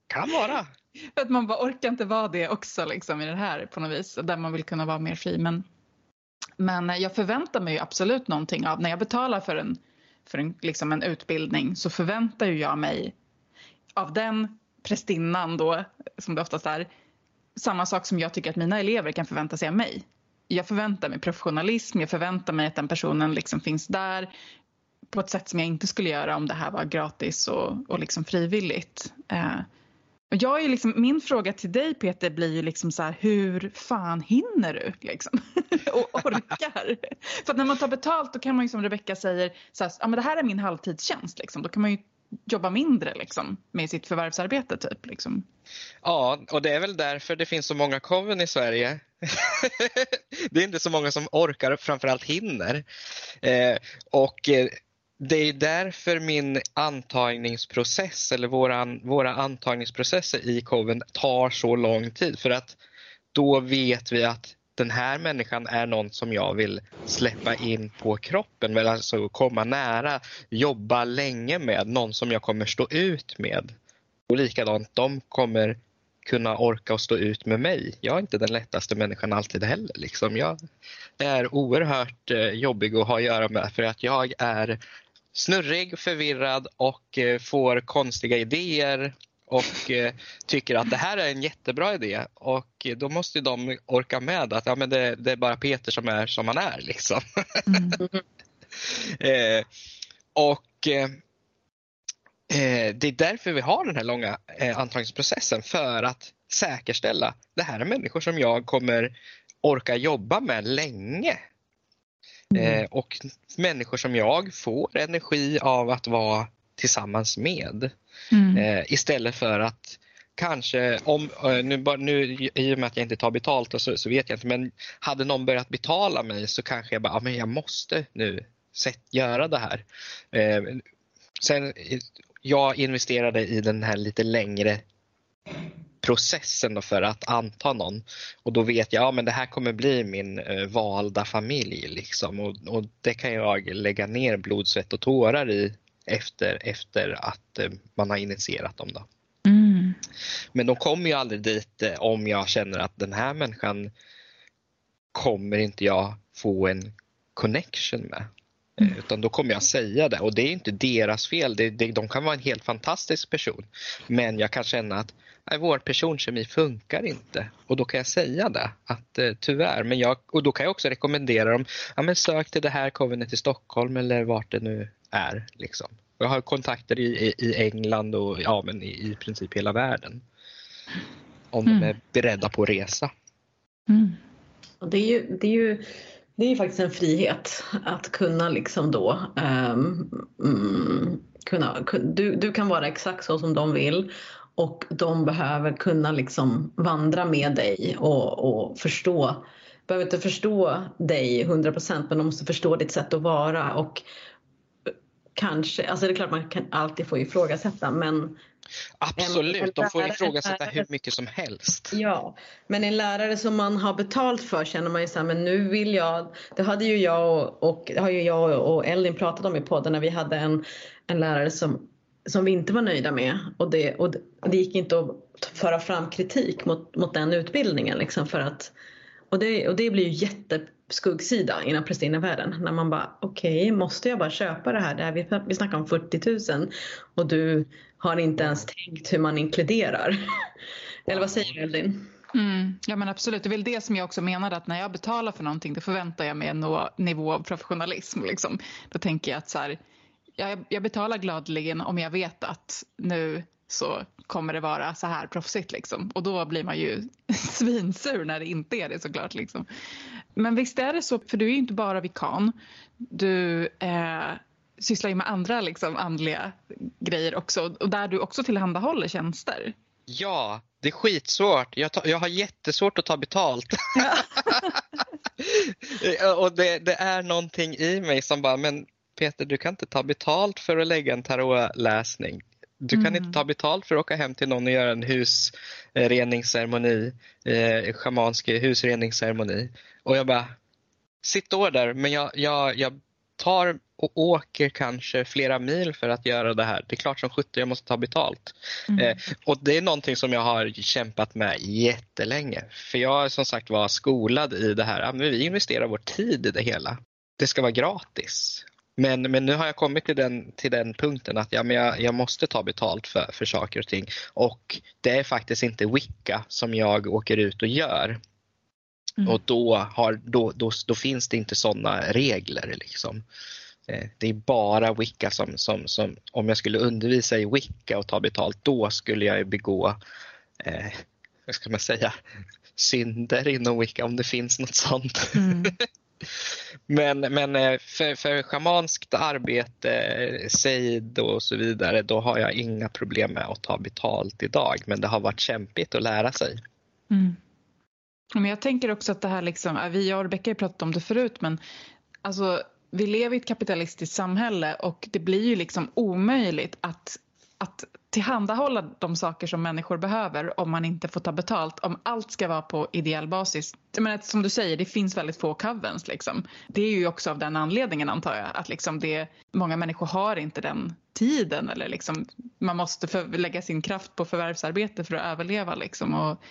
Kan vara. För att man bara orkar inte vara det också liksom i det här på något vis. Där man vill kunna vara mer fri. Men, men jag förväntar mig absolut någonting av när jag betalar för en, för en, liksom en utbildning så förväntar ju jag mig av den prästinnan då som det oftast är samma sak som jag tycker att mina elever kan förvänta sig av mig. Jag förväntar mig professionalism, jag förväntar mig att den personen liksom finns där på ett sätt som jag inte skulle göra om det här var gratis och, och liksom frivilligt. Eh, jag är liksom, min fråga till dig Peter blir ju liksom så här, hur fan hinner du liksom? och orkar? För att när man tar betalt då kan man ju som Rebecka säger, så här, ja, men det här är min halvtidstjänst liksom. Då kan man ju jobba mindre liksom, med sitt förvärvsarbete. Typ, liksom. Ja, och det är väl därför det finns så många coven i Sverige. det är inte så många som orkar och framförallt hinner. Eh, och eh, det är därför min antagningsprocess eller våran, våra antagningsprocesser i coven tar så lång tid. För att då vet vi att den här människan är någon som jag vill släppa in på kroppen, alltså komma nära, jobba länge med, någon som jag kommer stå ut med. Och likadant, de kommer kunna orka och stå ut med mig. Jag är inte den lättaste människan alltid heller. Liksom. Jag är oerhört eh, jobbig att ha att göra med för att jag är snurrig, förvirrad och eh, får konstiga idéer och eh, tycker att det här är en jättebra idé och då måste de orka med att ja, men det, det är bara Peter som är som han är. Liksom. Mm. eh, och eh, det är därför vi har den här långa eh, antagningsprocessen för att säkerställa det här är människor som jag kommer orka jobba med länge. Eh, och människor som jag får energi av att vara tillsammans med. Mm. Eh, istället för att kanske, om, eh, nu, nu, i och med att jag inte tar betalt och så, så vet jag inte, men hade någon börjat betala mig så kanske jag bara, ja, men jag måste nu sätt, göra det här. Eh, sen, eh, jag investerade i den här lite längre processen för att anta någon och då vet jag, ja men det här kommer bli min eh, valda familj liksom och, och det kan jag lägga ner blod, svett och tårar i efter, efter att eh, man har initierat dem. Då. Mm. Men de kommer ju aldrig dit eh, om jag känner att den här människan kommer inte jag få en connection med. Eh, Utan då kommer jag säga det och det är inte deras fel. Det, det, de kan vara en helt fantastisk person. Men jag kan känna att nej, vår personkemi funkar inte. Och då kan jag säga det, att eh, tyvärr. Men jag, och då kan jag också rekommendera dem, ja, men sök till det här Covenant i Stockholm eller vart det nu är. Liksom. Jag har kontakter i, i, i England och ja, men i, i princip hela världen. Om de Mm. är beredda på att resa. Mm. Och det är ju, det är ju det är ju faktiskt en frihet att kunna liksom då ehm, mm, kunna, kun- du, du kan vara exakt så som de vill och de behöver kunna liksom vandra med dig och, och förstå behöver inte förstå dig 100% men de måste förstå ditt sätt att vara och kanske, alltså det är klart man kan alltid få ifrågasätta men Absolut, de får ifrågasätta hur mycket som helst. Ja, men en lärare som man har betalt för känner man ju så här, men nu vill jag, det hade ju jag och, och har ju jag och Elin pratat om i podden när vi hade en, en lärare som, som vi inte var nöjda med och det, och det, gick inte att föra fram kritik mot, mot den utbildningen liksom för att och det, och det blir ju jätteskuggssida inom prästinnevärlden när man bara okej, måste jag bara köpa det här? Det här vi, vi snackar om 40 000 och du har inte ens tänkt hur man inkluderar. Eller vad säger du Eldin? Mm, ja men absolut, det är väl det som jag också menade att när jag betalar för någonting då förväntar jag mig en nivå av professionalism. Liksom. Då tänker jag att så här, jag, jag betalar gladeligen om jag vet att nu så kommer det vara så här proffsigt liksom. Och då blir man ju svinsur när det inte är det såklart liksom. Men visst är det så, för du är ju inte bara vikan. Du eh, sysslar ju med andra liksom andliga grejer också och där du också tillhandahåller tjänster. Ja, det är skitsvårt. Jag, tar, jag har jättesvårt att ta betalt. och det, det är någonting i mig som bara, men Peter du kan inte ta betalt för att lägga en tarotläsning. Du kan Mm. inte ta betalt för att åka hem till någon och göra en husreningsceremoni, eh, schamansk husreningsceremoni. Och jag bara, sitt då där, men jag, jag, jag tar och åker kanske flera mil för att göra det här. Det är klart som sjutton jag måste ta betalt. Mm. Eh, och det är någonting som jag har kämpat med jättelänge. För jag som sagt var skolad i det här. Ja, men vi investerar vår tid i det hela. Det ska vara gratis. Men, men nu har jag kommit till den, till den punkten att ja, men jag, jag måste ta betalt för, för saker och ting. Och det är faktiskt inte Wicca som jag åker ut och gör. Mm. Och då, har, då, då, då finns det inte sådana regler. Liksom. Eh, Det är bara Wicca som, som, som, om jag skulle undervisa i Wicca och ta betalt, då skulle jag begå, eh, vad ska man säga, synder inom Wicca om det finns något sånt. Mm. Men, men eh, för, för schamanskt arbete, sejd och så vidare, då har jag inga problem med att ta betalt idag. Men det har varit kämpigt att lära sig. Mm. Men jag tänker också att det här liksom, vi och Rebecka har pratat om det förut men alltså vi lever i ett kapitalistiskt samhälle och det blir ju liksom omöjligt att, att tillhandahålla de saker som människor behöver om man inte får ta betalt. Om allt ska vara på ideell basis. Men som du säger, det finns väldigt få covens liksom. Det är ju också av den anledningen antar jag att liksom det, många människor har inte den tiden eller liksom man måste för, lägga sin kraft på förvärvsarbete för att överleva liksom. Och,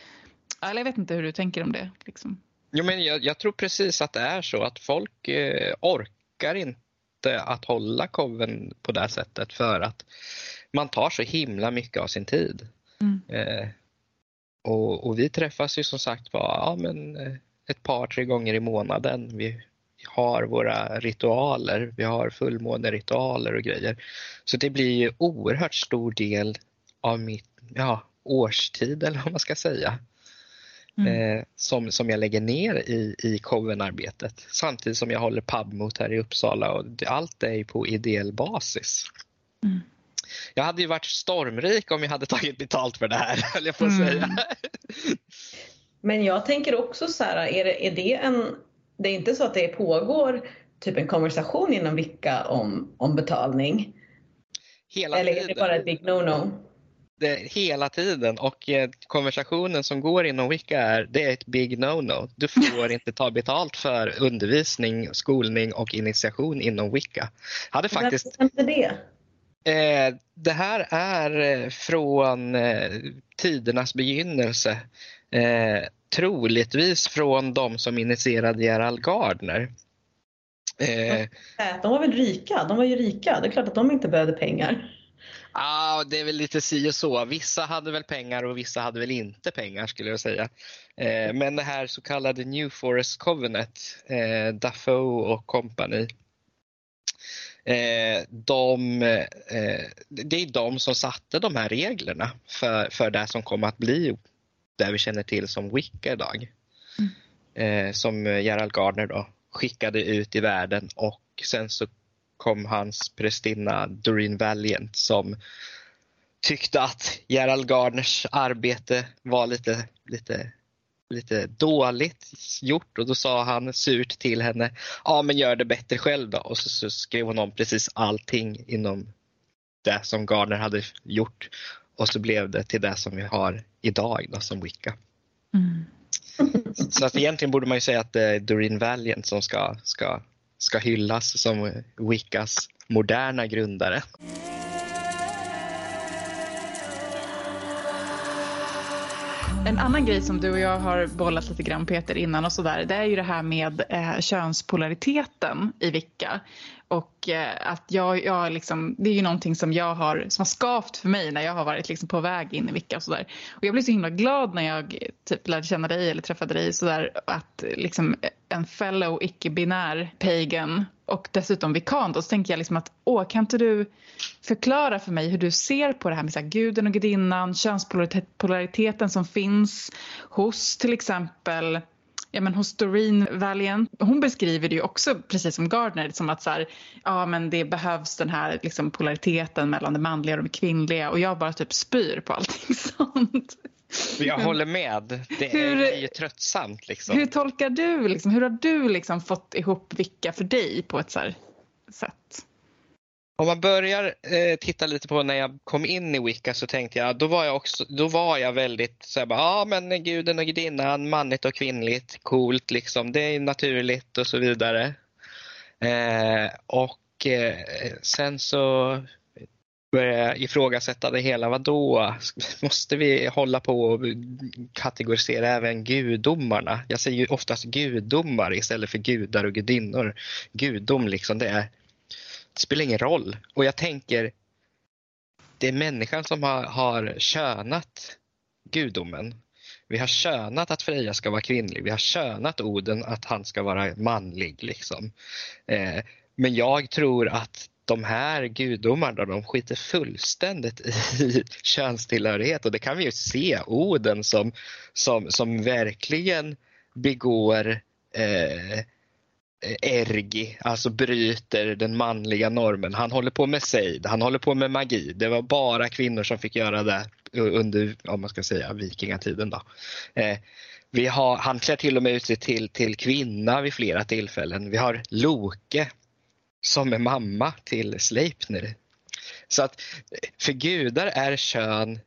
eller jag vet inte hur du tänker om det. Liksom. Jo, men jag, jag tror precis att det är så att folk eh, orkar inte att hålla koven på det här sättet för att man tar så himla mycket av sin tid. Mm. Eh, och, och vi träffas ju som sagt bara ja, men, eh, ett par, tre gånger i månaden. Vi har våra ritualer, vi har fullmåneritualer och grejer. Så det blir ju oerhört stor del av mitt ja, årstid eller vad man ska säga Mm. eh, som, som jag lägger ner i, i covenarbetet samtidigt som jag håller pubmot här i Uppsala och allt är ju på ideell basis. Mm. Jag hade ju varit stormrik om jag hade tagit betalt för det här, höll jag på att Mm. säga. Men jag tänker också så här, är det, är det en, det är inte så att det pågår typ en konversation inom Vicka om, om betalning? Hela Eller är tiden. det bara ett big no-no? det, hela tiden och eh, konversationen som går inom Wicca är det är ett big no-no. Du får inte ta betalt för undervisning, skolning och initiation inom Wicca. Hade faktiskt, Varför inte det? Eh, det här är eh, från eh, tidernas begynnelse. Eh, troligtvis från de som initierade Gerald Gardner. Eh, Äh, De var väl rika? De var ju rika. Det är klart att de inte behövde pengar. Ja, det är väl lite si och så. Vissa hade väl pengar och vissa hade väl inte pengar skulle jag säga. Eh, men det här så kallade New Forest Covenant, eh, Dafoe och company. Eh, de, eh, det är de som satte de här reglerna för, för det som kommer att bli det vi känner till som Wicca idag. Eh, som Gerald Gardner då skickade ut i världen och sen så kom hans prästinna Doreen Valiant som tyckte att Gerald Gardners arbete var lite, lite, lite dåligt gjort och då sa han surt till henne, ja men gör det bättre själv då och så, så skrev hon om precis allting inom det som Gardner hade gjort och så blev det till det som vi har idag då, som Wicca. Mm. Så att egentligen borde man ju säga att det är Doreen Valiant som ska, ska, ska hyllas som Wiccas moderna grundare. En annan grej som du och jag har bollat lite grann Peter innan och sådär, det är ju det här med eh, könspolariteten i Vicka. Och eh, att jag, jag liksom, det är ju någonting som jag har, som har skavt för mig när jag har varit liksom på väg in i vicka. och sådär. Och jag blev så himla glad när jag typ lärde känna dig eller träffade dig sådär att liksom en fellow icke-binär pagan och dessutom vikan då, så tänker jag liksom att åh, kan inte du förklara för mig hur du ser på det här med så här, guden och gudinnan, könspolariteten som finns hos till exempel ja, men hos Doreen Valiant, hon beskriver det ju också precis som Gardner, som att så här, ja, men det behövs den här liksom, polariteten mellan det manliga och det kvinnliga och jag bara typ spyr på allting sånt. Jag håller med. Det Hur- är ju tröttsamt. Liksom. Hur tolkar du, liksom, hur har du liksom fått ihop Vicka för dig på ett så här sätt? Om man börjar eh, titta lite på när jag kom in i Wicca så tänkte jag, då var jag också, då var jag väldigt så ja ah, ja men guden och gudinnan, manligt och kvinnligt, coolt liksom, det är naturligt och så vidare. Eh, och eh, sen så började jag ifrågasätta det hela, vadå, måste vi hålla på och kategorisera även gudomarna? Jag säger ju oftast gudomar istället för gudar och gudinnor. Gudom liksom, det är det spelar ingen roll. Och jag tänker, det är människan som har, har könat gudomen. Vi har könat att Freja ska vara kvinnlig. Vi har könat Oden att han ska vara manlig. Liksom. Eh, men jag tror att de här gudomarna de skiter fullständigt i könstillhörighet och det kan vi ju se. Oden som, som, som verkligen begår eh, ergi, alltså bryter den manliga normen. Han håller på med sejd, han håller på med magi. Det var bara kvinnor som fick göra det under, om man ska säga, vikingatiden. Då. Eh, vi har, han klär till och med ut sig till, till kvinna vid flera tillfällen. Vi har Loke som är mamma till Sleipner. Så att för gudar är kön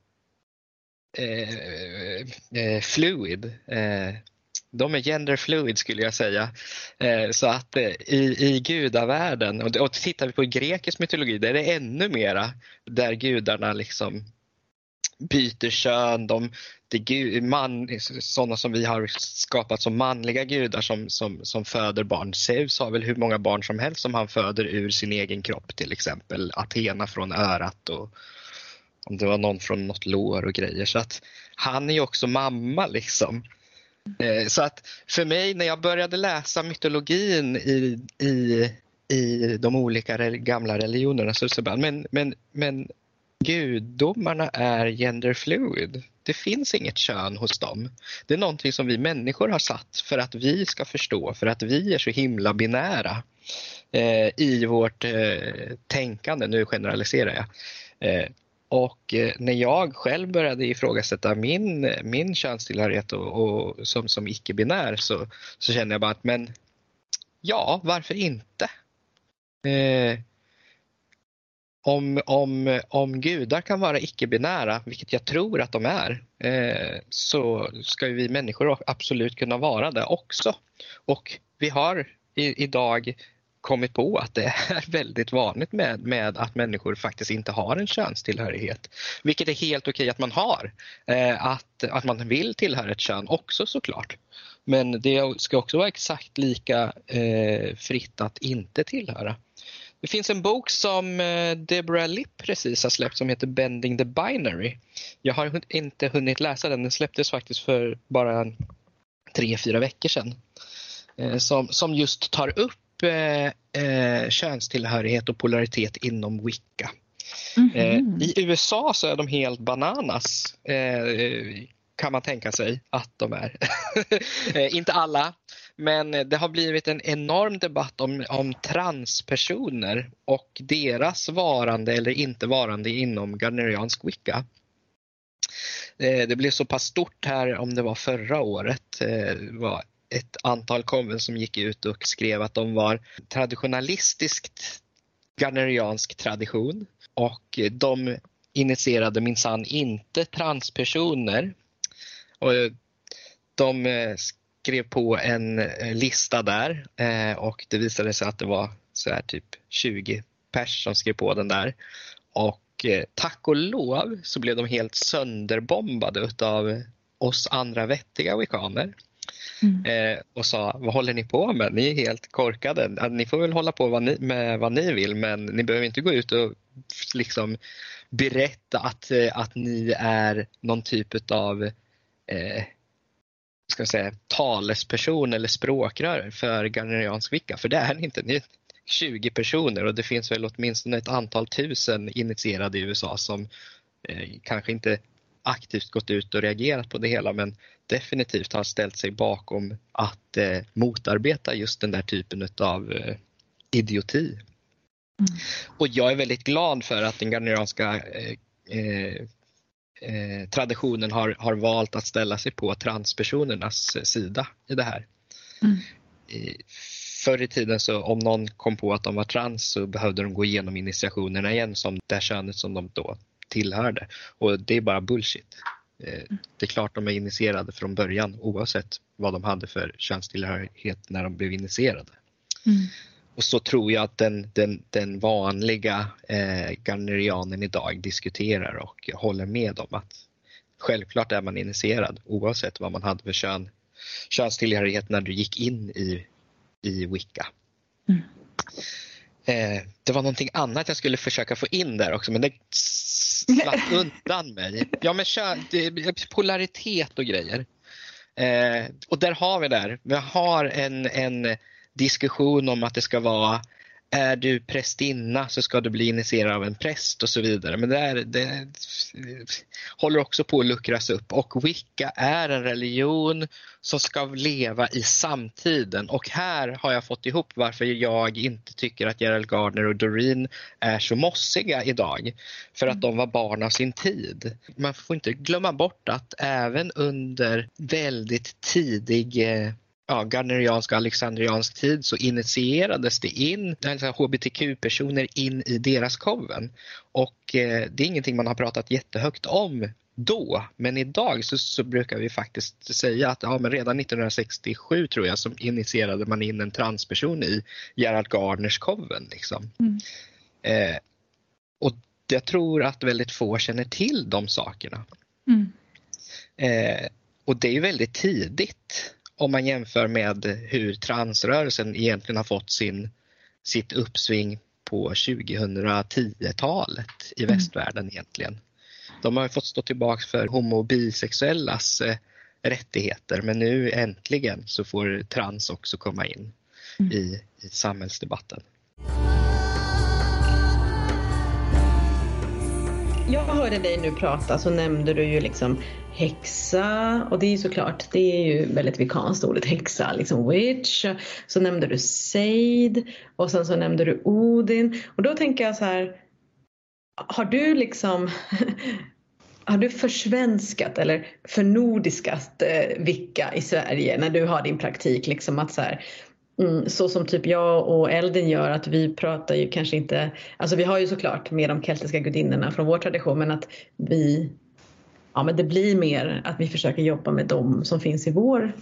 eh, eh, fluid. Eh, de är gender fluid skulle jag säga. Eh, så att eh, i, i gudavärlden, och, och tittar vi på grekisk mytologi, där är det ännu mera där gudarna liksom byter kön, de, de gud, man, sådana som vi har skapat som manliga gudar som, som, som föder barn. Zeus har väl hur många barn som helst som han föder ur sin egen kropp till exempel. Athena från örat och om det var någon från något lår och grejer. Så att han är ju också mamma liksom. Eh, så att för mig när jag började läsa mytologin i, i, i de olika gamla religionerna så, så bara, men, men, men gudomarna är gender fluid. Det finns inget kön hos dem. Det är någonting som vi människor har satt för att vi ska förstå, för att vi är så himla binära eh, i vårt eh, tänkande. Nu generaliserar jag. Eh, och eh, när jag själv började ifrågasätta min, min könstillhörighet och, och som, som icke-binär så, så kände jag bara att men ja, varför inte? Eh, om, om, om gudar kan vara icke-binära, vilket jag tror att de är, eh, så ska ju vi människor absolut kunna vara det också. Och vi har i, idag kommit på att det är väldigt vanligt med, med att människor faktiskt inte har en könstillhörighet. Vilket är helt okej att man har. Eh, att, att man vill tillhöra ett kön också såklart. Men det ska också vara exakt lika eh, fritt att inte tillhöra. Det finns en bok som eh, Deborah Lipp precis har släppt som heter Bending the Binary. Jag har inte hunnit läsa den, den släpptes faktiskt för bara tre, fyra veckor sedan. Eh, som, som just tar upp eh, eh, könstillhörighet och polaritet inom Wicca. Eh, I USA så är de helt bananas eh, kan man tänka sig att de är. eh, inte alla, men det har blivit en enorm debatt om, om transpersoner och deras varande eller inte varande inom gardneriansk Wicca. Eh, det blev så pass stort här om det var förra året. Var ett antal konven som gick ut och skrev att de var traditionalistiskt garneriansk tradition och de initierade minsann inte transpersoner. Och de eh, skrev på en eh, lista där eh, och det visade sig att det var så här typ 20 pers som skrev på den där. Och tack och lov så blev de helt sönderbombade utav oss andra vettiga wikaner. Mm. eh, och sa vad håller ni på med? Ni är helt korkade. Ni får väl hålla på vad ni, med vad ni vill men ni behöver inte gå ut och liksom berätta att, eh, att ni är någon typ av eh, ska jag säga, talesperson eller språkrör för Gardneriansk vicka, för det är ni inte. Ni är 20 personer och det finns väl åtminstone ett antal tusen initierade i USA som eh, kanske inte aktivt gått ut och reagerat på det hela men definitivt har ställt sig bakom att eh, motarbeta just den där typen av eh, idioti. Och jag är väldigt glad för att den gardnerianska eh, eh, eh, traditionen har, har valt att ställa sig på transpersonernas sida i det här. Mm. Förr i tiden så om någon kom på att de var trans så behövde de gå igenom initiationerna igen som det könet som de då tillhörde. Och det är bara bullshit. Eh, Det är klart de är initierade från början oavsett vad de hade för könstillhörighet när de blev initierade. Mm. Och så tror jag att den, den, den vanliga eh, Gardnerianen idag diskuterar och håller med om att självklart är man initierad oavsett vad man hade för kön, könstillhörighet när du gick in i, i Wicca. Mm. Eh, det var någonting annat jag skulle försöka få in där också men det slapp undan mig. Ja men det, polaritet och grejer. Eh, och där har vi där, vi har en, en diskussion om att det ska vara är du prästinna så ska du bli initierad av en präst och så vidare. Men det, är, det håller också på att luckras upp och Wicca är en religion som ska leva i samtiden och här har jag fått ihop varför jag inte tycker att Gerald Gardner och Doreen är så mossiga idag. För att de var barn av sin tid. Man får inte glömma bort att även under väldigt tidig eh, ja, gardneriansk och alexandriansk tid så initierades det in alltså hbtq-personer in i deras koven. Och eh, det är ingenting man har pratat jättehögt om då, men idag så, så brukar vi faktiskt säga att ja, men redan 1967 tror jag som initierade man in en transperson i Gerald Gardners koven. Liksom. Mm. Eh, och jag tror att väldigt få känner till de sakerna. Mm. Eh, och det är ju väldigt tidigt om man jämför med hur transrörelsen egentligen har fått sin, sitt uppsving på 2010-talet i Mm. västvärlden egentligen. De har fått stå tillbaka för homo och bisexuellas eh, rättigheter men nu äntligen så får trans också komma in Mm. i, i samhällsdebatten. Jag hörde dig nu prata så nämnde du ju liksom häxa och det är ju såklart, det är ju väldigt vikanskt ordet häxa, liksom witch. Så nämnde du seid och sen så nämnde du Odin och då tänker jag så här, har du liksom har du försvenskat eller förnordiskat eh, Vicka i Sverige när du har din praktik? Liksom att så, här, mm, så som typ jag och Eldin gör att vi pratar ju kanske inte, alltså vi har ju såklart med de keltiska gudinnorna från vår tradition men att vi, ja men det blir mer att vi försöker jobba med dem som finns i vår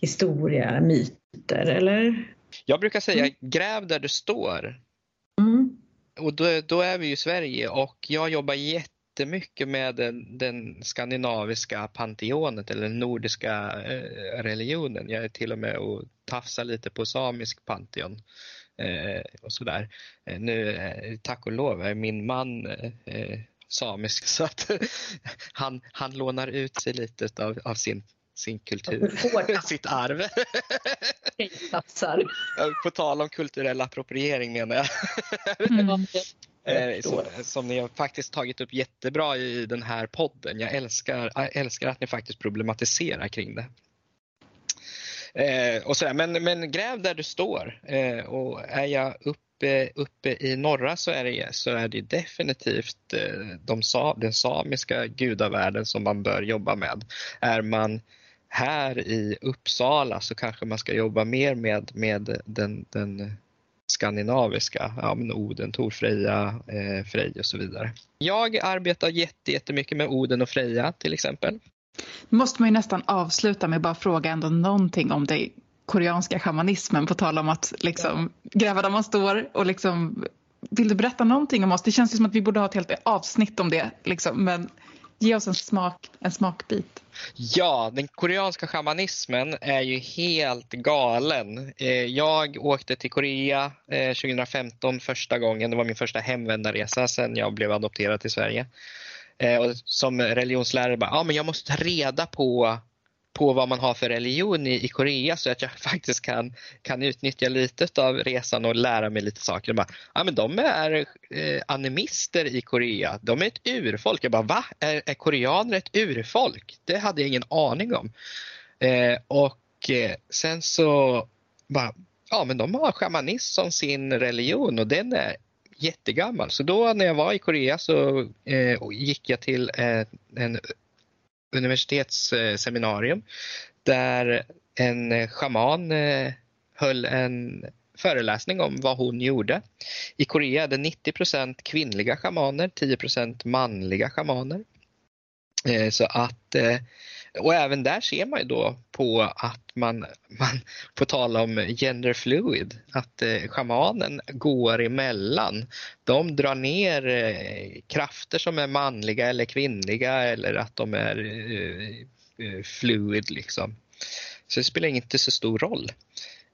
historia, myter eller? Jag brukar säga gräv där du står Mm. och då, då är vi ju i Sverige och jag jobbar jättemycket med den, den skandinaviska panteonet eller den nordiska eh, religionen. Jag är till och med och tafsar lite på samisk panteon. Eh, och sådär. Eh, nu, tack och lov, är min man samisk så att han, han lånar ut sig lite av, av sin, sin kultur, sitt arv. På tal om kulturell appropriering menar jag. Mm. Eh, som, som ni har faktiskt tagit upp jättebra i den här podden. Jag älskar, jag älskar att ni faktiskt problematiserar kring det. Eh, och sådär. Men, men gräv där du står. Eh, och är jag uppe, uppe i norra Sverige så är det definitivt eh, de, den samiska gudavärlden som man bör jobba med. Är man här i Uppsala så kanske man ska jobba mer med, med den, den skandinaviska, ja, men Oden, Tor, Freja, eh, Frej och så vidare. Jag arbetar jätte, jättemycket med Oden och Freja till exempel. Nu måste man ju nästan avsluta med att bara fråga ändå någonting om det koreanska shamanismen på tal om att liksom gräva där man står och liksom vill du berätta någonting om oss? Det känns ju som att vi borde ha ett helt avsnitt om det liksom, men Ge oss en, smak, en smakbit. Ja, den koreanska shamanismen är ju helt galen. Eh, jag åkte till Korea eh, 2015 första gången. Det var min första hemvändarresa sedan jag blev adopterad till Sverige. Eh, och som religionslärare bara, ja men jag måste ta reda på, på vad man har för religion i, i Korea så att jag faktiskt kan, kan utnyttja lite av resan och lära mig lite saker. Bara, ah, men de är eh, animister i Korea. De är ett urfolk. Jag bara, va? Är, är koreaner ett urfolk? Det hade jag ingen aning om. Eh, och eh, sen så bara, ja men de har shamanism som sin religion och den är jättegammal. Så då när jag var i Korea så eh, gick jag till eh, en universitetsseminarium där en eh, schaman eh, höll en föreläsning om vad hon gjorde. I Korea är det 90% kvinnliga schamaner, 10% manliga schamaner. Eh, så att, eh, och även där ser man ju då på att man, man får tala om gender fluid, att eh, shamanen går emellan. De drar ner eh, krafter som är manliga eller kvinnliga eller att de är eh, eh, fluid liksom. Så det spelar inte så stor roll.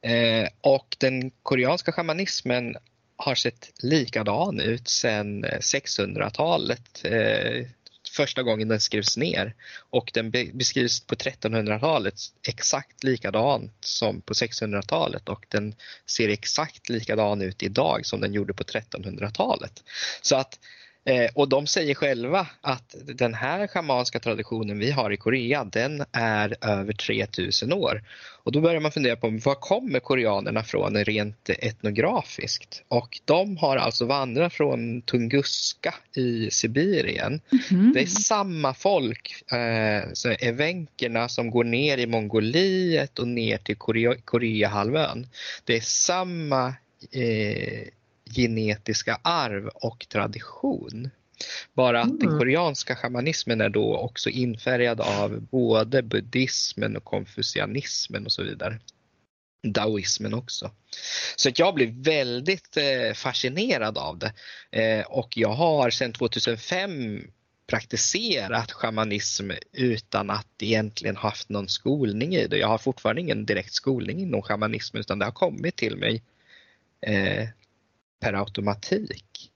Eh, och den koreanska shamanismen har sett likadan ut sedan 600-talet. Eh, första gången den skrevs ner och den be- beskrivs på 1300-talet exakt likadant som på 600-talet och den ser exakt likadan ut idag som den gjorde på 1300-talet. Så att Eh, och de säger själva att den här schamanska traditionen vi har i Korea, den är över 3000 år. Och då börjar man fundera på var kommer koreanerna från rent etnografiskt? Och de har alltså vandrat från Tunguska i Sibirien. Mhm. Det är samma folk, eh, så evenkerna som går ner i Mongoliet och ner till Korea, Koreahalvön. Det är samma eh, genetiska arv och tradition. Bara att den Mm. koreanska shamanismen är då också infärgad av både buddhismen och konfucianismen och så vidare. Daoismen också. Så att jag blev väldigt eh, fascinerad av det. Eh, och jag har sedan 2005 praktiserat shamanism utan att egentligen haft någon skolning i det. Jag har fortfarande ingen direkt skolning inom shamanism utan det har kommit till mig eh, per automatik.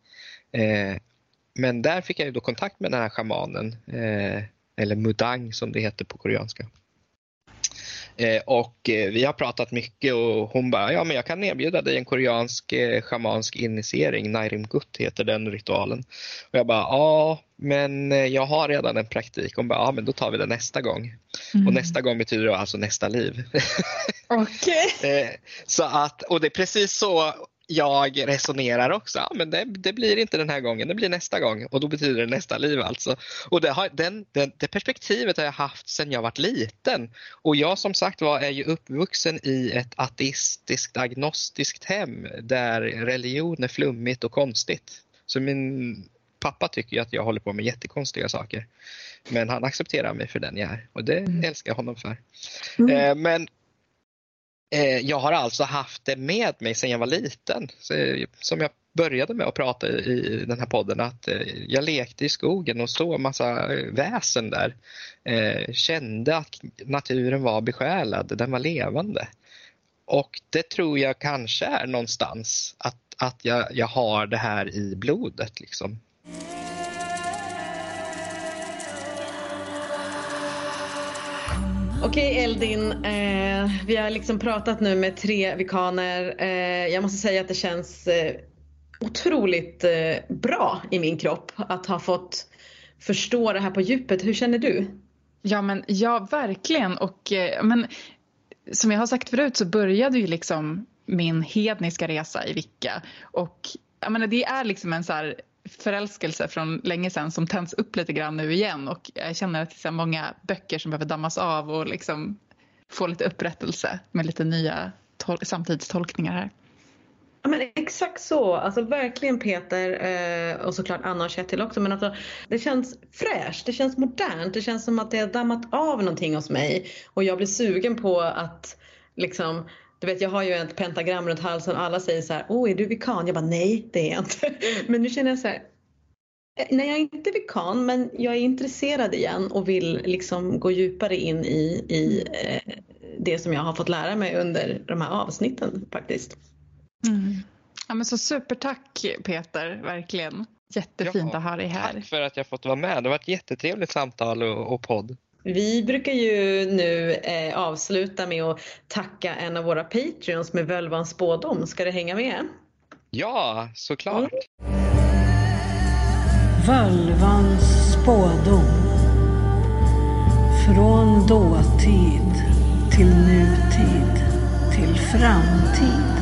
Eh, men där fick jag ju då kontakt med den här shamanen, eh, eller mudang som det heter på koreanska. Eh, och eh, vi har pratat mycket och hon bara, ja men jag kan erbjuda dig en koreansk eh, shamansk initiering, Nairim Gut heter den ritualen. Och jag bara, ja men jag har redan en praktik. Hon bara, ja men då tar vi det nästa gång. Mm. Och nästa gång betyder det alltså nästa liv. Okej. Eh, så att, och det är precis så jag resonerar också. Ja, men det, det blir inte den här gången, det blir nästa gång och då betyder det nästa liv alltså. Och det, har, den, den, det perspektivet har jag haft sedan jag var liten. Och jag som sagt var är ju uppvuxen i ett ateistiskt, agnostiskt hem där religion är flummigt och konstigt. Så min pappa tycker att jag håller på med jättekonstiga saker. Men han accepterar mig för den jag är och det Mm. älskar jag honom för. Mm. Eh, men Eh, jag har alltså haft det med mig sedan jag var liten. Så, som jag började med att prata i, i den här podden att eh, jag lekte i skogen och såg massa väsen där. Eh, kände att naturen var besjälad, den var levande. Och det tror jag kanske är någonstans att, att jag, jag har det här i blodet. Liksom. Okej Eldin, eh, vi har liksom pratat nu med tre vikaner. Eh, jag måste säga att det känns eh, otroligt eh, bra i min kropp att ha fått förstå det här på djupet. Hur känner du? Ja, men ja, verkligen. Och eh, men, som jag har sagt förut så började ju liksom min hedniska resa i Vicka. Och jag menar, det är liksom en så här förälskelse från länge sedan som tänds upp lite grann nu igen. Och jag känner att det är många böcker som behöver dammas av och liksom få lite upprättelse med lite nya tol- samtidstolkningar här. Ja men exakt så, alltså verkligen Peter eh, och såklart Anna och Kjetil också men alltså det känns fräscht, det känns modernt, det känns som att det har dammat av någonting hos mig och jag blir sugen på att liksom du vet jag har ju ett pentagram runt halsen och alla säger så här, åh är du vikan? Jag bara nej det är jag inte. Men nu känner jag så här, Eh, Nej, jag är inte vegan men jag är intresserad igen och vill liksom gå djupare in i, i eh, det som jag har fått lära mig under de här avsnitten faktiskt. Mm. Ja, men så supertack Peter, verkligen. Jättefint Ja, att ha dig här. Tack för att jag fått vara med. Det var ett jättetrevligt samtal och, och podd. Vi brukar ju nu eh, avsluta med att tacka en av våra Patreons med Völvans spådom. Ska du hänga med? Ja, såklart. Völvans spådom. Från dåtid till nutid till framtid.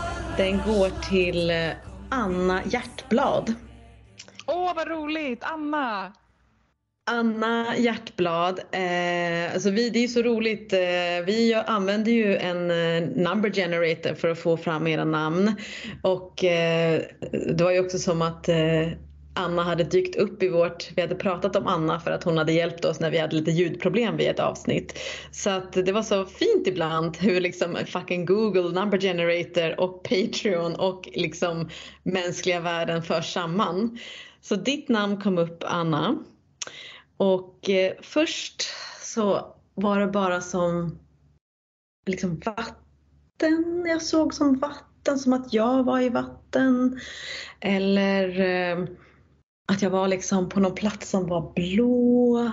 den går till eh, Anna Hjärtblad. Åh, vad roligt! Anna! Anna Hjärtblad, eh, alltså vi, det är så roligt. Eh, vi använder ju en eh, number generator för att få fram era namn. Och eh, det var ju också som att eh, Anna hade dykt upp i vårt, vi hade pratat om Anna för att hon hade hjälpt oss när vi hade lite ljudproblem vid ett avsnitt. Så att det var så fint ibland hur liksom fucking Google, number generator och Patreon och liksom mänskliga världen förs samman. Så ditt namn kom upp Anna. Och eh, först så var det bara som liksom vatten. Jag såg som vatten, som att jag var i vatten. Eller eh, att jag var liksom på någon plats som var blå,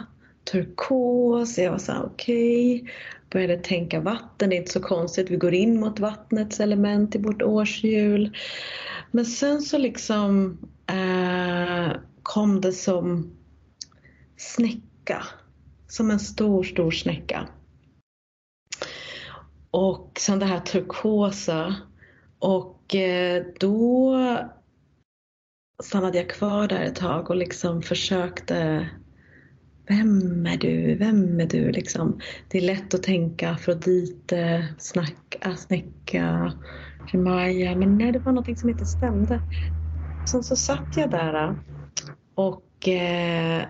turkos. Jag var så här, okej. Började tänka vatten, det är inte så konstigt. Vi går in mot vattnets element i vårt årshjul. Men sen så liksom eh, kom det som snäcka. Som en stor, stor snäcka. Och sen det här turkosa. Och eh, då stannade jag kvar där ett tag och liksom försökte vem är du? Vem är du? Liksom. Det är lätt att tänka Afrodite, snacka, snäcka, Maja. Men nej, det var någonting som inte stämde. Sen så satt jag där och eh,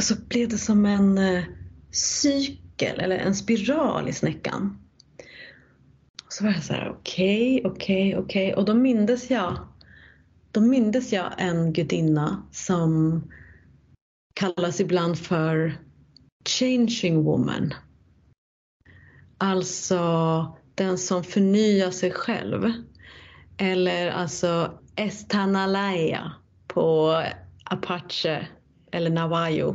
så blev det som en eh, cykel eller en spiral i snäckan. Så var jag så här, okej, okej, okej. Och då mindes jag, då mindes jag en gudinna som kallas ibland för changing woman. Alltså den som förnyar sig själv. Eller alltså Estanalaya på apache eller navajo.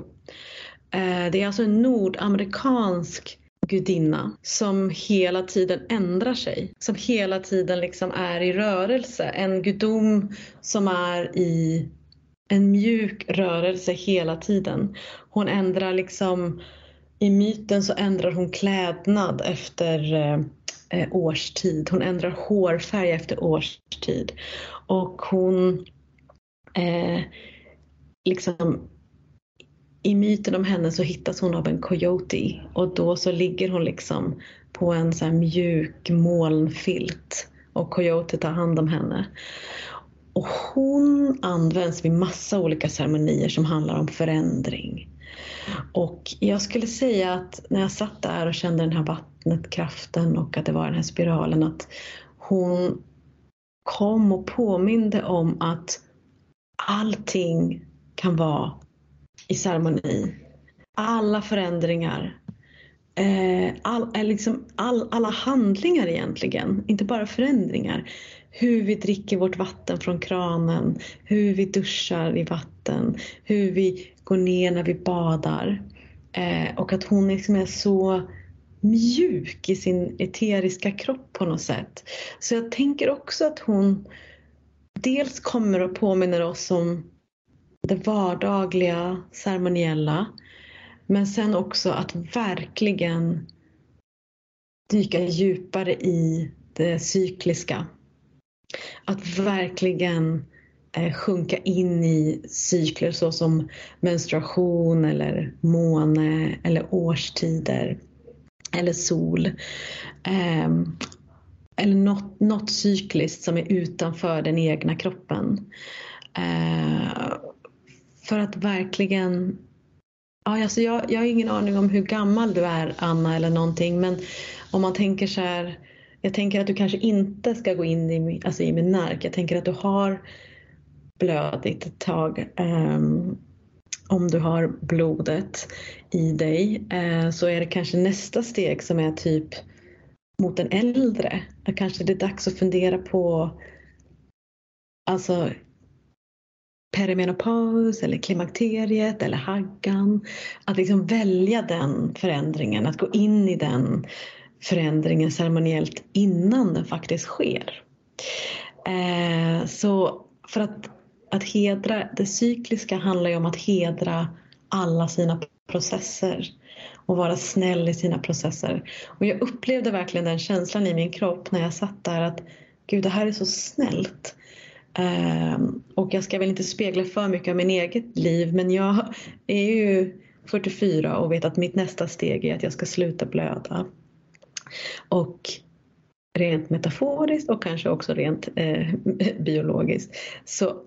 Eh, det är alltså en nordamerikansk gudinna som hela tiden ändrar sig. Som hela tiden liksom är i rörelse. En gudom som är i en mjuk rörelse hela tiden. Hon ändrar liksom, i myten så ändrar hon klädnad efter eh, eh årstid. Hon ändrar hårfärg efter årstid. Och hon eh, liksom i myten om henne så hittas hon av en coyote och då så ligger hon liksom på en så här mjuk molnfilt och coyote tar hand om henne. Och hon används vid massa olika ceremonier som handlar om förändring. Och jag skulle säga att när jag satt där och kände den här vattnet, kraften och att det var den här spiralen att hon kom och påminde om att allting kan vara i ceremoni. Alla förändringar. Eh, all, eh, liksom all, alla handlingar egentligen, inte bara förändringar. Hur vi dricker vårt vatten från kranen, hur vi duschar i vatten, hur vi går ner när vi badar. Eh, och att hon liksom är så mjuk i sin eteriska kropp på något sätt. Så jag tänker också att hon dels kommer och påminner oss om det vardagliga, ceremoniella. Men sen också att verkligen dyka djupare i det cykliska. Att verkligen eh, sjunka in i cykler såsom menstruation eller måne eller årstider eller sol. Eh, eller något, något cykliskt som är utanför den egna kroppen. Eh, för att verkligen Ja, alltså jag, jag har ingen aning om hur gammal du är Anna eller någonting men om man tänker så här jag tänker att du kanske inte ska gå in i, alltså i menark. Jag tänker att du har blödigt ett tag. Um, om du har blodet i dig uh, så är det kanske nästa steg som är typ mot en äldre. Kanske det är dags att fundera på alltså perimenopaus eller klimakteriet eller haggan. Att liksom välja den förändringen, att gå in i den förändringen ceremoniellt innan den faktiskt sker. Eh, så för att, att hedra, det cykliska handlar ju om att hedra alla sina processer och vara snäll i sina processer. Och jag upplevde verkligen den känslan i min kropp när jag satt där att gud det här är så snällt. Ehm, och jag ska väl inte spegla för mycket av min eget liv men jag är ju 44 och vet att mitt nästa steg är att jag ska sluta blöda. Och rent metaforiskt och kanske också rent eh, biologiskt. Så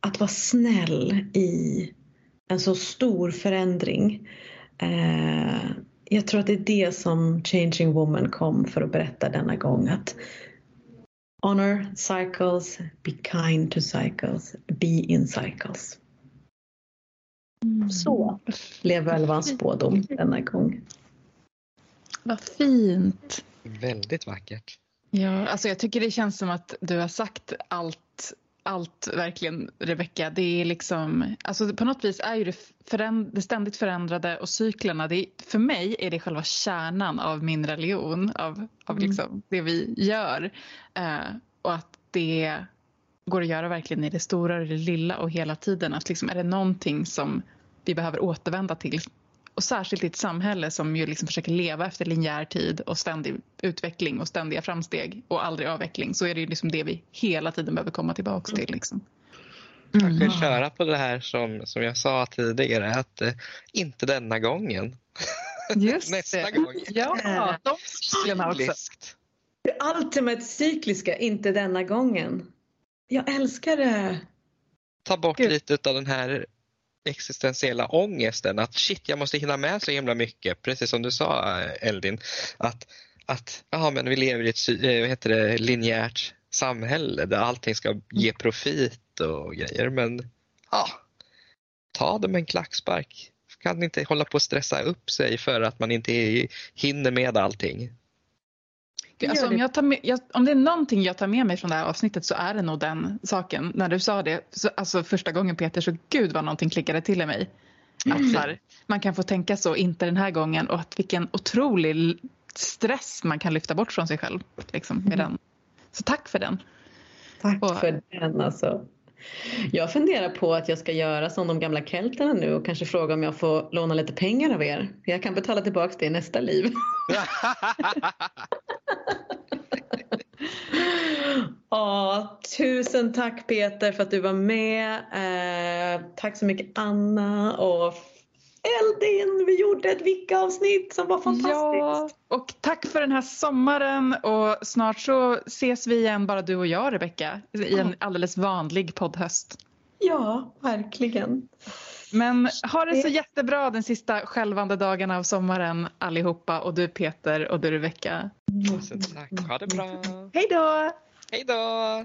att vara snäll i en så stor förändring. Eh, jag tror att det är det som Changing Woman kom för att berätta denna gång. Att honor cycles, be kind to cycles, be in cycles. Mm. Så blev Völvans spådom denna gång. Vad fint. Väldigt vackert. Ja, alltså jag tycker det känns som att du har sagt allt, allt verkligen Rebecka. Det är liksom, alltså på något vis är ju det, föränd, det ständigt förändrade och cyklerna, det är, för mig är det själva kärnan av min religion, av, av Mm. liksom det vi gör. Eh, och att det går att göra verkligen i det stora och det lilla och hela tiden. Att liksom är det någonting som vi behöver återvända till och särskilt i ett samhälle som ju liksom försöker leva efter linjär tid och ständig utveckling och ständiga framsteg och aldrig avveckling så är det ju liksom det vi hela tiden behöver komma tillbaks till. Liksom. Kanske köra på det här som, som jag sa tidigare, att eh, inte denna gången. Just Nästa det. gång. Ja, de cyklerna också. Cykliskt. Det ultimate cykliska, inte denna gången. Jag älskar det. Ta bort Gud. lite av den här existentiella ångesten att shit, jag måste hinna med så himla mycket. Precis som du sa Eldin, att, att ja, men vi lever i ett eh, vad heter det, linjärt samhälle där allting ska ge profit och grejer. Men ja, ta det med en klackspark. Kan inte hålla på att stressa upp sig för att man inte hinner med allting. Gud, Alltså, om, det. jag tar med, jag, om det är någonting jag tar med mig från det här avsnittet så är det nog den saken. När du sa det, så, alltså första gången Peter, så gud vad någonting klickade till i mig. Att så här, man kan få tänka så, inte den här gången och att vilken otrolig stress man kan lyfta bort från sig själv. Liksom, med den. Så tack för den. Tack Och- för den alltså. Jag funderar på att jag ska göra som de gamla kelterna nu och kanske fråga om jag får låna lite pengar av er. Jag kan betala tillbaka det i nästa liv. Ja, tusen tack Peter för att du var med. Eh, tack så mycket Anna och Eldin. Vi gjorde ett Vicka-avsnitt som var fantastiskt. Ja, och tack för den här sommaren och snart så ses vi igen bara du och jag Rebecka i en alldeles vanlig poddhöst. Ja, verkligen. Men ha det så jättebra den sista skälvande dagarna av sommaren allihopa och du Peter och du Rebecka. Tusen tack, ha det bra. Hej då! Hej då!